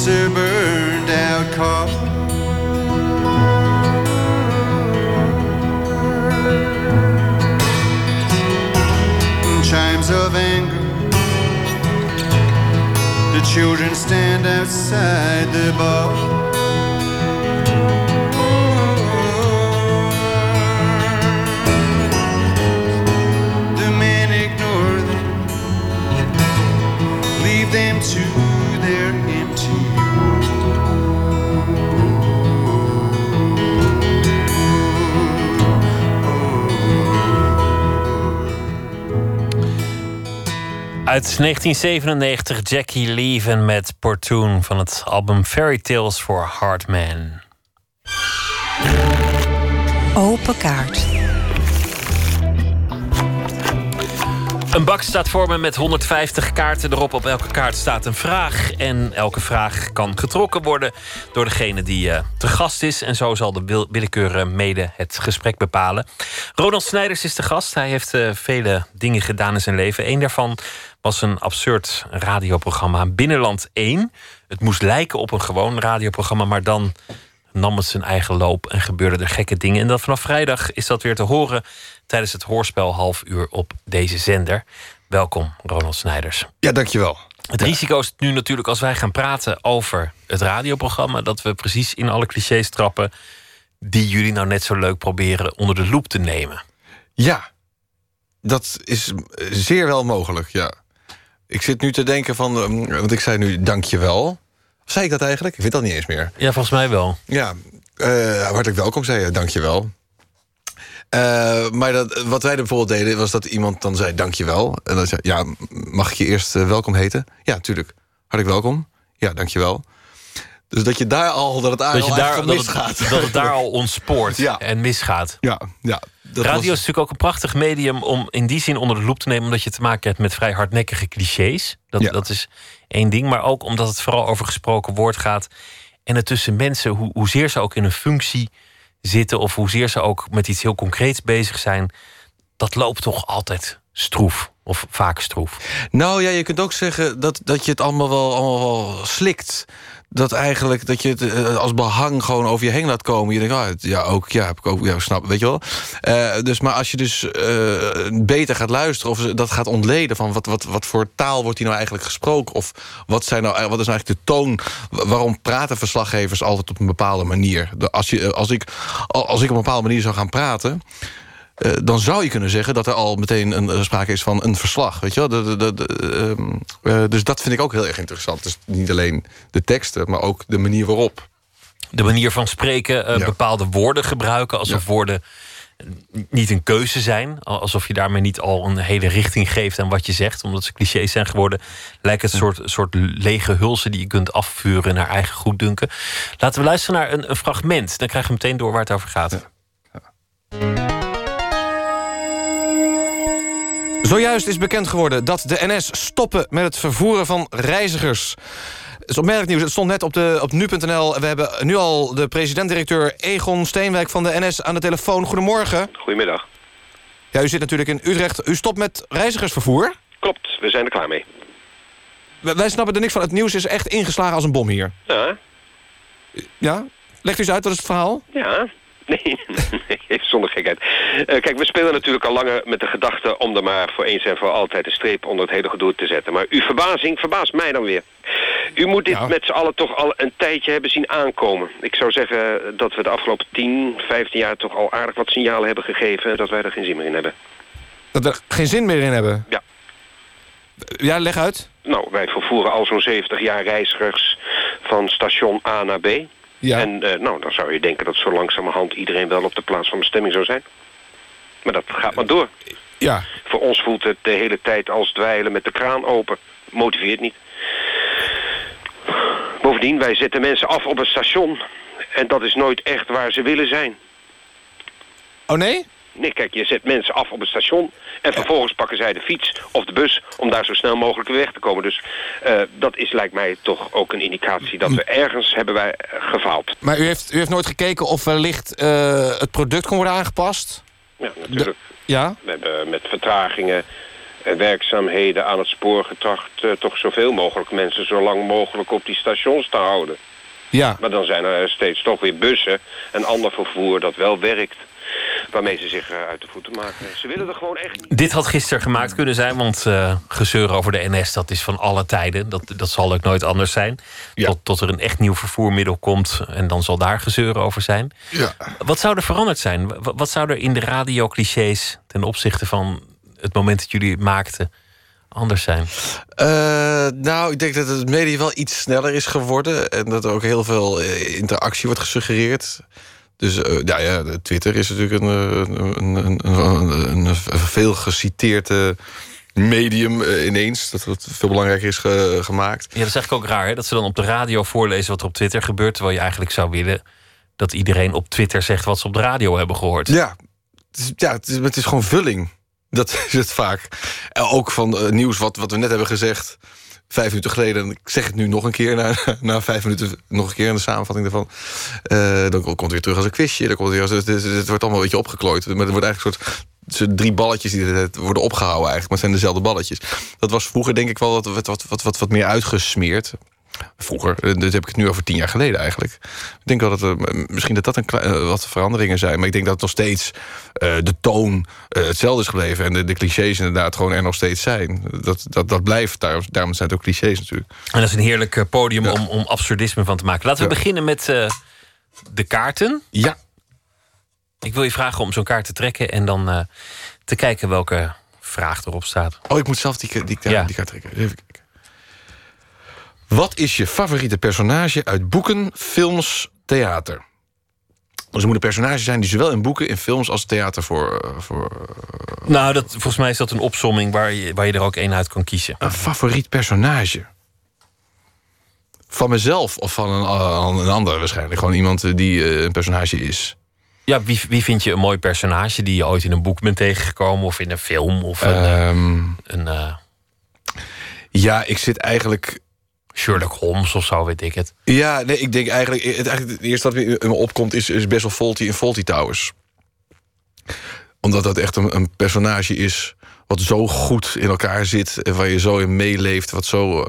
Into burned out cars. Chimes of anger. The children stand outside the bar. Uit 1997 Jackie Leven met Portoon van het album Fairy Tales for Hard Man. Open kaart. Een bak staat voor me met 150 kaarten erop. Op elke kaart staat een vraag. En elke vraag kan getrokken worden door degene die eh, te gast is. En zo zal de wil- willekeur eh, mede het gesprek bepalen. Ronald Snijders is de gast. Hij heeft eh, vele dingen gedaan in zijn leven. Eén daarvan was een absurd radioprogramma, Binnenland 1. Het moest lijken op een gewoon radioprogramma, maar dan nam het zijn eigen loop en gebeurden er gekke dingen. En dan vanaf vrijdag is dat weer te horen tijdens het hoorspel half uur op deze zender. Welkom, Ronald Snijders. Ja, dankjewel. Het risico is nu natuurlijk als wij gaan praten over het radioprogramma, dat we precies in alle clichés trappen die jullie nou net zo leuk proberen onder de loep te nemen. Ja, dat is zeer wel mogelijk, ja. Ik zit nu te denken van, ehm, want ik zei nu dankjewel. Zei ik dat eigenlijk? Ik weet dat niet eens meer. Ja, volgens mij wel. Ja, eh, hartelijk welkom, zei je. Dankjewel. Eh maar dat, wat wij bijvoorbeeld deden, was dat iemand dan zei dankjewel. En dan zei ja, mag ik je eerst eh, welkom heten? Ja, natuurlijk. Hartelijk welkom. Ja, dankjewel. Dus dat je daar al, dat het Dat, je daar, dat, misgaat. het, dat het daar al ontspoort [LAUGHS] Ja. en misgaat. Ja, ja. Dat Radio was- is natuurlijk ook een prachtig medium om in die zin onder de loep te nemen, omdat je te maken hebt met vrij hardnekkige clichés. Dat, Ja. dat is één ding, maar ook omdat het vooral over gesproken woord gaat. En het tussen mensen, hoe, hoezeer ze ook in een functie zitten of hoezeer ze ook met iets heel concreets bezig zijn, dat loopt toch altijd stroef. Of vaak stroef. Nou ja, je kunt ook zeggen dat, dat je het allemaal wel, allemaal wel slikt. Dat eigenlijk dat je het eh, als behang gewoon over je heen laat komen. Je denkt, ah, ja, ook, ja, heb ik ook, ja, snap, weet je wel. Eh, dus, maar als je dus eh, beter gaat luisteren of dat gaat ontleden van wat, wat, wat voor taal wordt hier nou eigenlijk gesproken, of wat, zijn nou, wat is nou eigenlijk de toon? Wa- Waarom praten verslaggevers altijd op een bepaalde manier? Als, je, als, ik, als ik op een bepaalde manier zou gaan praten. Eh, dan zou je kunnen zeggen dat er al meteen een, eh, sprake is van een verslag. Weet je wel? De, de, ehm, eh, dus dat vind ik ook heel erg interessant. Dus niet alleen de teksten, maar ook de manier waarop. De manier van spreken, bepaalde woorden gebruiken alsof woorden niet een keuze zijn. Alsof je daarmee niet al een hele richting geeft aan wat je zegt. Omdat ze clichés zijn geworden. Lijkt het een soort, soort lege hulsen die je kunt afvuren naar eigen goeddunken. Laten we luisteren naar een, een fragment. Dan krijgen we meteen door waar het over gaat. Zojuist is bekend geworden dat de NS stoppen met het vervoeren van reizigers. Het is opmerkelijk nieuws. Het stond net op, de, op nu.nl. We hebben nu al de president-directeur Egon Steenwijk van de NS aan de telefoon. Goedemorgen. Goedemiddag. Ja, u zit natuurlijk in Utrecht. U stopt met reizigersvervoer. Klopt, we zijn er klaar mee. Wij wij snappen er niks van. Het nieuws is echt ingeslagen als een bom hier. Ja, Ja? Legt u eens uit, wat is het verhaal? ja. [LAUGHS] Nee, nee, zonder gekheid. Eh, kijk, we spelen natuurlijk al langer met de gedachte om er maar voor eens en voor altijd een streep onder het hele gedoe te zetten. Maar uw verbazing verbaast mij dan weer. U moet dit met z'n allen toch al een tijdje hebben zien aankomen. Ik zou zeggen dat we de afgelopen 10, 15 jaar toch al aardig wat signalen hebben gegeven dat wij er geen zin meer in hebben. Dat we er geen zin meer in hebben? Ja. Ja, leg uit. Nou, wij vervoeren al zo'n 70 jaar reizigers van station A naar B. Ja. En eh, nou, dan zou je denken dat zo langzamerhand iedereen wel op de plaats van bestemming zou zijn. Maar dat gaat maar door. Ja. Voor ons voelt het de hele tijd als dweilen met de kraan open. Motiveert niet. Bovendien, wij zetten mensen af op een station. En dat is nooit echt waar ze willen zijn. Oh nee? Nee, kijk, je zet mensen af op het station... en vervolgens pakken zij de fiets of de bus... om daar zo snel mogelijk weer weg te komen. Dus eh, dat is, lijkt mij, toch ook een indicatie... dat we ergens hebben wij eh, gefaald. Maar u heeft, u heeft nooit gekeken of wellicht eh, het product kon worden aangepast? Ja, natuurlijk. Ja? We hebben met vertragingen... eh, werkzaamheden aan het spoor getracht... toch zoveel mogelijk mensen zo lang mogelijk op die stations te houden. Ja. Maar dan zijn er steeds toch weer bussen en ander vervoer dat wel werkt. Waarmee ze zich eh, uit de voeten maken. Ze willen er gewoon echt niet. Dit had gisteren gemaakt kunnen zijn, want eh gezeur over de NS dat is van alle tijden. Dat, dat zal ook nooit anders zijn. Tot, tot er een echt nieuw vervoermiddel komt en dan zal daar gezeur over zijn. Ja. Wat zou er veranderd zijn? Wa- Wat zou er in de radioclichés ten opzichte van het moment dat jullie het maakten anders zijn? Eh, nou, ik denk dat het media wel iets sneller is geworden. En dat er ook heel veel interactie wordt gesuggereerd. Dus eh, ja, ja, Twitter is natuurlijk een, eh, een, een, een, een, veel geciteerd medium eh, ineens. Dat het veel belangrijker is ge- gemaakt. Ja, dat is eigenlijk ook raar hè? dat ze dan op de radio voorlezen wat er op Twitter gebeurt. Terwijl je eigenlijk zou willen dat iedereen op Twitter zegt wat ze op de radio hebben gehoord. Ja, het is, ja het, is, het is gewoon vulling. Dat is het vaak. En ook van nieuws wat, wat we net hebben gezegd. Vijf minuten geleden. En ik zeg het nu nog een keer. Na, na vijf minuten nog een keer in de samenvatting daarvan. Eh, dan komt het weer terug als een quizje. Dan komt het, weer als, het, het, het wordt allemaal een beetje opgeklooid. Maar er wordt eigenlijk een soort drie balletjes die worden opgehouden eigenlijk. Maar het zijn dezelfde balletjes. Dat was vroeger denk ik wel wat, wat, wat, wat, wat meer uitgesmeerd. Vroeger, eh, dit heb ik het nu over tien jaar geleden eigenlijk. Ik denk wel dat er, misschien dat dat een eh, wat veranderingen zijn. Maar ik denk dat het nog steeds eh, de toon hetzelfde is gebleven. En de, de clichés inderdaad gewoon er nog steeds zijn. Dat, dat, dat blijft, daarom, daarom zijn het ook clichés natuurlijk. En dat is een heerlijk podium om, om absurdisme van te maken. Laten we Ja. beginnen met de kaarten. Ja. Ik wil je vragen om zo'n kaart te trekken en dan te kijken welke vraag erop staat. Oh, ik moet zelf die, die, die, Ja. die kaart trekken. Even. Wat is je favoriete personage uit boeken, films, theater? Dus er moet een personage zijn die zowel in boeken, in films als theater voor... eh, voor Nou, dat, volgens mij is dat een opsomming waar je, waar je er ook één uit kan kiezen. een favoriet personage. Van mezelf of van een, eh, een ander waarschijnlijk. Gewoon iemand eh, die eh, een personage is. Ja, wie, wie vind je een mooi personage die je ooit in een boek bent tegengekomen of in een film of een, eh, Ehm, een eh, ja, ik zit eigenlijk... Sherlock Holmes of zo, weet ik het. Ja, nee, ik denk eigenlijk... Het, eigenlijk het eerste wat me opkomt is, is best wel Faulty in Faulty Towers. Omdat dat echt een, een personage is wat zo goed in elkaar zit... en waar je zo in meeleeft, wat zo eh,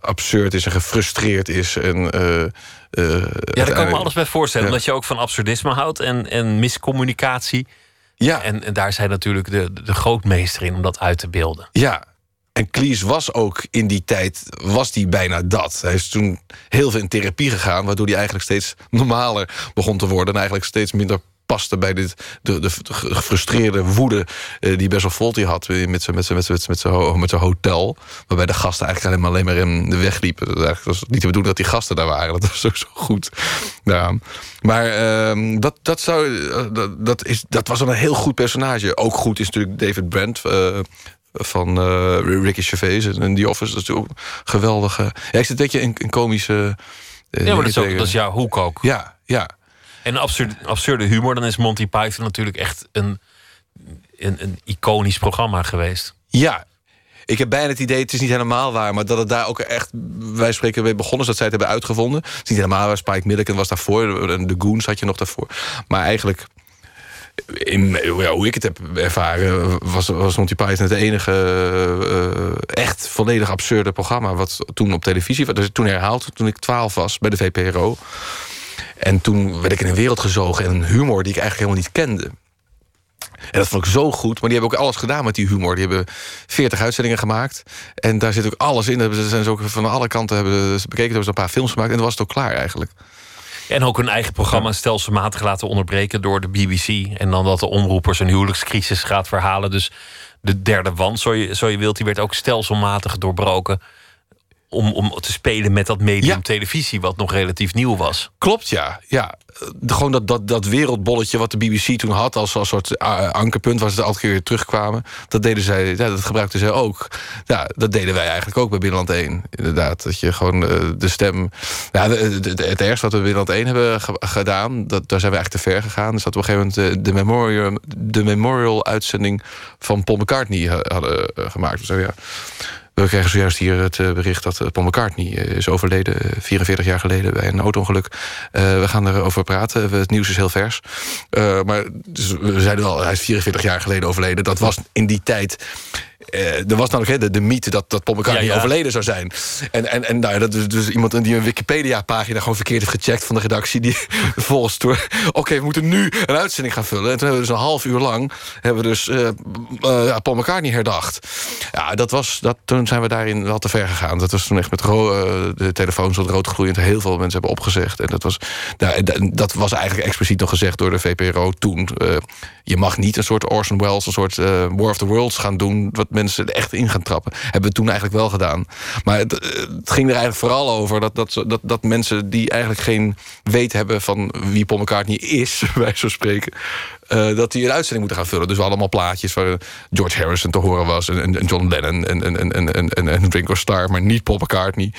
absurd is en gefrustreerd is. En, eh, eh, Ja, daar kan ik me alles bij voorstellen. Ja. Omdat je ook van absurdisme houdt en, en miscommunicatie. Ja. En, en daar zijn natuurlijk de, de grootmeester in om dat uit te beelden. Ja, en Cleese was ook in die tijd was die bijna dat. Hij is toen heel veel in therapie gegaan... waardoor hij eigenlijk steeds normaler begon te worden... en eigenlijk steeds minder paste bij dit, de, de, de gefrustreerde woede... eh, die best wel Volti had eh, met zijn met zijn- met zijn- met zijn met zijn hotel... waarbij de gasten eigenlijk alleen maar, alleen maar in de weg liepen. Dat was niet de bedoeling dat die gasten daar waren. Dat was ook zo goed daaraan. Maar ehm, dat, dat, zou, eh, dat, is, dat was een heel goed personage. Ook goed is natuurlijk David Brent... van eh, Ricky Gervais en The Office. Dat is ook een geweldige... Ja, ik zit een beetje in, in komische... eh, Ja, maar dat is, ook, dingen dat is jouw hoek ook. Ja, ja. En absurde, absurde humor, dan is Monty Python natuurlijk echt een, een, een iconisch programma geweest. Ja. Ik heb bijna het idee, het is niet helemaal waar... maar dat het daar ook echt, wij spreken, mee begonnen... is dat zij het hebben uitgevonden. Het is niet helemaal waar, Spike Milligan was daarvoor... de Goons had je nog daarvoor. Maar eigenlijk, in, ja, hoe ik het heb ervaren... was, was Monty Python het enige eh, echt volledig absurde programma... wat toen op televisie was. Dus toen herhaald, toen ik 12 was bij de VPRO. En toen werd ik in een wereld gezogen... en een humor die ik eigenlijk helemaal niet kende. En dat vond ik zo goed. Maar die hebben ook alles gedaan met die humor. Die hebben 40 uitzendingen gemaakt. En daar zit ook alles in. Daar zijn ze ook van alle kanten hebben ze bekeken. Hebben ze een paar films gemaakt. En dan was het ook klaar eigenlijk. En ook hun eigen programma stelselmatig laten onderbreken door de BBC. En dan dat de omroepers een huwelijkscrisis gaat verhalen. Dus de derde wand, zo je, zo je wilt, die werd ook stelselmatig doorbroken. Om, om te spelen met dat medium televisie, wat nog relatief nieuw was. Klopt, ja. ja. De- gewoon dat, dat, dat wereldbolletje wat de BBC toen had... als, als soort uh, ankerpunt waar ze keer weer terugkwamen... dat, deden zij, ja, dat gebruikten zij ook. Ja, dat deden wij eigenlijk ook bij Binnenland 1. Inderdaad, dat je gewoon eh, de stem... Ja, de- de- de- het ergste wat we bij Binnenland 1 hebben ge- gedaan... Dat, daar zijn we eigenlijk te ver gegaan. Dus dat we op een gegeven moment eh, de memorial, de memorial uitzending... van Paul McCartney ha- hadden eh, gemaakt. Dus, ja, we krijgen zojuist hier het eh, bericht dat eh, Paul McCartney eh, is overleden... eh, 44 jaar geleden bij een auto-ongeluk. We gaan erover praten. Het nieuws is heel vers. Maar dus we zeiden al, hij is 44 jaar geleden overleden. Dat was in die tijd eh, er was namelijk de, de mythe dat, dat Paul McCartney Ja, ja. overleden zou zijn. En, en, en nou, ja, dat is dus iemand die een Wikipedia-pagina gewoon verkeerd heeft gecheckt van de redactie. Die [LAUGHS] volgens door. Oké, we moeten nu een uitzending gaan vullen. En toen hebben we dus een half uur lang hebben we dus eh, ja, Paul McCartney herdacht. Ja, dat was, dat, toen zijn we daarin wel te ver gegaan. Dat was toen echt met de telefoons wat rood gloeiend. Heel veel mensen hebben opgezegd. En dat was, nou, dat- was eigenlijk expliciet nog gezegd door de VPRO toen. Je mag niet een soort Orson Welles, een soort War of the Worlds gaan doen. Wat mensen er echt in gaan trappen. Hebben we toen eigenlijk wel gedaan. Maar het, eh, het ging er eigenlijk vooral over dat, dat, dat, dat mensen die eigenlijk geen weet hebben van wie Paul McCartney is, [LAUGHS] bij zo spreken. Eh, dat die een uitzending moeten gaan vullen. Dus allemaal plaatjes waar George Harrison te horen was. En, en, John Lennon en, en, en, en, en, en Ringo Starr, maar niet Paul McCartney.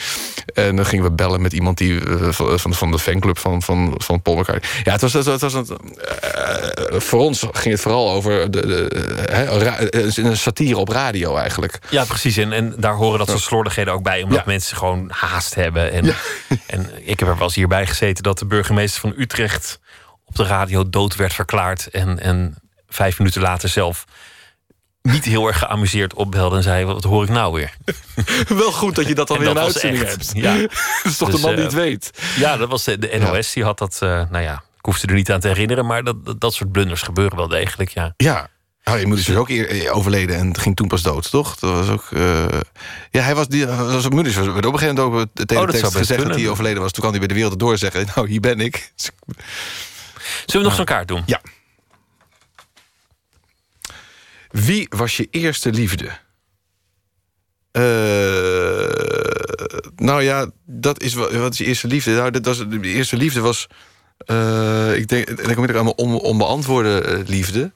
En dan gingen we bellen met iemand die eh, van, van- de fanclub van, van, van Paul McCartney. Ja, het was, het was, het was een, eh, voor ons ging het vooral over de, de, een satire op radio eigenlijk. Ja, precies. En, en daar horen dat soort slordigheden ook bij, omdat mensen gewoon haast hebben. En, en ik heb er wel eens hierbij gezeten dat de burgemeester van Utrecht op de radio dood werd verklaard. En, en vijf minuten later zelf niet heel erg geamuseerd opbelde en zei: Wat hoor ik nou weer? [LAUGHS] Wel goed dat je dat dan weer was uitzending echt, hebt. Ja. [LAUGHS] dat is toch Dus, de man die eh, het weet. Ja, dat was de, de NOS. Die had dat, eh, nou ja, ik hoef ze er niet aan te herinneren, maar dat, dat, dat soort blunders gebeuren wel degelijk, ja. Ja. Oh, je moeder is dus ook eer- eh, overleden en ging toen pas dood, toch? Dat was ook. eh, Ja, hij was die. Was, moeder werd op een gegeven moment de Oh, dat teletext best gezegd dat hij overleden was. Toen kan hij bij de wereld door zeggen: [LAUGHS] Nou, hier ben ik. Zullen we nog zo'n kaart doen? Ja. Wie was je eerste liefde? Eh, nou ja, dat is wel- wat is je eerste liefde? Nou, dat was, de eerste liefde was. eh, ik denk, en dan kom ik aan mijn on, onbeantwoorde eh, liefde.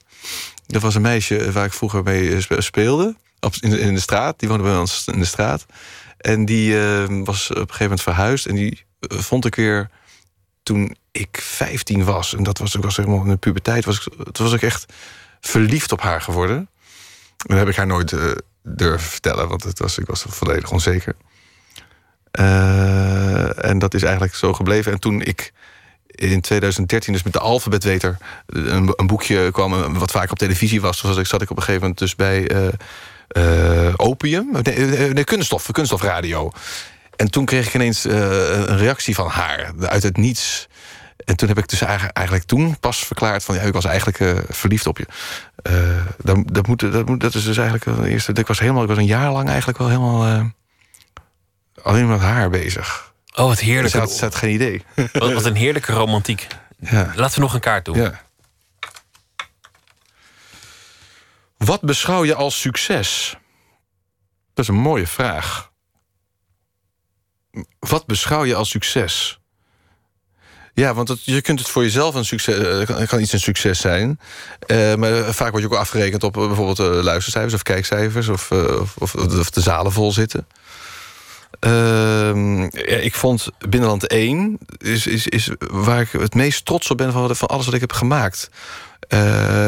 Dat was een meisje waar ik vroeger mee spe- speelde. In, de- in de straat. Die woonde bij ons in de straat. En die was op een gegeven moment verhuisd. En die vond ik weer toen ik 15 was. En dat was, ik was helemaal in de puberteit. Was, ik- toen was ik echt verliefd op haar geworden. En dat heb ik haar nooit eh, durven vertellen. Want het was, ik was volledig onzeker. Eh, en dat is eigenlijk zo gebleven. En toen ik in 2013 dus met de alfabetweter een, een boekje kwam... wat vaak op televisie was. Dus ik, zat ik op een gegeven moment dus bij eh, eh, Opium. Nee, eh, nee, kunststof, kunststofradio. En toen kreeg ik ineens eh, een reactie van haar. Uit het niets. En toen heb ik dus eigenlijk, eigenlijk toen pas verklaard van... ja, ik was eigenlijk eh, verliefd op je. Eh, dat, dat, moet, dat, moet, dat is dus eigenlijk de eerste... Ik was, helemaal, ik was een jaar lang eigenlijk wel helemaal... eh, alleen met haar bezig. Oh, wat heerlijk. Ze had, ze had geen idee. [LAUGHS] Wat, wat een heerlijke romantiek. Ja. Laten we nog een kaart doen. Ja. Wat beschouw je als succes? Dat is een mooie vraag. Wat beschouw je als succes? Ja, want het- je kunt het voor jezelf een succes... eh, kan, iets een succes zijn. Eh, maar vaak word je ook afgerekend op eh, bijvoorbeeld luistercijfers of kijkcijfers... of, of, of, de zalen vol zitten. Ehm, ja, ik vond Binnenland 1 is, is, is waar ik het meest trots op ben van, van alles wat ik heb gemaakt.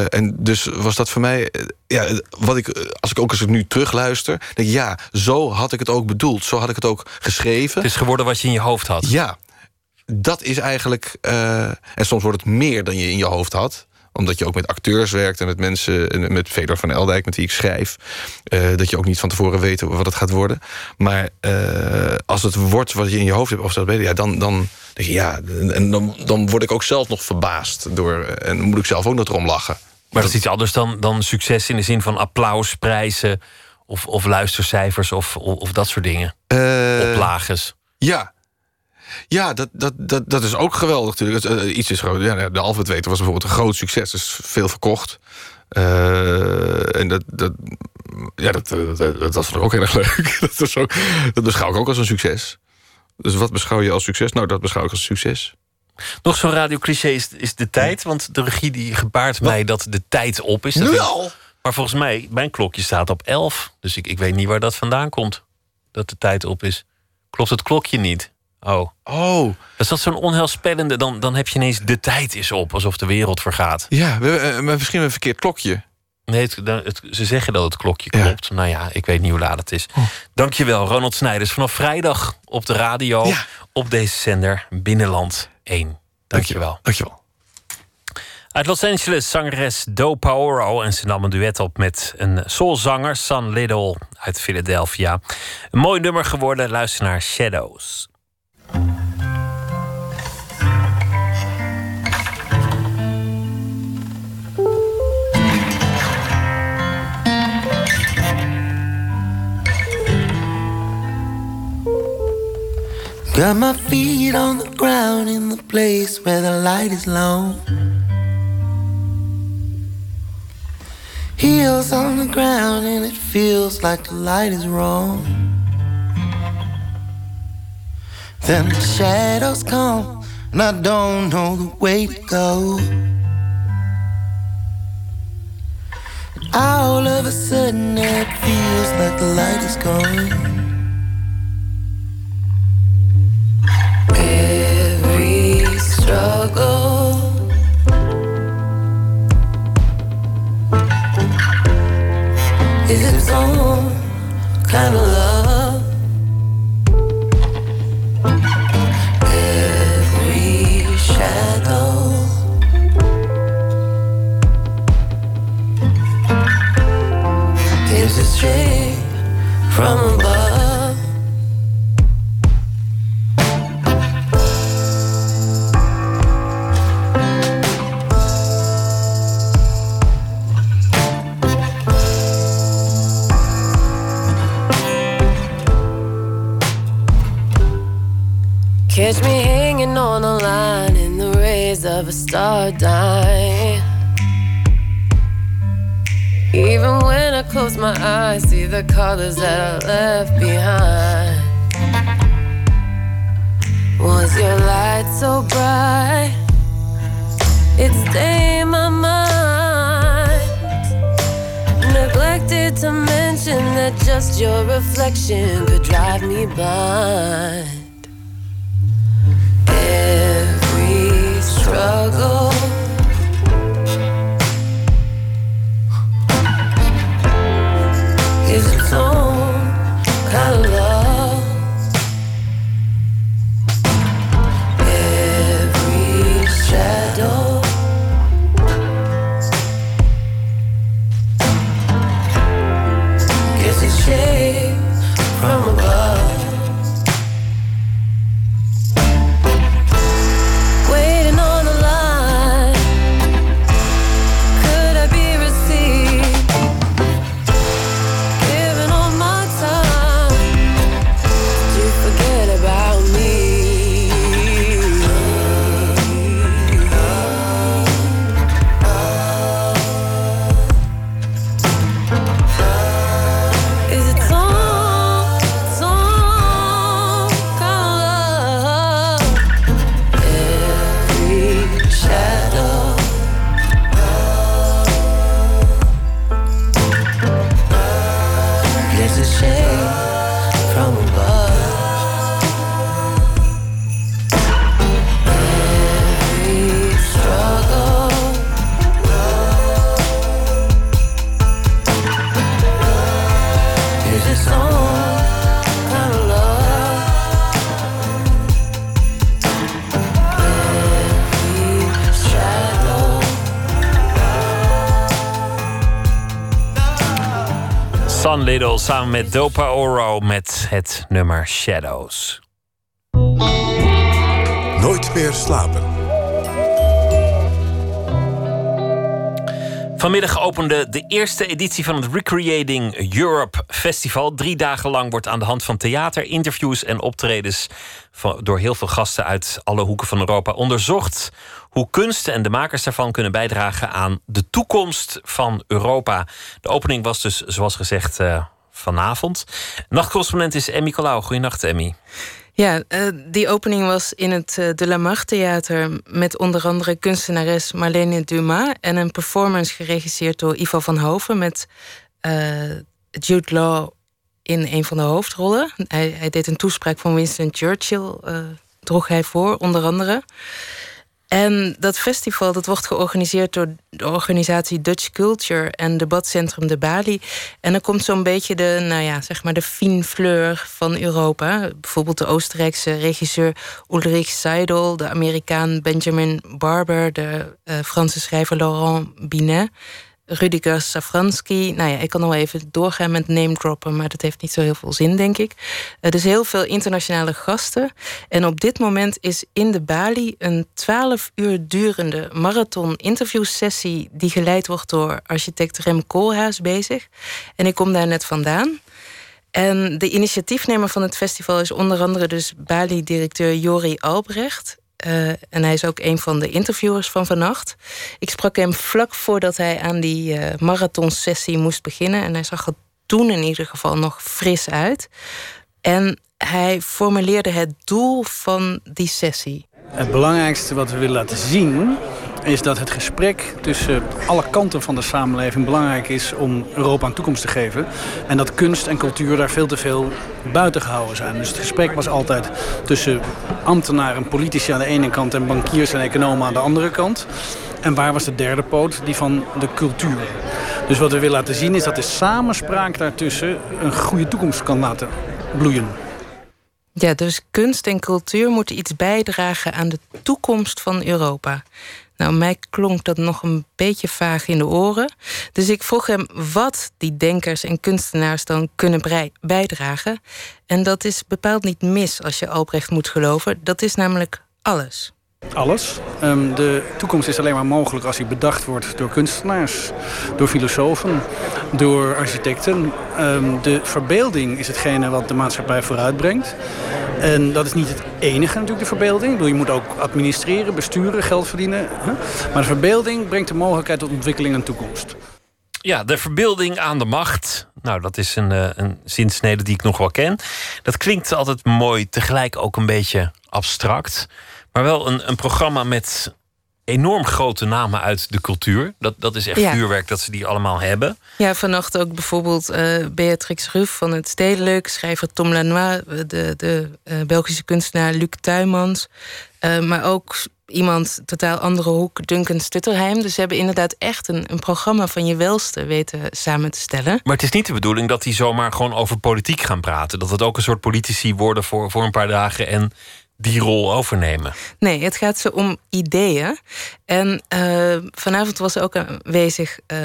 En dus was dat voor mij, ja, wat ik, als ik ook als ik nu terugluister, denk ik, ja, zo had ik het ook bedoeld, zo had ik het ook geschreven. Het is geworden wat je in je hoofd had. Ja, dat is eigenlijk, eh, en soms wordt het meer dan je in je hoofd had omdat je ook met acteurs werkt en met mensen, en met Fedor van Eldijk, met wie ik schrijf. eh, dat je ook niet van tevoren weet wat het gaat worden. Maar eh, als het wordt wat je in je hoofd hebt, of dat weet je, ja, dan, dan denk je ja. En dan, dan word ik ook zelf nog verbaasd door. En dan moet ik zelf ook nog erom lachen. Maar dat is iets anders dan, dan succes in de zin van applaus, prijzen of, of luistercijfers of, of, of dat soort dingen. Eh, Oplages. Ja. Ja, dat, dat, dat, dat is ook geweldig natuurlijk. Eh, iets is groot. Ja, de Alfred Weten was bijvoorbeeld een groot succes. Dus veel verkocht. Eh, en dat, dat, ja, dat, dat, dat, dat was ook heel erg leuk. [LAUGHS] dat, was ook, dat beschouw ik ook als een succes. Dus wat beschouw je als succes? Nou, dat beschouw ik als succes. Nog zo'n radiocliché is, is de tijd. Want de regie die gebaart mij dat de tijd op is. Dat Nu is- al? Maar volgens mij, mijn klokje staat op 11. Dus ik, ik weet niet waar dat vandaan komt. Dat de tijd op is. Klopt het klokje niet? Oh. Oh. Is dat zo'n onheilspellende? Dan, dan heb je ineens de tijd is op. Alsof de wereld vergaat. Ja, we, eh, maar misschien een verkeerd klokje. Nee, het, dan- het- ze zeggen dat het klokje klopt. Nou ja, ik weet niet hoe laat het is. Dankjewel, Ronald Snijders. Vanaf vrijdag op de radio. Op deze zender Binnenland 1. Dankjewel. Dankjewel. Uit Los Angeles zangeres Do Paoro en ze nam een duet op met een soulzanger San Little uit Philadelphia. Een mooi nummer geworden, luister naar Shadows. Got my feet on the ground in the place where the light is low. Heels on the ground and it feels like the light is wrong. Then the shadows come and I don't know the way to go. All of a sudden it feels like the light is gone. Every struggle is its own kind of love. others that are left behind. Samen met Dopa Oro met het nummer Shadows. Nooit meer slapen. Vanmiddag opende de eerste editie van het Recreating Europe Festival. Drie dagen lang wordt aan de hand van theater, interviews en optredens van, door heel veel gasten uit alle hoeken van Europa onderzocht hoe kunst en de makers daarvan kunnen bijdragen aan de toekomst van Europa. De opening was dus, zoals gezegd, eh, vanavond. Nachtcorrespondent is Emmy Colau. Goedenacht, Emmy. Ja, eh, die opening was in het eh, De La Mar Theater met onder andere kunstenares Marlene Dumas en een performance geregisseerd door Ivo van Hoven met Jude Law in een van de hoofdrollen. Hij, hij deed een toespraak van Winston Churchill, droeg hij voor, onder andere. En dat festival dat wordt georganiseerd door de organisatie Dutch Culture en debatcentrum de Bali. En dan komt zo'n beetje de, nou ja, zeg maar de fine fleur van Europa. Bijvoorbeeld de Oostenrijkse regisseur Ulrich Seidel, de Amerikaan Benjamin Barber, de uh, Franse schrijver Laurent Binet. Rudiger Safransky. Nou ja, ik kan nog even doorgaan met name droppen, maar dat heeft niet zo heel veel zin, denk ik. Uh, dus heel veel internationale gasten. En op dit moment is in de Bali een 12 uur durende marathon interviewsessie die geleid wordt door architect Rem Koolhaas bezig. En ik kom daar net vandaan. En de initiatiefnemer van het festival is onder andere dus Bali-directeur Jori Albrecht. Uh, en hij is ook een van de interviewers van vannacht. Ik sprak hem vlak voordat hij aan die uh, marathonsessie moest beginnen. En hij zag er toen in ieder geval nog fris uit. En hij formuleerde het doel van die sessie. Het belangrijkste wat we willen laten zien is dat het gesprek tussen alle kanten van de samenleving belangrijk is om Europa een toekomst te geven. En dat kunst en cultuur daar veel te veel buiten gehouden zijn. Dus het gesprek was altijd tussen ambtenaren en politici aan de ene kant en bankiers en economen aan de andere kant. En waar was de derde poot? Die van de cultuur. Dus wat we willen laten zien is dat de samenspraak daartussen een goede toekomst kan laten bloeien. Ja, dus kunst en cultuur moeten iets bijdragen aan de toekomst van Europa. Nou, mij klonk dat nog een beetje vaag in de oren. Dus ik vroeg hem wat die denkers en kunstenaars dan kunnen bijdragen. En dat is bepaald niet mis als je Albrecht moet geloven. Dat is namelijk alles. Alles. Um, de toekomst is alleen maar mogelijk als die bedacht wordt door kunstenaars, door filosofen, door architecten. Um, de verbeelding is hetgene wat de maatschappij vooruitbrengt. En dat is niet het enige natuurlijk, de verbeelding. Bedoel, je moet ook administreren, besturen, geld verdienen. Maar de verbeelding brengt de mogelijkheid tot ontwikkeling en toekomst. Ja, de verbeelding aan de macht. Nou, dat is een, uh, een zinsnede die ik nog wel ken. Dat klinkt altijd mooi, tegelijk ook een beetje abstract. Maar wel een, een programma met enorm grote namen uit de cultuur. Dat, dat is echt ja. vuurwerk dat ze die allemaal hebben. Ja, vannacht ook bijvoorbeeld uh, Beatrix Ruff van het Stedelijk... schrijver Tom Lanois, de, de uh, Belgische kunstenaar Luc Tuymans... Uh, maar ook iemand totaal andere hoek, Duncan Stutterheim. Dus ze hebben inderdaad echt een, een programma van je welste weten samen te stellen. Maar het is niet de bedoeling dat die zomaar gewoon over politiek gaan praten. Dat het ook een soort politici worden voor, voor een paar dagen... en die rol overnemen. Nee, het gaat ze om ideeën. En uh, vanavond was er ook aanwezig uh,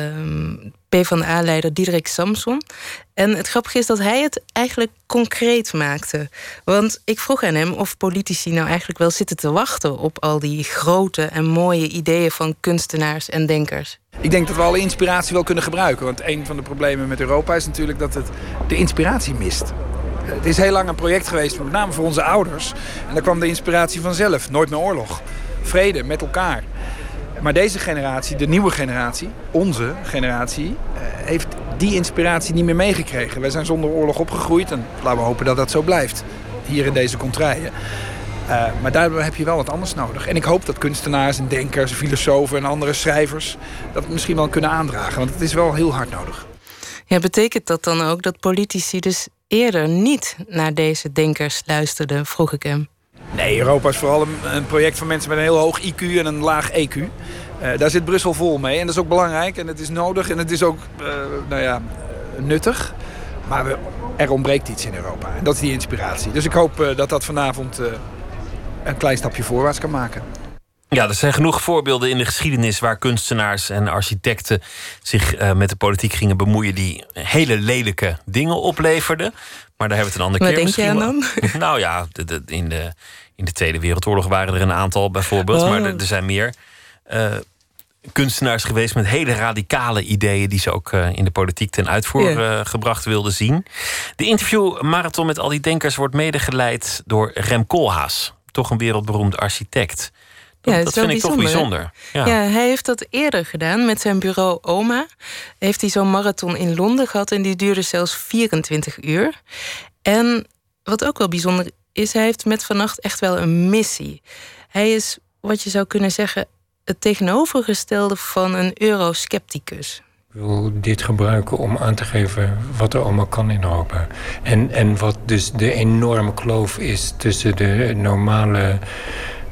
PvdA-leider Diederik Samson. En het grappige is dat hij het eigenlijk concreet maakte. Want ik vroeg aan hem of politici nou eigenlijk wel zitten te wachten... op al die grote en mooie ideeën van kunstenaars en denkers. Ik denk dat we alle inspiratie wel kunnen gebruiken. Want een van de problemen met Europa is natuurlijk dat het de inspiratie mist. Het is heel lang een project geweest, met name voor onze ouders. En daar kwam de inspiratie vanzelf. Nooit meer oorlog. Vrede met elkaar. Maar deze generatie, de nieuwe generatie, onze generatie, eh, heeft die inspiratie niet meer meegekregen. Wij zijn zonder oorlog opgegroeid en laten we hopen dat dat zo blijft. Hier in deze contraien. Uh, maar daardoor heb je wel wat anders nodig. En ik hoop dat kunstenaars en denkers, filosofen en andere schrijvers dat misschien wel kunnen aandragen. Want het is wel heel hard nodig. Ja, betekent dat dan ook dat politici dus eerder niet naar deze denkers luisterden, vroeg ik hem. Nee, Europa is vooral een, project van mensen met een heel hoog IQ en een laag EQ. Uh, daar zit Brussel vol mee en dat is ook belangrijk en het is nodig en het is ook uh, nou ja, nuttig. Maar er ontbreekt iets in Europa en dat is die inspiratie. Dus ik hoop uh, dat dat vanavond een klein stapje voorwaarts kan maken. Ja, er zijn genoeg voorbeelden in de geschiedenis waar kunstenaars en architecten zich uh, met de politiek gingen bemoeien die hele lelijke dingen opleverden. Maar daar hebben we het een andere Wat keer denk jij dan? [LAUGHS] nou ja, de, de, in, de, in de Tweede Wereldoorlog waren er een aantal bijvoorbeeld, oh. maar er, er, zijn meer. Uh, kunstenaars geweest met hele radicale ideeën die ze ook uh, in de politiek ten uitvoer yeah. gebracht wilden zien. De interviewmarathon met al die denkers wordt medegeleid door Rem Koolhaas, toch een wereldberoemd architect. Dat, ja, dat vind ik toch bijzonder. Ja. ja. hij heeft dat eerder gedaan met zijn bureau OMA. Heeft hij zo'n marathon in Londen gehad en die duurde zelfs 24 uur. En wat ook wel bijzonder is, hij heeft met vannacht echt wel een missie. Hij is, wat je zou kunnen zeggen, het tegenovergestelde van een euroscepticus. Ik wil dit gebruiken om aan te geven wat er allemaal kan in Europa. En, en wat dus de enorme kloof is tussen de normale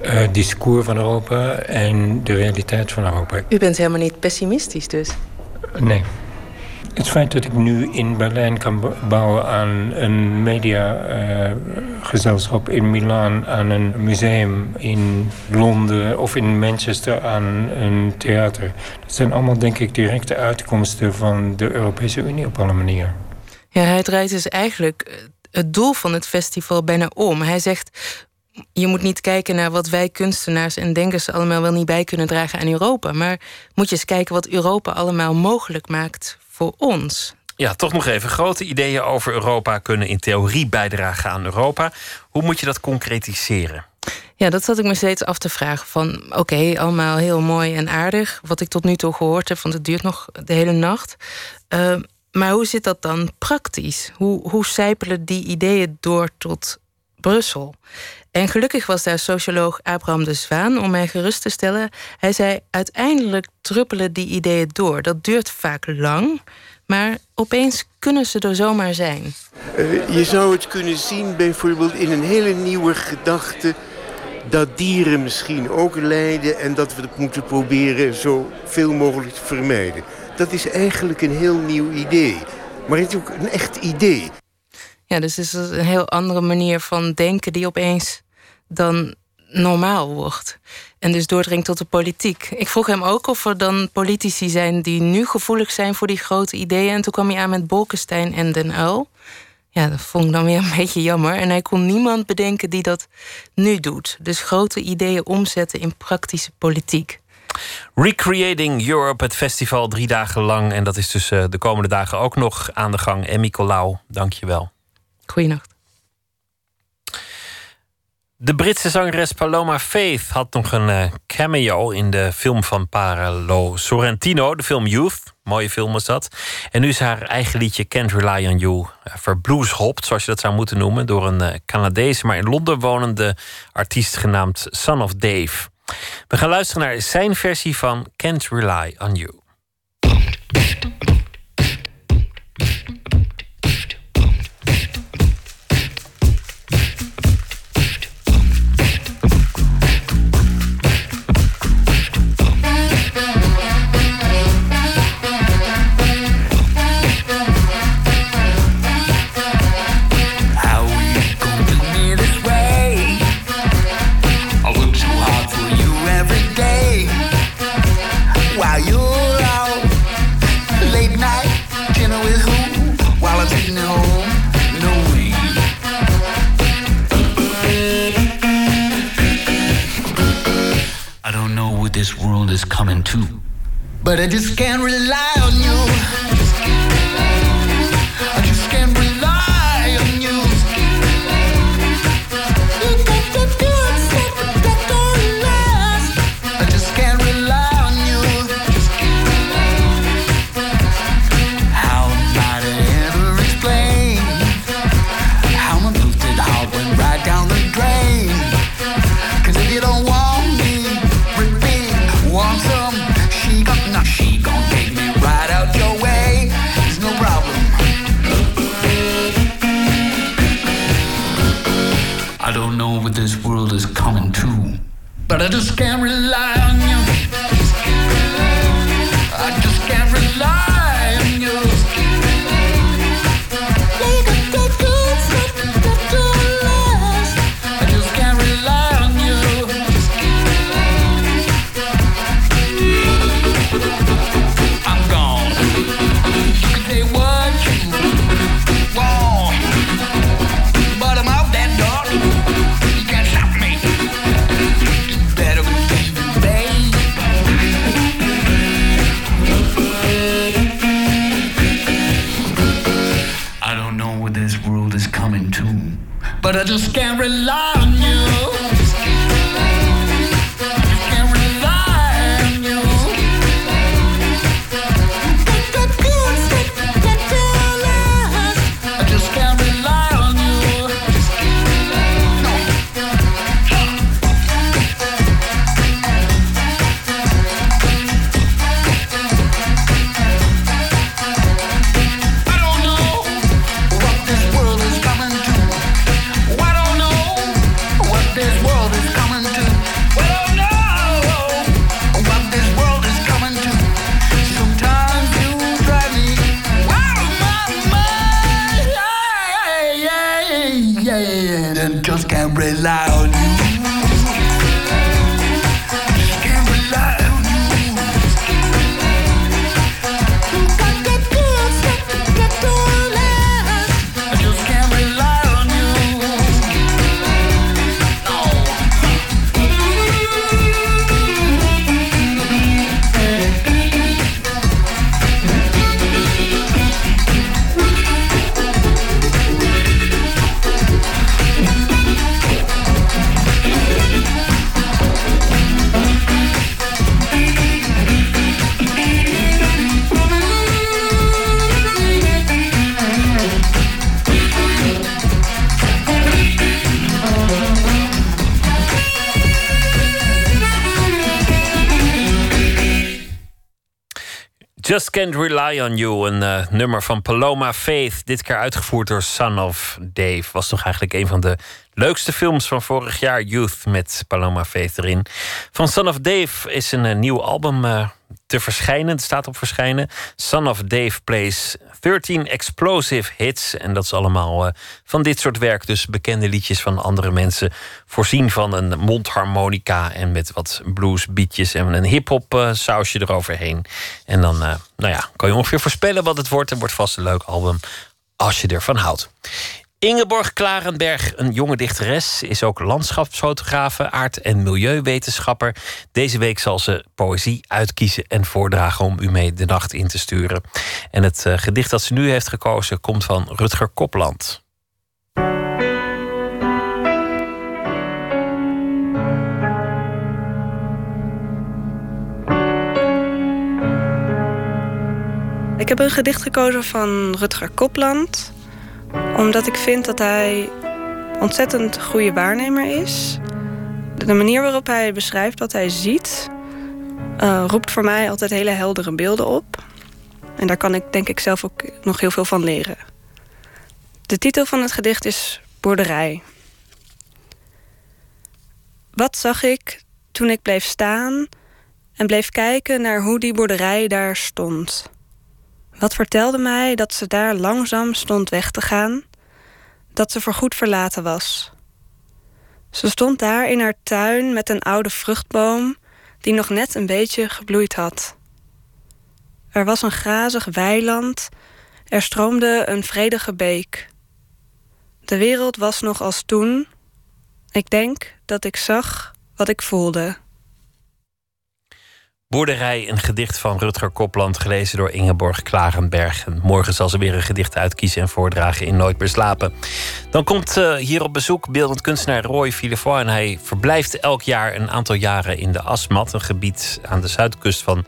uh, discours van Europa en de realiteit van Europa. U bent helemaal niet pessimistisch dus? Nee. Het feit dat ik nu in Berlijn kan bouwen aan een mediagezelschap in Milaan, aan een museum in Londen of in Manchester aan een theater. Dat zijn allemaal, denk ik, directe uitkomsten van de Europese Unie op alle manieren. Ja, hij draait dus eigenlijk het doel van het festival bijna om. Hij zegt. Je moet niet kijken naar wat wij kunstenaars en denkers allemaal wel niet bij kunnen dragen aan Europa. Maar moet je eens kijken wat Europa allemaal mogelijk maakt voor ons. Ja, toch nog even. Grote ideeën over Europa kunnen in theorie bijdragen aan Europa. Hoe moet je dat concretiseren? Ja, dat zat ik me steeds af te vragen. Van oké, allemaal heel mooi en aardig. Wat ik tot nu toe gehoord heb, want het duurt nog de hele nacht. Uh, maar hoe zit dat dan praktisch? Hoe, hoe sijpelen die ideeën door tot Brussel? En gelukkig was daar socioloog Abraham de Zwaan om mij gerust te stellen. Hij zei: uiteindelijk druppelen die ideeën door. Dat duurt vaak lang, maar opeens kunnen ze er zomaar zijn. Uh, je zou het kunnen zien bijvoorbeeld in een hele nieuwe gedachte dat dieren misschien ook lijden en dat we het moeten proberen zo veel mogelijk te vermijden. Dat is eigenlijk een heel nieuw idee. Maar het is ook een echt idee. Ja, dus het is een heel andere manier van denken die opeens dan normaal wordt. En dus doordringt tot de politiek. Ik vroeg hem ook of er dan politici zijn die nu gevoelig zijn voor die grote ideeën. En toen kwam hij aan met Bolkestein en Den Uil. Ja, dat vond ik dan weer een [LAUGHS] beetje jammer. En hij kon niemand bedenken die dat nu doet. Dus grote ideeën omzetten in praktische politiek. Recreating Europe, het festival drie dagen lang. En dat is dus uh, de komende dagen ook nog aan de gang. Emmy Colau, dank je wel. Goeienacht. De Britse zangeres Paloma Faith had nog een uh, cameo in de film van Paralo Sorrentino, de film Youth. Mooie film was dat. En nu is haar eigen liedje Can't Rely on You uh, zoals je dat zou moeten noemen, door een uh, Canadese, maar in Londen wonende artiest genaamd Son of Dave. We gaan luisteren naar zijn versie van Can't Rely on You. But I just can't rely on you. Just can't Just Can't Rely on You, een uh, nummer van Paloma Faith. Dit keer uitgevoerd door Son of Dave. Was toch eigenlijk een van de leukste films van vorig jaar. Youth met Paloma Faith erin. Van Son of Dave is een, een nieuw album uh, te verschijnen. Het staat op verschijnen. Son of Dave plays 13 explosive hits. En dat is allemaal uh, van dit soort werk. Dus bekende liedjes van andere mensen. Voorzien van een mondharmonica. En met wat bluesbeatjes en een hip-hop uh, sausje eroverheen. En dan uh, nou ja, kan je ongeveer voorspellen wat het wordt. Het wordt vast een leuk album als je ervan houdt. Ingeborg Klarenberg, een jonge dichteres, is ook landschapsfotografe, aard- en milieuwetenschapper. Deze week zal ze poëzie uitkiezen en voordragen om u mee de nacht in te sturen. En het uh, gedicht dat ze nu heeft gekozen komt van Rutger Kopland. Ik heb een gedicht gekozen van Rutger Kopland omdat ik vind dat hij ontzettend goede waarnemer is. De manier waarop hij beschrijft wat hij ziet, uh, roept voor mij altijd hele heldere beelden op. En daar kan ik denk ik zelf ook nog heel veel van leren. De titel van het gedicht is Boerderij. Wat zag ik toen ik bleef staan en bleef kijken naar hoe die boerderij daar stond? Wat vertelde mij dat ze daar langzaam stond weg te gaan, dat ze voorgoed verlaten was. Ze stond daar in haar tuin met een oude vruchtboom die nog net een beetje gebloeid had. Er was een grazig weiland, er stroomde een vredige beek. De wereld was nog als toen. Ik denk dat ik zag wat ik voelde. Boerderij, een gedicht van Rutger Kopland, gelezen door Ingeborg Klarenberg. En morgen zal ze weer een gedicht uitkiezen en voordragen in Nooit meer slapen. Dan komt uh, hier op bezoek beeldend kunstenaar Roy Villefort. En hij verblijft elk jaar een aantal jaren in de Asmat, een gebied aan de zuidkust van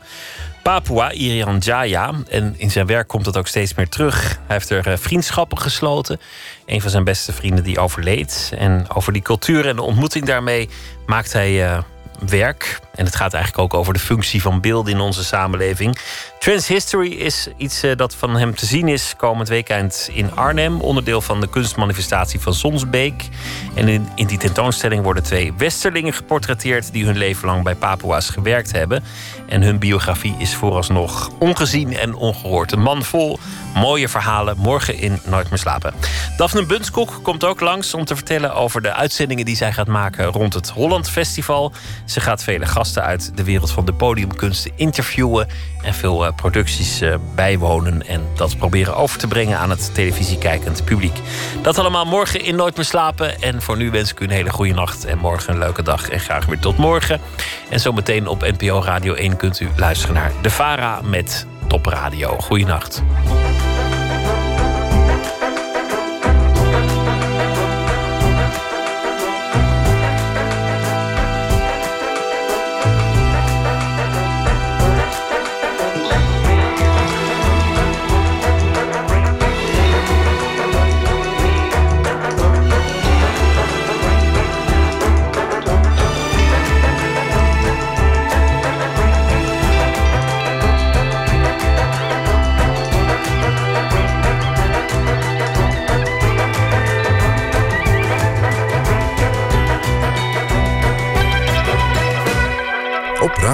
Papua, Irian Jaya. En in zijn werk komt dat ook steeds meer terug. Hij heeft er uh, vriendschappen gesloten. Een van zijn beste vrienden die overleed. En over die cultuur en de ontmoeting daarmee maakt hij. Uh, werk. En het gaat eigenlijk ook over de functie van beelden in onze samenleving. Transhistory is iets uh, dat van hem te zien is komend weekend in Arnhem. Onderdeel van de kunstmanifestatie van Sonsbeek. En in, in die tentoonstelling worden twee westerlingen geportretteerd... die hun leven lang bij Papua's gewerkt hebben. En hun biografie is vooralsnog ongezien en ongehoord. Een man vol mooie verhalen. Morgen in Nooit meer slapen. Daphne Bunskok komt ook langs om te vertellen over de uitzendingen die zij gaat maken rond het Holland Festival. Ze gaat vele gasten uit de wereld van de podiumkunsten interviewen en veel uh, producties uh, bijwonen en dat proberen over te brengen aan het televisiekijkend publiek. Dat allemaal morgen in Nooit meer slapen. En voor nu wens ik u een hele goede nacht en morgen een leuke dag en graag weer tot morgen. En zometeen op NPO Radio 1 kunt u luisteren naar De Vara met Top Radio. Goeienacht.